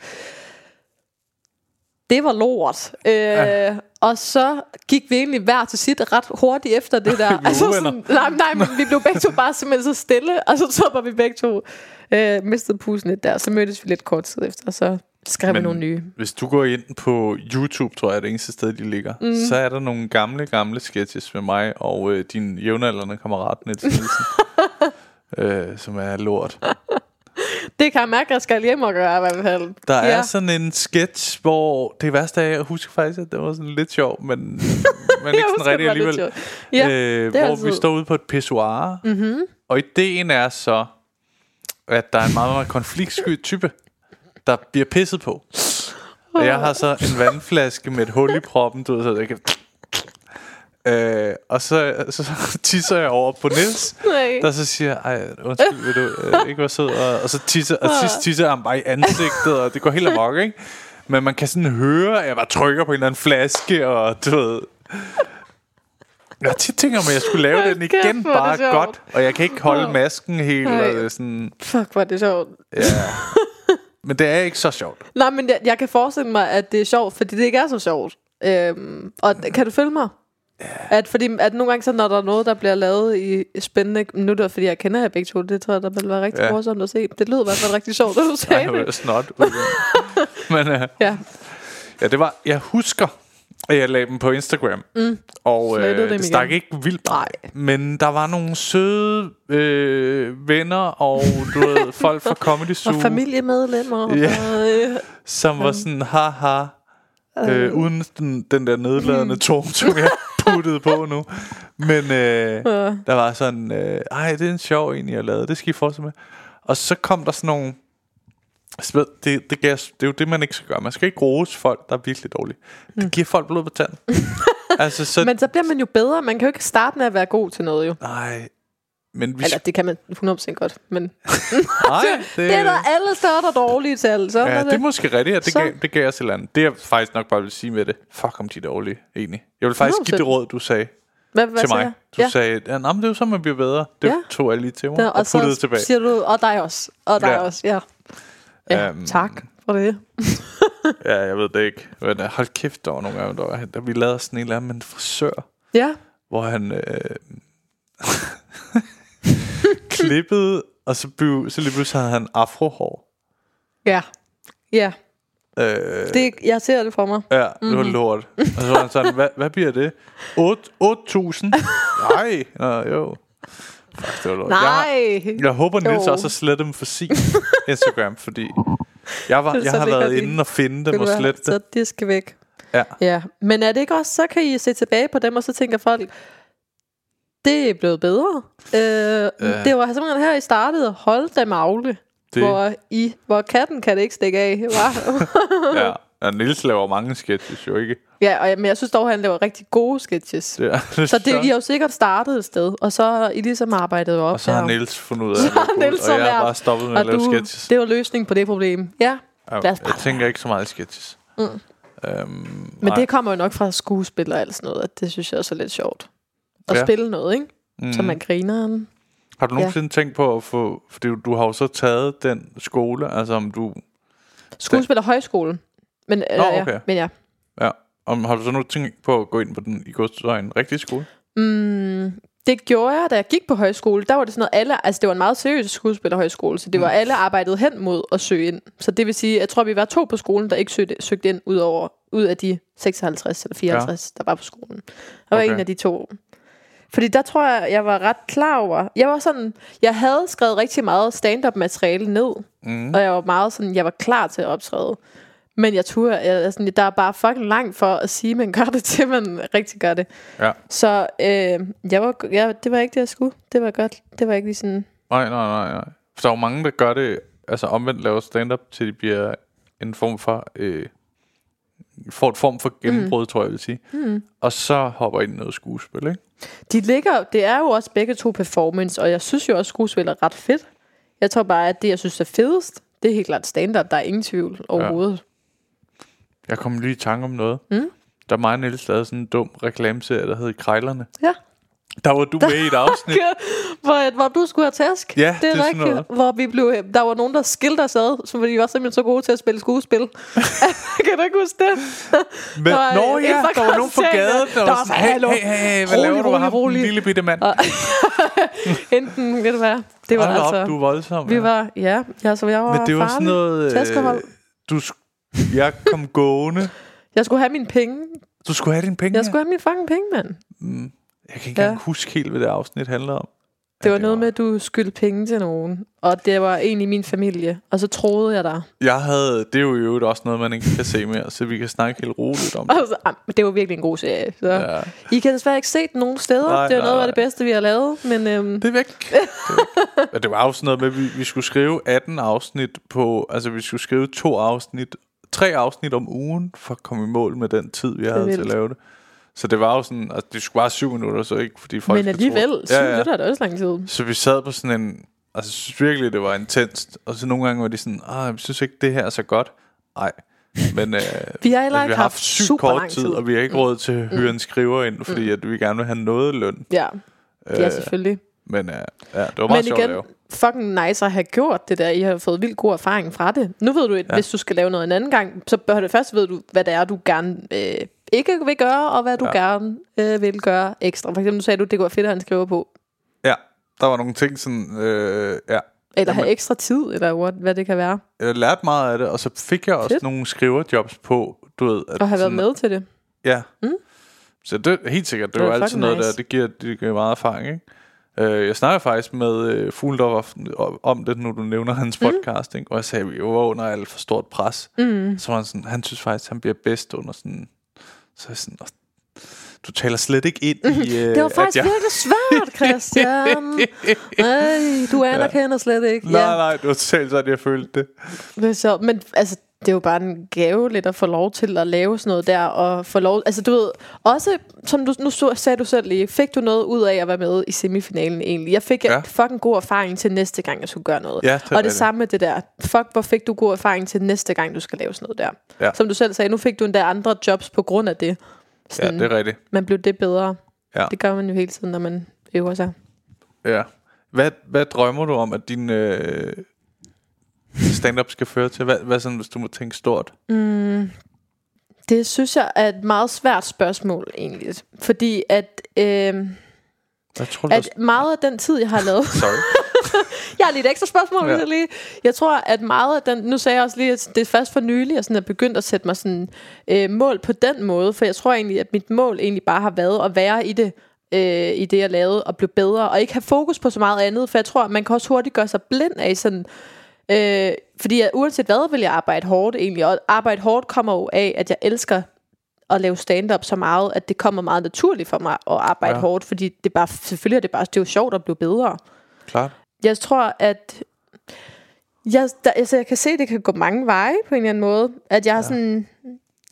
Speaker 3: Det var lort. Øh, ja. Og så gik vi egentlig hver til sit ret hurtigt efter det [LAUGHS] der.
Speaker 1: Var uvenner. [LAUGHS]
Speaker 3: nej, nej, men vi blev begge to bare simpelthen så stille, og så var vi begge to øh, mistede pusen lidt der. Så mødtes vi lidt kort tid efter, og så skrev vi
Speaker 1: Men
Speaker 3: nogle nye.
Speaker 1: Hvis du går ind på YouTube, tror jeg er det eneste sted, de ligger, mm. så er der nogle gamle, gamle sketches med mig og øh, din jævnaldrende kammerat, Niels [LAUGHS] Nielsen. øh, som er lort. [LAUGHS]
Speaker 3: Det kan jeg mærke, at jeg skal hjem og gøre i hvert fald.
Speaker 1: Der ja. Er sådan en sketch, hvor det værste er, jeg husker faktisk, at det var sådan lidt sjov, men, [LAUGHS] men ikke sådan rigtig alligevel.
Speaker 3: Ja,
Speaker 1: øh, hvor vi
Speaker 3: altid-
Speaker 1: står ude på et pissoir, mm-hmm. og ideen er så, at der er en meget, meget konfliktsky type, der bliver pisset på. Og jeg har så en vandflaske med et hul i proppen, du ved, så jeg kan... Øh, og så, så, så tisser jeg over på Nils
Speaker 3: Nej.
Speaker 1: der så siger, ej, undskyld, vil du øh, ikke være sød? Og, og så tisser, og sidst tisser han bare i ansigtet, og det går helt amok, ikke? Men man kan sådan høre, at jeg bare trykker på en eller anden flaske, og du ved... Jeg tit tænkt om, at jeg skulle lave den igen, bare godt. Og jeg kan ikke holde masken helt,
Speaker 3: Ej.
Speaker 1: og sådan...
Speaker 3: Fuck, hvor er det sjovt.
Speaker 1: Ja. Men det er ikke så sjovt.
Speaker 3: Nej, men jeg, jeg kan forestille mig, at det er sjovt, fordi det ikke er så sjovt. Øhm, og kan du følge mig? At, fordi, at nogle gange, så når der er noget, der bliver lavet i spændende... Nu er det fordi, jeg kender jer begge to. Det tror jeg, der vil være rigtig
Speaker 1: ja.
Speaker 3: morsomt at se. Det lød i hvert fald rigtig sjovt, da du sagde
Speaker 1: jeg var
Speaker 3: det.
Speaker 1: snot. Men øh, [LAUGHS]
Speaker 3: Ja.
Speaker 1: ja, det var... Jeg husker, at jeg lagde dem på Instagram. Mm. Og øh, det stak
Speaker 3: igen.
Speaker 1: ikke vildt meget.
Speaker 3: Nej.
Speaker 1: Men der var nogle søde øh, venner og du ved, [LAUGHS] folk fra Comedy Zoo,
Speaker 3: Og familiemedlemmer.
Speaker 1: Ja.
Speaker 3: Og, øh,
Speaker 1: som var sådan, haha, øh, uden den, den der nedladende tone, som jeg [LAUGHS] puttede på nu. Men øh, der var sådan, øh, ej, det er en sjov en, jeg lavede, det skal I fortsætte med. Og så kom der sådan nogle, Altså, ved, det, det, gav, det er jo det, man ikke skal gøre. Man skal ikke rose folk, der er virkelig dårlige. Det giver folk blod på tanden. [LAUGHS] altså, så...
Speaker 3: men så bliver man jo bedre. Man kan jo ikke starte med at være god til noget, jo.
Speaker 1: Nej, men vi...
Speaker 3: Eller det kan man 100% godt, men [LAUGHS]
Speaker 1: nej, [LAUGHS]
Speaker 3: det er der alle steder, der er dårlige til. Så
Speaker 1: Ja, det er måske rigtigt, at det
Speaker 3: Så-
Speaker 1: gav, det gav os et eller andet. Det jeg faktisk nok bare vil sige med det. Fuck om de er dårlige, egentlig. Jeg vil faktisk give
Speaker 3: 100%.
Speaker 1: det råd, du sagde
Speaker 3: hvad, hvad
Speaker 1: til mig.
Speaker 3: jeg?
Speaker 1: Du
Speaker 3: ja.
Speaker 1: sagde, ja, nah, men det er jo så, man bliver bedre. Det
Speaker 3: Ja.
Speaker 1: tog jeg lige til mig
Speaker 3: Der,
Speaker 1: og,
Speaker 3: og
Speaker 1: puttede
Speaker 3: så
Speaker 1: tilbage.
Speaker 3: siger du, og dig også. Og dig
Speaker 1: Ja.
Speaker 3: også, ja. Ja,
Speaker 1: Øhm,
Speaker 3: tak for det. [LAUGHS]
Speaker 1: Ja, jeg ved det ikke. Men øh, hold kæft, der var nogle gange, der, var, der vi lavede sådan en eller anden med en frisør,
Speaker 3: Ja,
Speaker 1: hvor han øh, [LAUGHS] klippede, og så, blev, så lige pludselig havde han afrohår.
Speaker 3: ja, ja.
Speaker 1: Øh,
Speaker 3: Det, jeg ser det for mig.
Speaker 1: Ja, det
Speaker 3: Mhm.
Speaker 1: var lort. Og så var han sådan, hvad, hvad bliver det? 8 8.000? [LAUGHS] Nej. Nå, jo. Fuck, det var lort. Jeg,
Speaker 3: Nej.
Speaker 1: har- jeg håber, Nils også har slettet dem for sin [LAUGHS] Instagram, fordi jeg, var, jeg har været
Speaker 3: de-
Speaker 1: inde og finde dem og slette
Speaker 3: Så
Speaker 1: det.
Speaker 3: det skal væk.
Speaker 1: Ja.
Speaker 3: Ja, men er det ikke også, så kan I se tilbage på dem, og så tænker folk, det er blevet bedre. Øh. Det var simpelthen her, I startede. Hold da magle.
Speaker 1: Det-
Speaker 3: Det. Hvor, I, hvor katten kan det ikke stikke af. hva?
Speaker 1: Ja. [LAUGHS] ja, Nils laver mange sketches jo ikke.
Speaker 3: ja, og, men jeg synes dog, at han laver rigtig gode sketches.
Speaker 1: Det er,
Speaker 3: Så det, har jo sikkert startet et sted, og så har I ligesom arbejdet op
Speaker 1: og så har
Speaker 3: der.
Speaker 1: Niels fundet ud af, det og jeg har
Speaker 3: lært,
Speaker 1: bare stoppet med at
Speaker 3: Og
Speaker 1: lave
Speaker 3: du,
Speaker 1: sketches.
Speaker 3: det var løsningen på det problem. Ja,
Speaker 1: Ja,
Speaker 3: lad os bare
Speaker 1: jeg tænker ikke så meget sketches. Mm. Øhm,
Speaker 3: men
Speaker 1: nej.
Speaker 3: det kommer jo nok fra skuespil og alt sådan noget, at det synes jeg også er lidt sjovt. At
Speaker 1: Ja.
Speaker 3: ja. spille noget, ikke? Mm. Så man griner.
Speaker 1: Har du nogensinde tænkt på at få... Fordi du har jo så taget den skole, altså om du...
Speaker 3: Skuespil og højskole. Men, øh,
Speaker 1: Nå,
Speaker 3: ja,
Speaker 1: okay.
Speaker 3: men ja.
Speaker 1: Ja, om, har du så nu tænkt på at gå ind på den i godsøjen rigtige skole?
Speaker 3: Mm, det gjorde jeg, da jeg gik på højskole. Der var det sådan noget, alle, altså det var en meget seriøs skuespillerhøjskole, så det var alle arbejdet hen mod at søge ind. Så det vil sige, jeg tror, vi var to på skolen, der ikke søgte, søgte ind ud, over, ud af de 56 eller 54, ja. der var på skolen. Der var
Speaker 1: Okay.
Speaker 3: en af de to Fordi der tror jeg, jeg var ret klar over. Jeg var sådan, jeg havde skrevet rigtig meget stand-up materiale ned. Mm. Og jeg var meget sådan, jeg var klar til at optræde. Men jeg tror, jeg, sådan, der er bare fucking langt for at sige, at man gør det [LAUGHS] til, man rigtig gør det.
Speaker 1: Ja.
Speaker 3: Så øh, jeg var, jeg, det var ikke det, jeg skulle. Det var godt. Det var ikke lige sådan...
Speaker 1: Nej, nej, nej, nej. For der er jo mange, der gør det, altså omvendt laver stand-up, til de bliver en form for, øh, får et form for gennembrud, mm. tror jeg vil sige. Mm. Og så hopper ind i noget skuespil, ikke?
Speaker 3: De ligger, det er jo også begge to performance, og jeg synes jo også, skuespil er ret fedt. Jeg tror bare, at det, jeg synes er fedest, det er helt klart stand-up. Der er ingen tvivl overhovedet. Ja.
Speaker 1: Jeg kom lige i tanke om noget. Mm? Der er mig og Niels lavede sådan en dum reklameserie, der hed Krejlerne.
Speaker 3: Ja.
Speaker 1: Der var du med i et afsnit. [LAUGHS]
Speaker 3: hvor, hvor du skulle have tæsk.
Speaker 1: Ja,
Speaker 3: det er,
Speaker 1: det er
Speaker 3: rigtigt. Hvor vi blev, der var nogen, der skilte os ad, så vi var simpelthen så gode til at spille skuespil. [LAUGHS] [LAUGHS] kan du ikke huske det?
Speaker 1: Men,
Speaker 3: Der var
Speaker 1: nå
Speaker 3: en
Speaker 1: ja, der var nogen på gaden, der,
Speaker 3: Der
Speaker 1: var sådan,
Speaker 3: hallo.
Speaker 1: hey, hey, hey, hvad
Speaker 3: Rolig,
Speaker 1: laver du
Speaker 3: rolig, rolig.
Speaker 1: lille bitte mand?
Speaker 3: Enten, ved du hvad, det var
Speaker 1: Hold
Speaker 3: altså...
Speaker 1: op, du er voldsom.
Speaker 3: vi var, ja, ja, så jeg var
Speaker 1: Men det var sådan noget... Øh, du, jeg kom gående.
Speaker 3: Jeg skulle have mine penge.
Speaker 1: Du skulle have dine penge.
Speaker 3: Jeg skulle have mine fucking penge, mand.
Speaker 1: Jeg kan ikke engang
Speaker 3: Ja.
Speaker 1: huske helt, hvad det afsnit handler om.
Speaker 3: Det var noget med, at du skyldte penge til nogen. Og det var en i min familie. Og så troede jeg dig.
Speaker 1: Jeg havde... Det er jo i øvrigt også noget, man ikke kan se mere, så vi kan snakke helt roligt om det.
Speaker 3: Og så, men det var virkelig en god serie. Så.
Speaker 1: Ja.
Speaker 3: I kan desværre ikke se den nogen steder.
Speaker 1: Nej,
Speaker 3: det er
Speaker 1: nej,
Speaker 3: noget af det bedste, vi har lavet. Men øhm,
Speaker 1: Det er væk. Det, er væk. Det var jo sådan noget med, at vi, vi skulle skrive 18 afsnit på... Altså, vi skulle skrive to afsnit... Tre afsnit om ugen, for at komme i mål med den tid, vi havde til at lave det. Så det var jo sådan... Altså, det skulle bare syv minutter, så ikke fordi folk
Speaker 3: men alligevel,
Speaker 1: tro-
Speaker 3: syv minutter er da også lang tid.
Speaker 1: Så vi sad på sådan en... Altså, synes virkelig, det var intenst. Og så nogle gange var de sådan, ah, jeg synes ikke, det her er så godt. Nej. Men øh, [LAUGHS]
Speaker 3: Vi har heller
Speaker 1: vi
Speaker 3: ikke
Speaker 1: har haft sygt
Speaker 3: super
Speaker 1: kort tid,
Speaker 3: tid.
Speaker 1: og vi har ikke råd til at hyre en skriver ind, fordi at vi gerne vil have noget løn.
Speaker 3: Ja, ja
Speaker 1: Øh,
Speaker 3: selvfølgelig.
Speaker 1: Men øh, ja, det var meget
Speaker 3: Men
Speaker 1: sjovt at
Speaker 3: igen,
Speaker 1: lave.
Speaker 3: Fucking nice at have gjort det der. I har fået vildt god erfaring fra det. Nu ved du, at ja. hvis du skal lave noget en anden gang, så bør det først ved du, hvad det er, du gerne øh, ikke vil gøre, og hvad du
Speaker 1: Ja.
Speaker 3: gerne øh, vil gøre ekstra. For eksempel sagde du, det være fedt at have en skriver på.
Speaker 1: Ja, der var nogle ting sådan, øh, ja.
Speaker 3: Eller have ekstra tid, eller what, hvad det kan være.
Speaker 1: Jeg lærte meget af det, og så fik jeg også
Speaker 3: Fedt.
Speaker 1: nogle skriverjobs på, du ved. At
Speaker 3: Og have været med til det.
Speaker 1: Ja. Mm. Så det helt sikkert, det,
Speaker 3: Det var
Speaker 1: altid noget
Speaker 3: nice.
Speaker 1: der, det giver, det giver meget erfaring, ikke? Øh, jeg snakker faktisk med øh, Fugledorf om det, nu du nævner hans
Speaker 3: Mm.
Speaker 1: podcast, ikke? og jeg sagde, at vi var under alt for stort pres. Mm. Så var han sådan, han synes faktisk, han bliver bedst under sådan, så jeg sådan, "Åh, du taler slet ikke ind i, øh,
Speaker 3: Det var faktisk
Speaker 1: at jeg...
Speaker 3: virkelig svært, Christian. [LAUGHS] Nej, du anerkender slet ikke.
Speaker 1: Nej, nej, det var totalt sådan, jeg følte det.
Speaker 3: Det er så, men altså, det er jo bare en gave lidt at få lov til at lave sådan noget der, og få lov, altså du ved, også, som du, nu sagde du selv lige, fik du noget ud af at være med i semifinalen egentlig? Jeg fik
Speaker 1: Ja.
Speaker 3: ja. fucking god erfaring til næste gang, jeg skulle gøre noget.
Speaker 1: Ja, det
Speaker 3: og det
Speaker 1: rigtigt.
Speaker 3: samme med det der, fuck, hvor fik du god erfaring til næste gang, du skal lave sådan noget der.
Speaker 1: Ja.
Speaker 3: Som du selv sagde, nu fik du endda andre jobs på grund af det.
Speaker 1: Ja,
Speaker 3: Sådan,
Speaker 1: det er rigtigt.
Speaker 3: Man blev det bedre.
Speaker 1: Ja.
Speaker 3: Det gør man jo hele tiden, når man øver sig.
Speaker 1: Ja. Hvad, hvad drømmer du om, at din øh, stand-up skal føre til? Hvad, hvad sådan, hvis du må tænke stort?
Speaker 3: Det synes jeg er et meget svært spørgsmål egentlig. Fordi at, øh,
Speaker 1: Jeg tror,
Speaker 3: at meget af den tid, jeg har lavet... [LAUGHS]
Speaker 1: Sorry.
Speaker 3: Jeg har lige et ekstra spørgsmål,
Speaker 1: Ja.
Speaker 3: lige. Jeg tror, at meget af den... Nu sagde jeg også lige, at det er først for nylig, jeg sådan er begyndt at sætte mig sådan, øh, mål på den måde. For jeg tror egentlig, at mit mål egentlig bare har været at være i det, øh, i det, jeg lavede, og blive bedre. Og ikke have fokus på så meget andet. For jeg tror, at man kan også hurtigt gøre sig blind af sådan... Øh, fordi at uanset hvad, vil jeg arbejde hårdt egentlig. Og arbejde hårdt kommer jo af, at jeg elsker at lave stand-up så meget, at det kommer meget naturligt for mig at arbejde
Speaker 1: Ja.
Speaker 3: ja. hårdt. Fordi det er bare, selvfølgelig er det bare det er jo sjovt at blive bedre.
Speaker 1: Klart.
Speaker 3: Jeg tror, at jeg, der, altså, jeg kan se, at det kan gå mange veje på en eller anden måde. At jeg ja. sådan,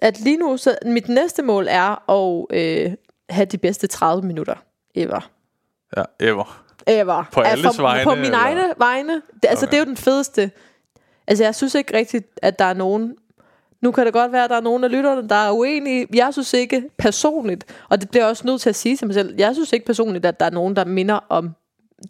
Speaker 3: at lige nu, så mit næste mål er at øh, have de bedste 30 minutter ever.
Speaker 1: Ja, ever.
Speaker 3: Ever.
Speaker 1: På
Speaker 3: At
Speaker 1: alles
Speaker 3: for,
Speaker 1: vegne,
Speaker 3: På mine
Speaker 1: eller?
Speaker 3: egne vegne. Det, altså,
Speaker 1: Okay.
Speaker 3: det er jo den fedeste. Altså, jeg synes ikke rigtigt, at der er nogen... Nu kan det godt være, at der er nogen af lytterne, der er uenige. Jeg synes ikke personligt, og det bliver jeg også nødt til at sige til mig selv, jeg synes ikke personligt, at der er nogen, der minder om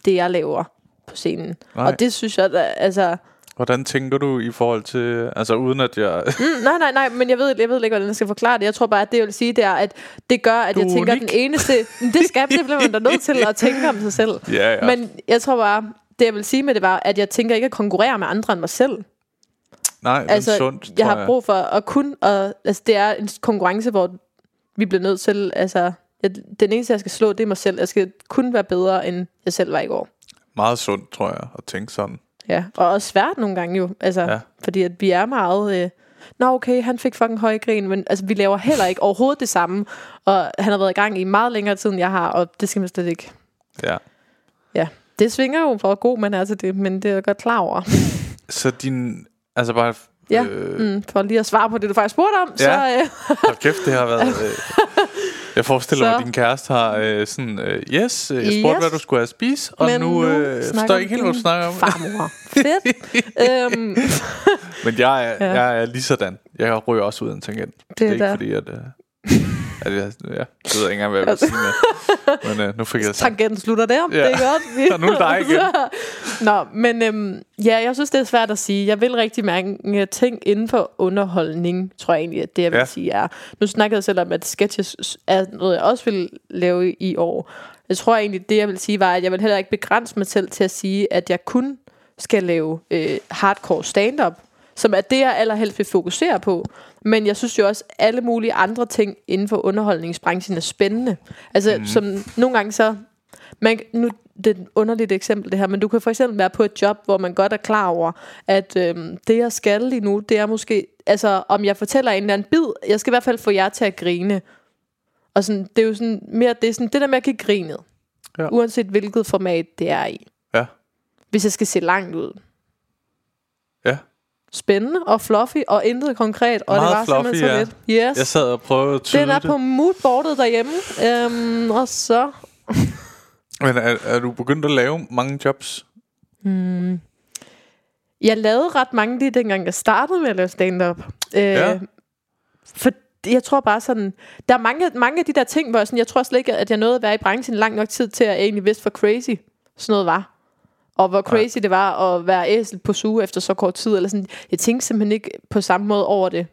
Speaker 3: det, jeg laver på scenen.
Speaker 1: Nej.
Speaker 3: Og det synes jeg, da, altså...
Speaker 1: Hvordan tænker du i forhold til... Altså uden at jeg...
Speaker 3: Mm, nej, nej, nej, men jeg ved, jeg ved ikke, hvordan jeg skal forklare det. Jeg tror bare, at det, jeg vil sige, det er, at det gør, at
Speaker 1: Du
Speaker 3: jeg tænker, at
Speaker 1: unik.
Speaker 3: den eneste... Det skal det bliver man da nødt til at tænke om sig selv. [LAUGHS]
Speaker 1: Ja, ja.
Speaker 3: Men jeg tror bare, det jeg vil sige med det var, at jeg tænker ikke at konkurrere med andre end mig selv.
Speaker 1: Nej, altså,
Speaker 3: Altså,
Speaker 1: sundt,
Speaker 3: jeg har brug for at kun... Og, altså, det er en konkurrence, hvor vi bliver nødt til... Altså, jeg, den eneste, jeg skal slå, det er mig selv. Jeg skal kun være bedre, end jeg selv var i går.
Speaker 1: Meget sundt, tror jeg, at tænke sådan.
Speaker 3: Ja, og også svært nogle gange jo. Altså,
Speaker 1: Ja.
Speaker 3: fordi at vi er meget... Øh, Nå okay, han fik fucking høje grin, men altså, vi laver heller ikke overhovedet det samme. Og han har været i gang i meget længere tid, end jeg har, og det skal man slet ikke.
Speaker 1: Ja.
Speaker 3: Ja, det svinger jo, hvor god man er til det, men det er jeg godt klar over. [LAUGHS]
Speaker 1: Så din... Altså bare...
Speaker 3: Ja,
Speaker 1: Øh,
Speaker 3: mm, for lige at svare på det, du faktisk spurgte om,
Speaker 1: Ja.
Speaker 3: så... Øh,
Speaker 1: kæft, det har været... [LAUGHS] Øh, jeg forestiller mig,
Speaker 3: Så-
Speaker 1: at din kæreste har øh, sådan... Øh, yes, øh, jeg spurgte,
Speaker 3: Yes.
Speaker 1: hvad du skulle have at spise, og
Speaker 3: men
Speaker 1: nu, øh,
Speaker 3: snakker
Speaker 1: forstår jeg ikke helt, hvad du snakker om.
Speaker 3: Farmor. Fedt. [LAUGHS] øhm,
Speaker 1: Men jeg er,
Speaker 3: Ja.
Speaker 1: jeg er lige sådan. Jeg ryger også ud af en tangent. Det, det er
Speaker 3: er
Speaker 1: ikke
Speaker 3: der.
Speaker 1: fordi, at... Øh, at jeg, ja, jeg ved ikke engang, hvad jeg vil sige med. Men øh, nu fik jeg det.
Speaker 3: Tangenten slutter der.
Speaker 1: Ja.
Speaker 3: Det er godt. [LAUGHS]
Speaker 1: Og nu er det dig igen. [LAUGHS]
Speaker 3: Nå, men øhm, ja, jeg synes, det er svært at sige. Jeg vil rigtig mange ting inden for underholdning, tror jeg egentlig, at det, jeg vil
Speaker 1: Ja.
Speaker 3: sige er. Nu snakkede jeg selv om, at sketches er noget, jeg også vil lave i, i år. Jeg tror egentlig, det jeg vil sige var, at jeg vil heller ikke begrænse mig selv til at sige, at jeg kun skal lave øh, hardcore stand-up, som er det, jeg allerhelst vil fokusere på. Men jeg synes jo også, at alle mulige andre ting inden for underholdningsbranchen er spændende. Altså, mm. som nogle gange så... Man, nu, det er et underligt eksempel det her, men du kan for eksempel være på et job, hvor man godt er klar over, at øhm, det jeg skal lige nu, det er måske, altså om jeg fortæller en eller anden bid, jeg skal i hvert fald få jer til at grine. Og sådan, det er jo sådan mere, det er sådan, det der med at give grinet.
Speaker 1: Ja.
Speaker 3: Uanset hvilket format det er i.
Speaker 1: Ja.
Speaker 3: Hvis jeg skal se langt ud. Spændende og fluffy og intet konkret, og
Speaker 1: Meget
Speaker 3: det var
Speaker 1: fluffy,
Speaker 3: simpelthen så
Speaker 1: ja.
Speaker 3: lidt. Yes.
Speaker 1: Jeg sad og prøvede at tyde
Speaker 3: Den er
Speaker 1: det.
Speaker 3: på moodboardet derhjemme. Øhm, og så
Speaker 1: Men er, er du begyndt at lave mange jobs?
Speaker 3: Jeg lavede ret mange lige dengang jeg startede med at lave stand-up. Øh,
Speaker 1: Ja.
Speaker 3: For jeg tror bare sådan, der er mange, mange af de der ting, hvor jeg, sådan, jeg tror slet ikke, at jeg nåede at være i branchen lang nok tid til, at jeg egentlig vidste, hvor crazy sådan noget var. Og hvor crazy det var at være æsel på suge efter så kort tid. Eller sådan. Jeg tænkte simpelthen ikke på samme måde over det.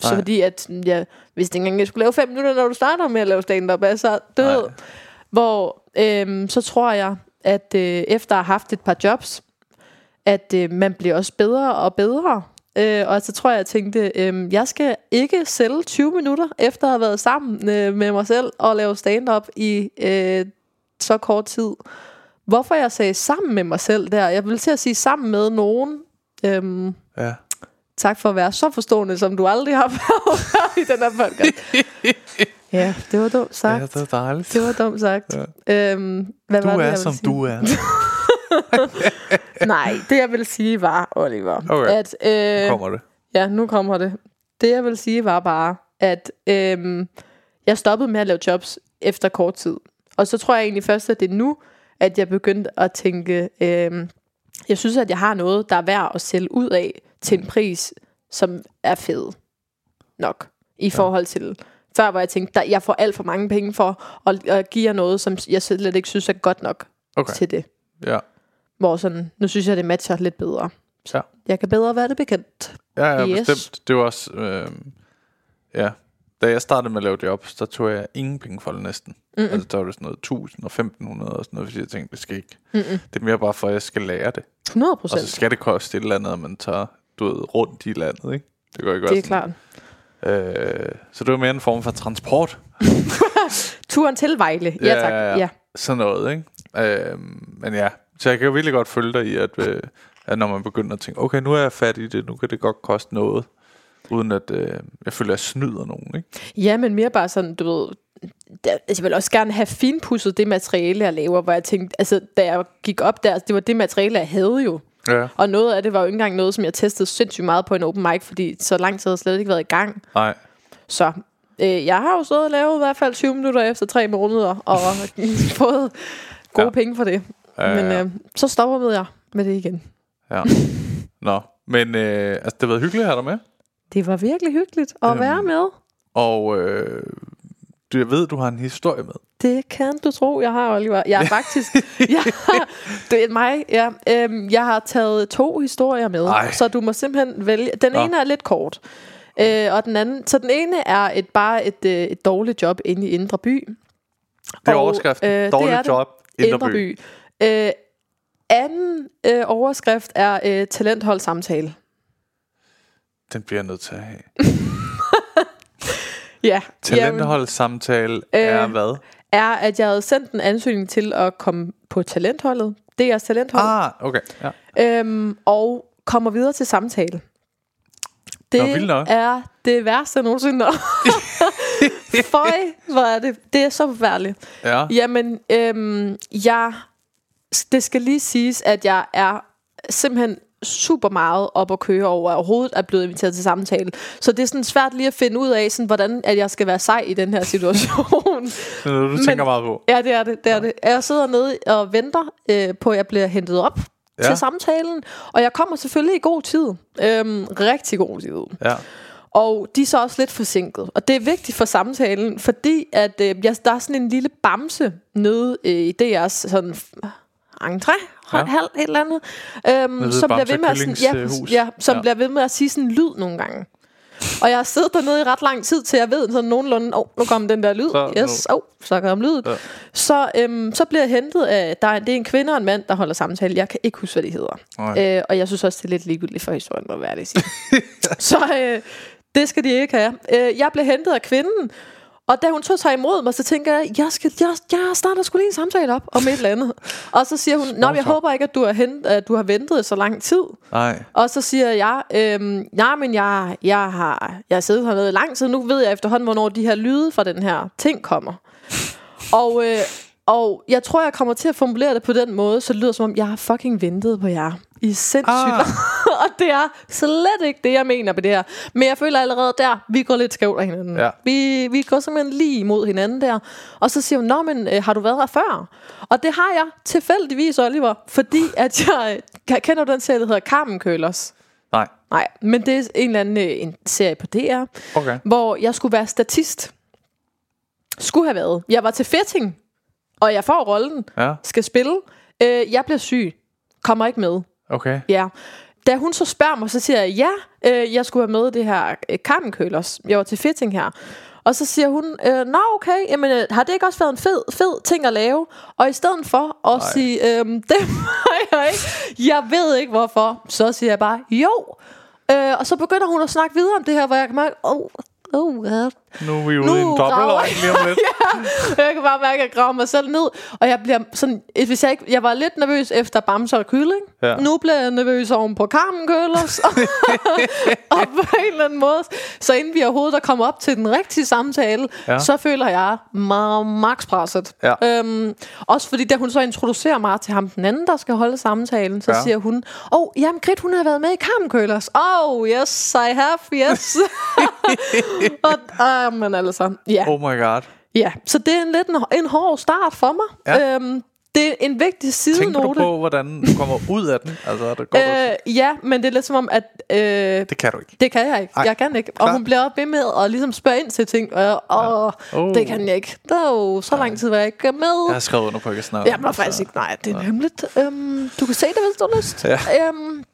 Speaker 3: Så
Speaker 1: Nej.
Speaker 3: fordi, at jeg vidste ikke engang, at jeg skulle lave fem minutter, når du starter med at lave stand-up. Altså, du
Speaker 1: Nej.
Speaker 3: Hvor øhm, så tror jeg, at øh, efter at have haft et par jobs, at øh, man bliver også bedre og bedre. Øh, og så tror jeg, jeg tænkte, øh, jeg skal ikke sælge 20 minutter, efter at have været sammen øh, med mig selv og lave stand-up i øh, så kort tid. Hvorfor jeg sagde sammen med mig selv der? Jeg vil til at sige sammen med nogen. Øhm,
Speaker 1: Ja.
Speaker 3: tak for at være så forstående, som du aldrig har [LAUGHS] været i den her podcast. ja, det var dumt sagt.
Speaker 1: Ja, det er dejligt.
Speaker 3: Det var dumt sagt. Ja. Øhm, hvad
Speaker 1: Du
Speaker 3: var det,
Speaker 1: er, som
Speaker 3: sige?
Speaker 1: du er. [LAUGHS]
Speaker 3: Nej, det jeg vil sige var, Oliver,
Speaker 1: Okay.
Speaker 3: at... Øh,
Speaker 1: Kommer det.
Speaker 3: Ja, nu kommer det. Det jeg vil sige var bare, at øhm, jeg stoppede med at lave jobs efter kort tid. Og så tror jeg egentlig først, at det er nu, at jeg begyndte at tænke, øhm, jeg synes, at jeg har noget, der er værd at sælge ud af til en pris, som er fed nok. I forhold til før, hvor jeg tænkte, der, jeg får alt for mange penge for at, at give jer noget, som jeg slet ikke synes er godt nok
Speaker 1: Okay.
Speaker 3: til det.
Speaker 1: Ja.
Speaker 3: Hvor sådan, nu synes jeg, det matcher lidt bedre.
Speaker 1: Ja.
Speaker 3: Jeg kan bedre være det bekendt.
Speaker 1: Ja, ja,
Speaker 3: Yes.
Speaker 1: bestemt. Det var også... Øh, ja. Da jeg startede med at lave jobs, der tog jeg ingen penge for det næsten. Mm-mm. Altså, der var det sådan noget 1000 og 1500 og sådan noget, fordi jeg tænkte, det skal ikke. Mm-mm. Det er mere bare for, at jeg skal lære det.
Speaker 3: 100
Speaker 1: Og så skal det koste et eller andet, at man tager du ved, rundt i landet, ikke? Det går ikke
Speaker 3: Det er klart.
Speaker 1: Øh, så det var mere en form for transport. [LAUGHS]
Speaker 3: Turen til Vejle. Ja, tak. Ja, ja.
Speaker 1: Sådan noget, ikke? Øh, men ja, så jeg kan jo virkelig godt følge dig i, at, øh, at når man begynder at tænke, okay, nu er jeg fat i det, nu kan det godt koste noget, uden at øh, jeg føler, at jeg snyder nogen, ikke?
Speaker 3: ja, men mere bare sådan, du ved... Der, altså, jeg vil også gerne have finpudset det materiale, jeg laver, hvor jeg tænkte, altså, da jeg gik op der, det var det materiale, jeg havde jo.
Speaker 1: Ja.
Speaker 3: Og noget af det var jo ikke engang noget, som jeg testede sindssygt meget på en open mic, fordi så lang tid havde jeg slet ikke været i gang.
Speaker 1: Nej.
Speaker 3: Så øh, jeg har jo stået og lavet i hvert fald 20 minutter efter tre måneder, og [LAUGHS] fået gode
Speaker 1: Ja.
Speaker 3: penge for det.
Speaker 1: Ja,
Speaker 3: Men øh, så stopper jeg med det igen.
Speaker 1: Ja. Nå, men øh, altså, det har været hyggeligt at have dig med.
Speaker 3: Det var virkelig hyggeligt at
Speaker 1: Øhm.
Speaker 3: være med.
Speaker 1: Og øh, du, jeg ved, du har en historie med.
Speaker 3: Det kan du tro, jeg har, Oliver. Jeg har [LAUGHS] faktisk... jeg har, det er mig, ja. Øhm, jeg har taget to historier med,
Speaker 1: Ej.
Speaker 3: så du må simpelthen vælge. Den
Speaker 1: Nå.
Speaker 3: ene er lidt kort, øh, og den anden... Så den ene er et, bare et, øh, et dårligt job inde i Indre By.
Speaker 1: Det er
Speaker 3: Og,
Speaker 1: overskriften.
Speaker 3: øh, det
Speaker 1: Dårligt
Speaker 3: er det.
Speaker 1: job. Indre
Speaker 3: Indre
Speaker 1: by.
Speaker 3: By. Øh, anden øh, overskrift er øh, talenthold samtale.
Speaker 1: Den bliver jeg nødt til at have. [LAUGHS]
Speaker 3: Ja.
Speaker 1: Talenterholdssamtale øh, er hvad?
Speaker 3: er, at jeg havde sendt en ansøgning til at komme på talentholdet. Det er jeres talenthold.
Speaker 1: Ah, okay. Ja.
Speaker 3: Øhm, og kommer videre til samtale. Det
Speaker 1: Nå,
Speaker 3: er det værste jeg nogensinde. [LAUGHS] Føj, hvor er det. Det er så forfærdeligt.
Speaker 1: Ja.
Speaker 3: Jamen, øhm, jeg, det skal lige siges, at jeg er simpelthen super meget op at køre over, jeg overhovedet er blevet inviteret til samtale. Så det er sådan svært lige at finde ud af, sådan, hvordan at jeg skal være sej i den her situation. [LAUGHS]
Speaker 1: Det er du tænker meget på.
Speaker 3: Ja, det er det. det, er det. Jeg sidder nede og venter øh, på, at jeg bliver hentet op ja.
Speaker 1: Ja.
Speaker 3: til samtalen. Og jeg kommer selvfølgelig i god tid. Øhm, rigtig god tid.
Speaker 1: Ja.
Speaker 3: Og de er så også lidt forsinket. Og det er vigtigt for samtalen, fordi at, øh, jeg, der er sådan en lille bamse nede øh, i DR's sådan entré,
Speaker 1: Ja.
Speaker 3: halv, et eller andet, øhm, som bliver ved med at, sådan, ja, ja, som
Speaker 1: Ja.
Speaker 3: bliver ved med at sige sådan en lyd nogle gange. Og jeg har siddet dernede i ret lang tid, til jeg ved sådan nogenlunde, åh, oh, nu kom den der lyd.
Speaker 1: Så-
Speaker 3: yes, åh, oh, så kom lyden.
Speaker 1: Ja.
Speaker 3: Så, øhm, så bliver jeg hentet af, der er, det er en kvinde og en mand, der holder samtale. Jeg kan ikke huske, hvad de hedder. Øh, og jeg synes også, det er lidt ligegyldigt for historien, må være det sige. [LAUGHS] så øh, det skal de ikke have. Øh, jeg blev hentet af kvinden, og da hun så tager imod mig, så tænker jeg, jeg, skal, jeg, jeg starter skulle lige en samtale op om et eller andet. Og så siger hun, Nå, jeg håber ikke, at du har, hent, at du har ventet så lang tid.
Speaker 1: Nej.
Speaker 3: Og så siger jeg, øhm, nej, men jeg, jeg, har, jeg har siddet hernede i lang tid. Nu ved jeg efterhånden, hvornår de her lyde fra den her ting kommer. Og, øh, og jeg tror, jeg kommer til at formulere det på den måde, så det lyder som om, jeg har fucking ventet på jer. I er sindssygt
Speaker 1: Ah. [LAUGHS]
Speaker 3: Og det er slet ikke det, jeg mener med det her. Men jeg føler allerede der, vi går lidt skævt af hinanden.
Speaker 1: Ja.
Speaker 3: Vi, vi går simpelthen lige imod hinanden der. Og så siger hun, Nå, men øh, har du været her før? Og det har jeg tilfældigvis, Oliver. Fordi [LAUGHS] at jeg, jeg kender du den serie, der hedder Carmen Kølers.
Speaker 1: Nej.
Speaker 3: Nej, men det er en eller anden øh, en serie på DR,
Speaker 1: Okay.
Speaker 3: hvor jeg skulle være statist. Skulle have været. Jeg var til fetting, og jeg får rollen,
Speaker 1: Ja.
Speaker 3: skal spille. Øh, jeg bliver syg, kommer ikke med.
Speaker 1: Okay.
Speaker 3: Ja. Da hun så spørger mig, så siger jeg, ja, øh, jeg skulle have med det her øh, Carmen. Jeg var til fitting her. Og så siger hun, øh, nå okay, jamen, øh, har det ikke også været en fed, fed ting at lave? Og i stedet for at
Speaker 1: Nej.
Speaker 3: sige, øh, [LAUGHS] det var jeg ikke, jeg ved ikke hvorfor, så siger jeg bare, jo. Øh, og så begynder hun at snakke videre om det her, hvor jeg kan mærke, oh, oh, ja,
Speaker 1: Nu er vi ude
Speaker 3: Nu
Speaker 1: i en
Speaker 3: jeg.
Speaker 1: lige om lidt. [LAUGHS]
Speaker 3: jeg kan bare mærke, at jeg graver mig selv ned. Og jeg bliver sådan, hvis jeg ikke, jeg var lidt nervøs efter Bamse og Kylling.
Speaker 1: Ja.
Speaker 3: Ja. Nu bliver jeg nervøs oven på Carmen Køllers. [LAUGHS] [LAUGHS] og på en eller anden måde. Så inden vi overhovedet er kommet op til den rigtige samtale,
Speaker 1: Ja.
Speaker 3: ja. så føler jeg mig max presset.
Speaker 1: Ja.
Speaker 3: Øhm, også fordi, da hun så introducerer mig til ham, den anden, der skal holde samtalen, så
Speaker 1: Ja.
Speaker 3: ja. siger hun, åh, oh, jamen Grit, hun har været med i Carmen Køllers. Oh, yes, I have, yes. og, uh, men altså, ja.
Speaker 1: Oh my god.
Speaker 3: Ja, så det er en lidt en, en hård start for mig.
Speaker 1: Ja.
Speaker 3: Øhm, det er en vigtig sidenote.
Speaker 1: Tænker du på, hvordan du kommer ud af den? Altså, er det, går du,
Speaker 3: Øh, ja, men det er lidt som om, at øh,
Speaker 1: det kan du ikke.
Speaker 3: det kan jeg ikke.
Speaker 1: Ej,
Speaker 3: jeg kan ikke. Og
Speaker 1: klart.
Speaker 3: hun bliver ved med at ligesom spørge ind til ting. Og, jeg, og
Speaker 1: Oh.
Speaker 3: det kan jeg ikke. Der er jo så lang tid, hvor jeg ikke med.
Speaker 1: Jeg har skrevet under på, at jeg.
Speaker 3: Jeg må faktisk ikke. Nej, det er hemmeligt. Øhm, du kan se det, hvis du har lyst.
Speaker 1: Ja.
Speaker 3: Øhm,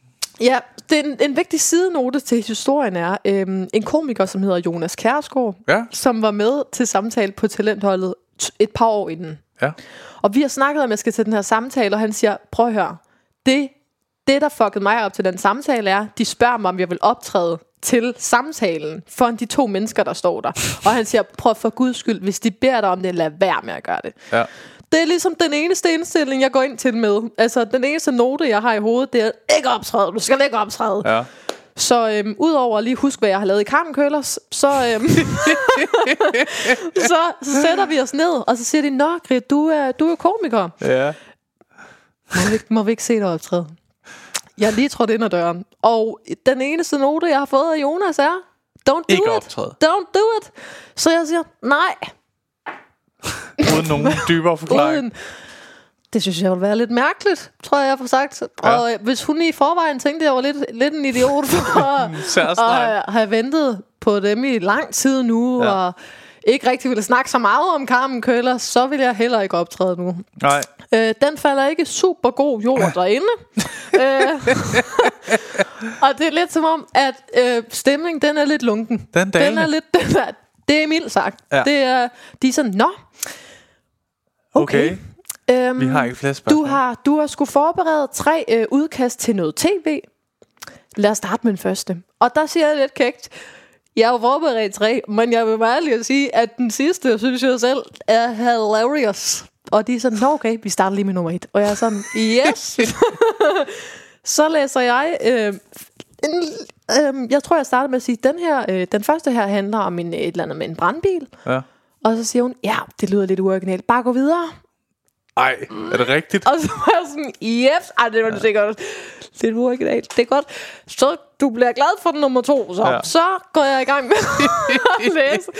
Speaker 3: ja, det er en, en vigtig sidenote til historien er øhm, en komiker, som hedder Jonas Kjærsgaard,
Speaker 1: Ja.
Speaker 3: som var med til samtale på talentholdet et par år inden.
Speaker 1: Ja.
Speaker 3: Og vi har snakket om, at jeg skal til den her samtale, og han siger, prøv at høre, det, det der fuckede mig op til den samtale er, de spørger mig, om jeg vil optræde til samtalen foran de to mennesker, der står der. Og han siger, prøv for guds skyld, hvis de beder dig om det, lad være med at gøre det.
Speaker 1: Ja.
Speaker 3: Det er ligesom den eneste indstilling, jeg går ind til med. Altså, den eneste note, jeg har i hovedet, det er, ikke optræde, du skal ikke optræde.
Speaker 1: Ja.
Speaker 3: Så øhm, udover at lige huske, hvad jeg har lavet i Carmen Køllers, så, øhm, så, [LAUGHS] så sætter vi os ned, og så siger de, Nå, Grit, du er, du er komiker.
Speaker 1: Ja.
Speaker 3: Må vi, ikke- må vi ikke se dig optræde? Jeg er lige trådt ind ad døren. Og den eneste note, jeg har fået af Jonas er, don't do
Speaker 1: Ikke
Speaker 3: it.
Speaker 1: optræde.
Speaker 3: Don't do it. Så jeg siger, nej. [LAUGHS]
Speaker 1: Uden nogen dybere forklaring.
Speaker 3: Uden, det synes jeg ville være lidt mærkeligt, tror jeg, jeg får sagt.
Speaker 1: Ja.
Speaker 3: Og øh, hvis hun i forvejen tænkte, at jeg var lidt, lidt en idiot [LAUGHS] for at
Speaker 1: Særsnegl.
Speaker 3: have, ventet på dem i lang tid nu,
Speaker 1: Ja.
Speaker 3: og ikke rigtig ville snakke så meget om Carmen Køller, så vil jeg heller ikke optræde nu.
Speaker 1: Nej.
Speaker 3: Øh, den falder ikke super god jord [LAUGHS] derinde. øh, og det er lidt som om, at øh, stemningen den er lidt lunken.
Speaker 1: Den
Speaker 3: den er lidt, den er, det er mildt sagt.
Speaker 1: Ja.
Speaker 3: Det er, de er sådan, nå,
Speaker 1: Okay.
Speaker 3: okay. Øhm,
Speaker 1: Vi har ikke flere spørgsmål.
Speaker 3: du har, du har skulle forberede tre øh, udkast til noget tv. Lad os starte med den første. Og der siger jeg lidt kægt, Jeg har forberedt tre, men jeg vil bare lige sige, at den sidste, synes jeg selv, er hilarious. Og de er sådan, "Nå, okay, vi starter lige med nummer et. Og jeg er sådan, [LAUGHS] yes. [LAUGHS] så læser jeg... Øh, en, øh, jeg tror, jeg starter med at sige, den her, øh, den første her handler om en, et eller andet med en brandbil.
Speaker 1: Ja.
Speaker 3: Og så siger hun, ja, det lyder lidt uoriginalt. Bare gå videre.
Speaker 1: Ej, er det rigtigt?
Speaker 3: Og så var jeg sådan, yes, ej, det var det sikkert lidt uoriginalt. Det er godt. Så du bliver glad for den nummer to, så.
Speaker 1: Ja.
Speaker 3: Så går jeg i gang med at [LAUGHS] læse.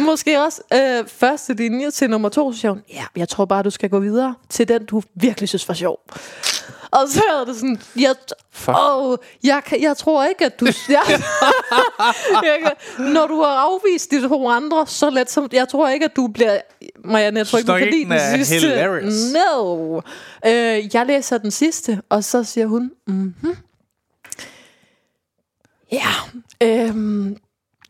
Speaker 3: Måske også øh, første linje til nummer to, så siger hun, ja, jeg tror bare, du skal gå videre til den, du virkelig synes var sjov. Og så er det sådan, jeg,
Speaker 1: Fuck.
Speaker 3: åh, jeg, kan, jeg tror ikke, at du... Jeg, [LAUGHS] jeg kan, når du har afvist de to andre, så let som... Jeg tror ikke, at du bliver... Marianne, jeg tror ikke, du kan lide
Speaker 1: den er
Speaker 3: sidste.
Speaker 1: hilarious.
Speaker 3: No. Øh, jeg læser den sidste, og så siger hun... Mhm. Ja, øhm,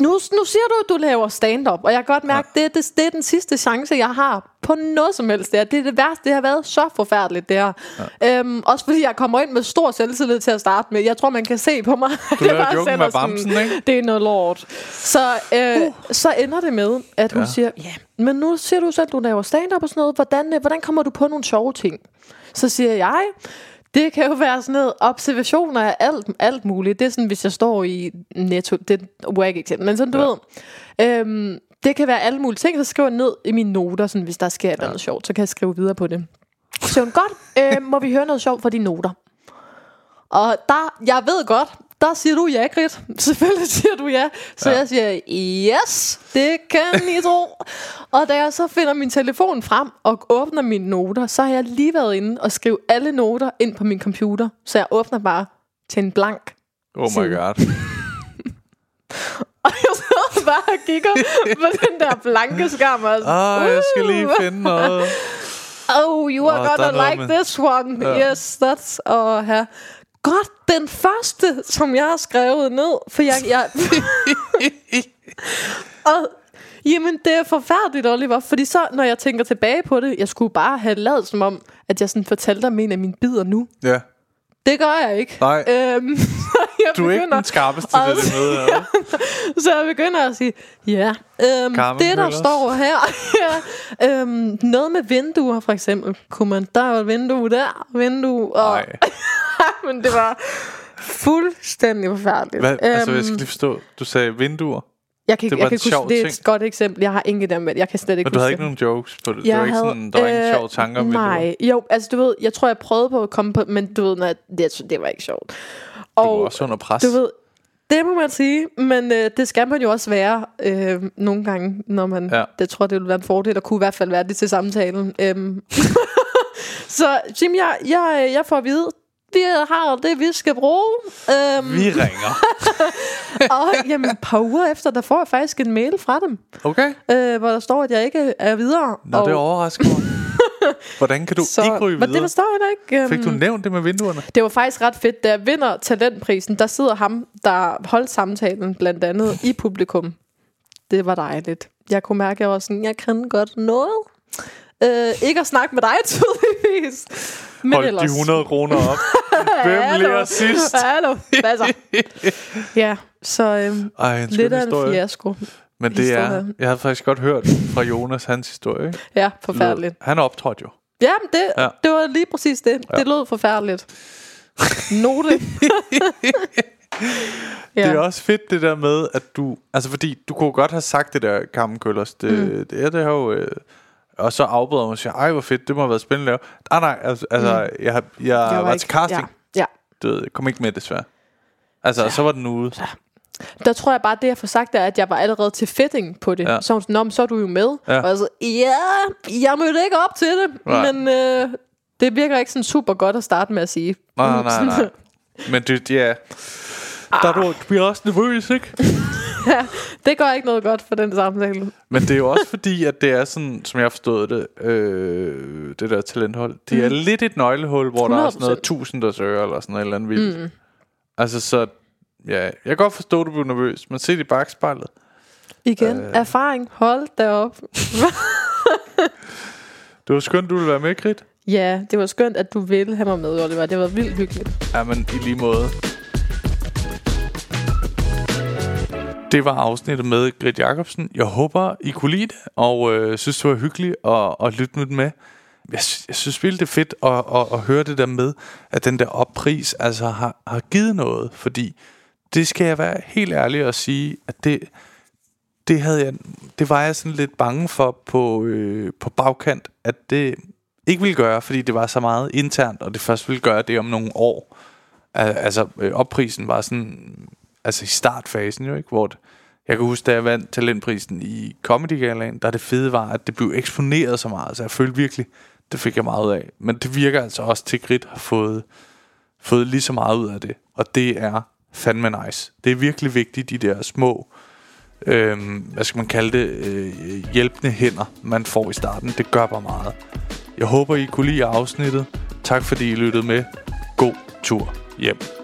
Speaker 3: nu, nu siger du, at du laver stand-up, og jeg kan godt mærke, ja. det, det, det er den sidste chance, jeg har på noget som helst. Det, her. det er det værste, det har været så forfærdeligt, det her. Ja. Øhm, også fordi jeg kommer ind med stor selvtillid til at starte med. Jeg tror, man kan se på mig.
Speaker 1: Du laver [LAUGHS]
Speaker 3: bare
Speaker 1: joken med bamsen, ikke?
Speaker 3: Det er noget lort. Så, øh, uh. så ender det med, at hun
Speaker 1: Ja.
Speaker 3: siger, ja, men nu siger du selv, at du laver stand-up og sådan noget. Hvordan, øh, hvordan kommer du på nogle sjove ting? Så siger jeg, det kan jo være sådan noget observationer af alt, alt muligt. Det er sådan, hvis jeg står i netto, det er et eksempel, men sådan du
Speaker 1: Ja.
Speaker 3: ved. Øhm, det kan være alle mulige ting, så skriver jeg ned i mine noter, sådan, hvis der sker et eller andet sjovt, så kan jeg skrive videre på det. Så godt, øh, må vi høre noget sjovt fra dine noter? Og der, jeg ved godt, der siger du ja, Grit. [LAUGHS] Selvfølgelig siger du ja. Så
Speaker 1: Ja.
Speaker 3: jeg siger, yes, det kan I tro. og da jeg så finder min telefon frem og åbner mine noter, så har jeg lige været inde og skrive alle noter ind på min computer. Så jeg åbner bare til en blank.
Speaker 1: Oh my god. [LAUGHS]
Speaker 3: Og jeg sidder bare og kigger på [LAUGHS] den der blanke skærm. Og
Speaker 1: Ah, jeg skal lige
Speaker 3: "Uh."
Speaker 1: finde noget.
Speaker 3: Oh, you are
Speaker 1: er
Speaker 3: gonna like
Speaker 1: med-
Speaker 3: this one.
Speaker 1: Ja.
Speaker 3: Yes, that's... Og her. Godt, den første, som jeg har skrevet ned. For jeg... jeg [LAUGHS] og, jamen, det er forfærdeligt, Oliver. Fordi så, når jeg tænker tilbage på det, jeg skulle bare have lavet som om, at jeg sådan fortalte om en af mine bidder nu.
Speaker 1: Ja.
Speaker 3: Det gør jeg ikke.
Speaker 1: Nej.
Speaker 3: Øhm, [LAUGHS] jeg
Speaker 1: Du er ikke
Speaker 3: begynder-
Speaker 1: den skarpeste til det møde her. [LAUGHS]
Speaker 3: så jeg begynder at sige, ja, øhm,
Speaker 1: Carmen
Speaker 3: det der
Speaker 1: Møllers.
Speaker 3: står her, [LAUGHS] ja, øhm, noget med vinduer for eksempel, kunne man, der er et vindue der, vindue, og, men det var fuldstændig forfærdeligt.
Speaker 1: Hvad? Altså, jeg
Speaker 3: Øhm,
Speaker 1: skal lige forstå. Du sagde vinduer,
Speaker 3: jeg kan,
Speaker 1: det
Speaker 3: ikke- jeg kan ikke huske, det er
Speaker 1: ting.
Speaker 3: et godt eksempel. Jeg har ingen idé med, jeg kan slet ikke
Speaker 1: men du havde ikke nogen jokes på det.
Speaker 3: Jeg
Speaker 1: ikke
Speaker 3: havde,
Speaker 1: sådan, der var ingen
Speaker 3: øh,
Speaker 1: sjove tanker om vinduer.
Speaker 3: Nej, jo, altså du ved, jeg tror, jeg prøvede på at komme på, men du ved, nej, det, det var ikke sjovt.
Speaker 1: Du var også under pres.
Speaker 3: Du ved, det må man sige, men øh, det skal man jo også være øh, nogle gange, når man,
Speaker 1: Ja.
Speaker 3: det tror det vil være en fordel, at kunne i hvert fald være det til samtalen. Øhm. [LAUGHS] så Jim, jeg, jeg, jeg får at vide, vi har det, vi skal bruge. Øhm,
Speaker 1: Vi ringer. [LAUGHS]
Speaker 3: og jamen, et par uger efter, der får jeg faktisk en mail fra dem,
Speaker 1: Okay.
Speaker 3: øh, hvor der står, at jeg ikke er videre.
Speaker 1: Nå,
Speaker 3: og,
Speaker 1: det overrasker mig. [LAUGHS] Hvordan kan du
Speaker 3: så,
Speaker 1: ikke ryge
Speaker 3: Men det
Speaker 1: videre?
Speaker 3: forstår jeg da ikke. øhm.
Speaker 1: Fik du nævnt det med vinduerne?
Speaker 3: Det var faktisk ret fedt, da jeg vinder talentprisen, der sidder ham, der holdt samtalen blandt andet i publikum. Det var dejligt. Jeg kunne mærke, at jeg var sådan, jeg kan godt noget. Øh, ikke at snakke med dig, tydeligvis. Men
Speaker 1: Hold
Speaker 3: ellers.
Speaker 1: de 100 kroner op. [LAUGHS] Hvem lærer sidst?
Speaker 3: Hallo, hvad så? [LAUGHS] ja, så øhm,
Speaker 1: Ej,
Speaker 3: lidt af en fiasko.
Speaker 1: Men det er,
Speaker 3: historie.
Speaker 1: jeg havde faktisk godt hørt fra Jonas hans historie. Ikke?
Speaker 3: Ja, forfærdeligt.
Speaker 1: Han optrådte jo.
Speaker 3: Ja, men det,
Speaker 1: Ja.
Speaker 3: ja. det var lige præcis det. Ja. Det lød forfærdeligt. Note. [LAUGHS]
Speaker 1: Ja. Det er også fedt det der med, at du... Altså fordi, du kunne godt have sagt det der, Carmen Køllers. Det, mm. det, er det har jo... Øh, og så afbryder hun og siger, ej hvor fedt, det må have været spændende at lave. Ah, nej, altså, altså jeg, jeg, jeg var, var til casting.
Speaker 3: Ja, ja.
Speaker 1: Du ved, kom ikke med desværre. Altså, ja. så var den ude.
Speaker 3: Der tror jeg bare, det jeg får sagt er, at jeg var allerede til fitting på det.
Speaker 1: Ja.
Speaker 3: Ja. Så hun sådan, "Nå, men så er du jo med.
Speaker 1: Ja.
Speaker 3: Og jeg så, ja, jeg mødte ikke op til det.
Speaker 1: Nej.
Speaker 3: Men øh, det virker ikke sådan super godt at starte med at sige.
Speaker 1: Nej, [LAUGHS] nej, nej. Men det, ja... Der er du, du bliver også nervøs, ikke? [LAUGHS]
Speaker 3: det gør ikke noget godt for den samtale.
Speaker 1: Men det er jo også fordi, at det er sådan, som jeg har forstået det, øh, det der talenthold. Det er lidt et nøglehul, hvor der er sådan noget
Speaker 3: 100%.
Speaker 1: tusind, der søger, eller sådan noget eller andet vildt. Mm. Altså, så... Ja, jeg kan godt forstå, at du bliver nervøs, men se det i bagspejlet.
Speaker 3: Igen, øh. erfaring. Hold da op. [LAUGHS]
Speaker 1: Det var skønt, du ville være med, Grit.
Speaker 3: Ja, det var skønt, at du ville have mig med, Oliver. Det var vildt hyggeligt.
Speaker 1: Ja, men i lige måde. Det var afsnittet med Grit Jacobsen. Jeg håber, I kunne lide det, og øh, synes, det var hyggeligt at, at lytte med med. Jeg, jeg synes virkelig, det er fedt at, at, at høre det der med, at den der oppris altså har, har givet noget. Fordi det skal jeg være helt ærlig og sige, at det, det, havde jeg, det var jeg sådan lidt bange for på, øh, på bagkant, at det ikke ville gøre, fordi det var så meget internt, og det først ville gøre det om nogle år. Altså, øh, opprisen var sådan, altså i startfasen jo ikke, hvor det, jeg kan huske, da jeg vandt talentprisen i Comedy Galaen, der det fede var, at det blev eksponeret så meget, så jeg følte virkelig, det fik jeg meget ud af. Men det virker altså også til, Grit har fået, fået lige så meget ud af det, og det er fandme nice. Det er virkelig vigtigt, de der små, øh, hvad skal man kalde det, øh, hjælpende hænder, man får i starten. Det gør bare meget. Jeg håber, I kunne lide afsnittet. Tak fordi I lyttede med. God tur hjem.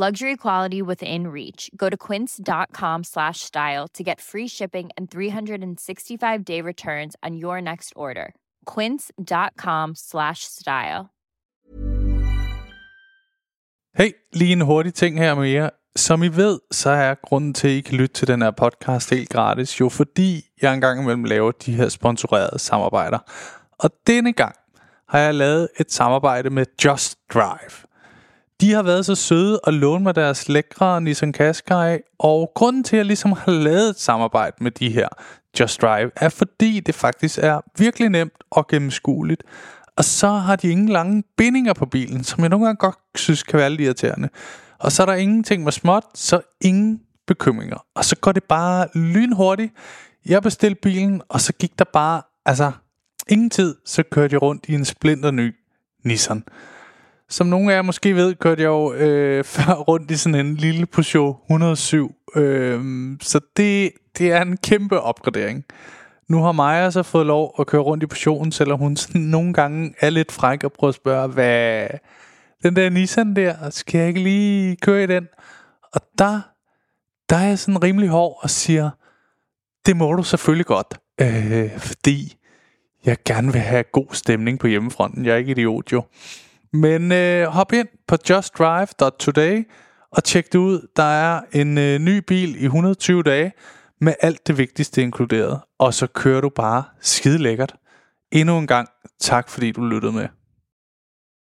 Speaker 5: Luxury quality within reach. Go to quince.com slash style to get free shipping and 365-day returns on your next order. quince.com slash style.
Speaker 1: Hey, lige en hurtig ting her med jer. Som I ved, så er grunden til, at I kan lytte til den her podcast helt gratis, jo fordi jeg engang imellem laver de her sponsorerede samarbejder. Og denne gang har jeg lavet et samarbejde med Just Drive. De har været så søde at låne mig deres lækre Nissan Qashqai, og grunden til, at jeg ligesom har lavet et samarbejde med de her Just Drive, er fordi det faktisk er virkelig nemt og gennemskueligt. Og så har de ingen lange bindinger på bilen, som jeg nogle gange godt synes kan være lidt irriterende. Og så er der ingenting med småt, så ingen bekymringer. Og så går det bare lynhurtigt. Jeg bestilte bilen, og så gik der bare, altså ingen tid, så kørte jeg rundt i en splinter ny Nissan. Som nogle af jer måske ved, kørte jeg jo øh, [LAUGHS] før rundt i sådan en lille Peugeot 107. Øh, så det, det er en kæmpe opgradering. Nu har Maja så fået lov at køre rundt i Peugeoten, selvom hun sådan nogle gange er lidt fræk og prøver at spørge, hvad den der Nissan der, skal jeg ikke lige køre i den? Og der, der er jeg sådan rimelig hård og siger, det må du selvfølgelig godt, øh, fordi jeg gerne vil have god stemning på hjemmefronten. Jeg er ikke idiot jo. Men øh, hop ind på justdrive.today og tjek det ud. Der er en øh, ny bil i 120 dage med alt det vigtigste inkluderet. Og så kører du bare skide lækkert. Endnu en gang tak fordi du lyttede med.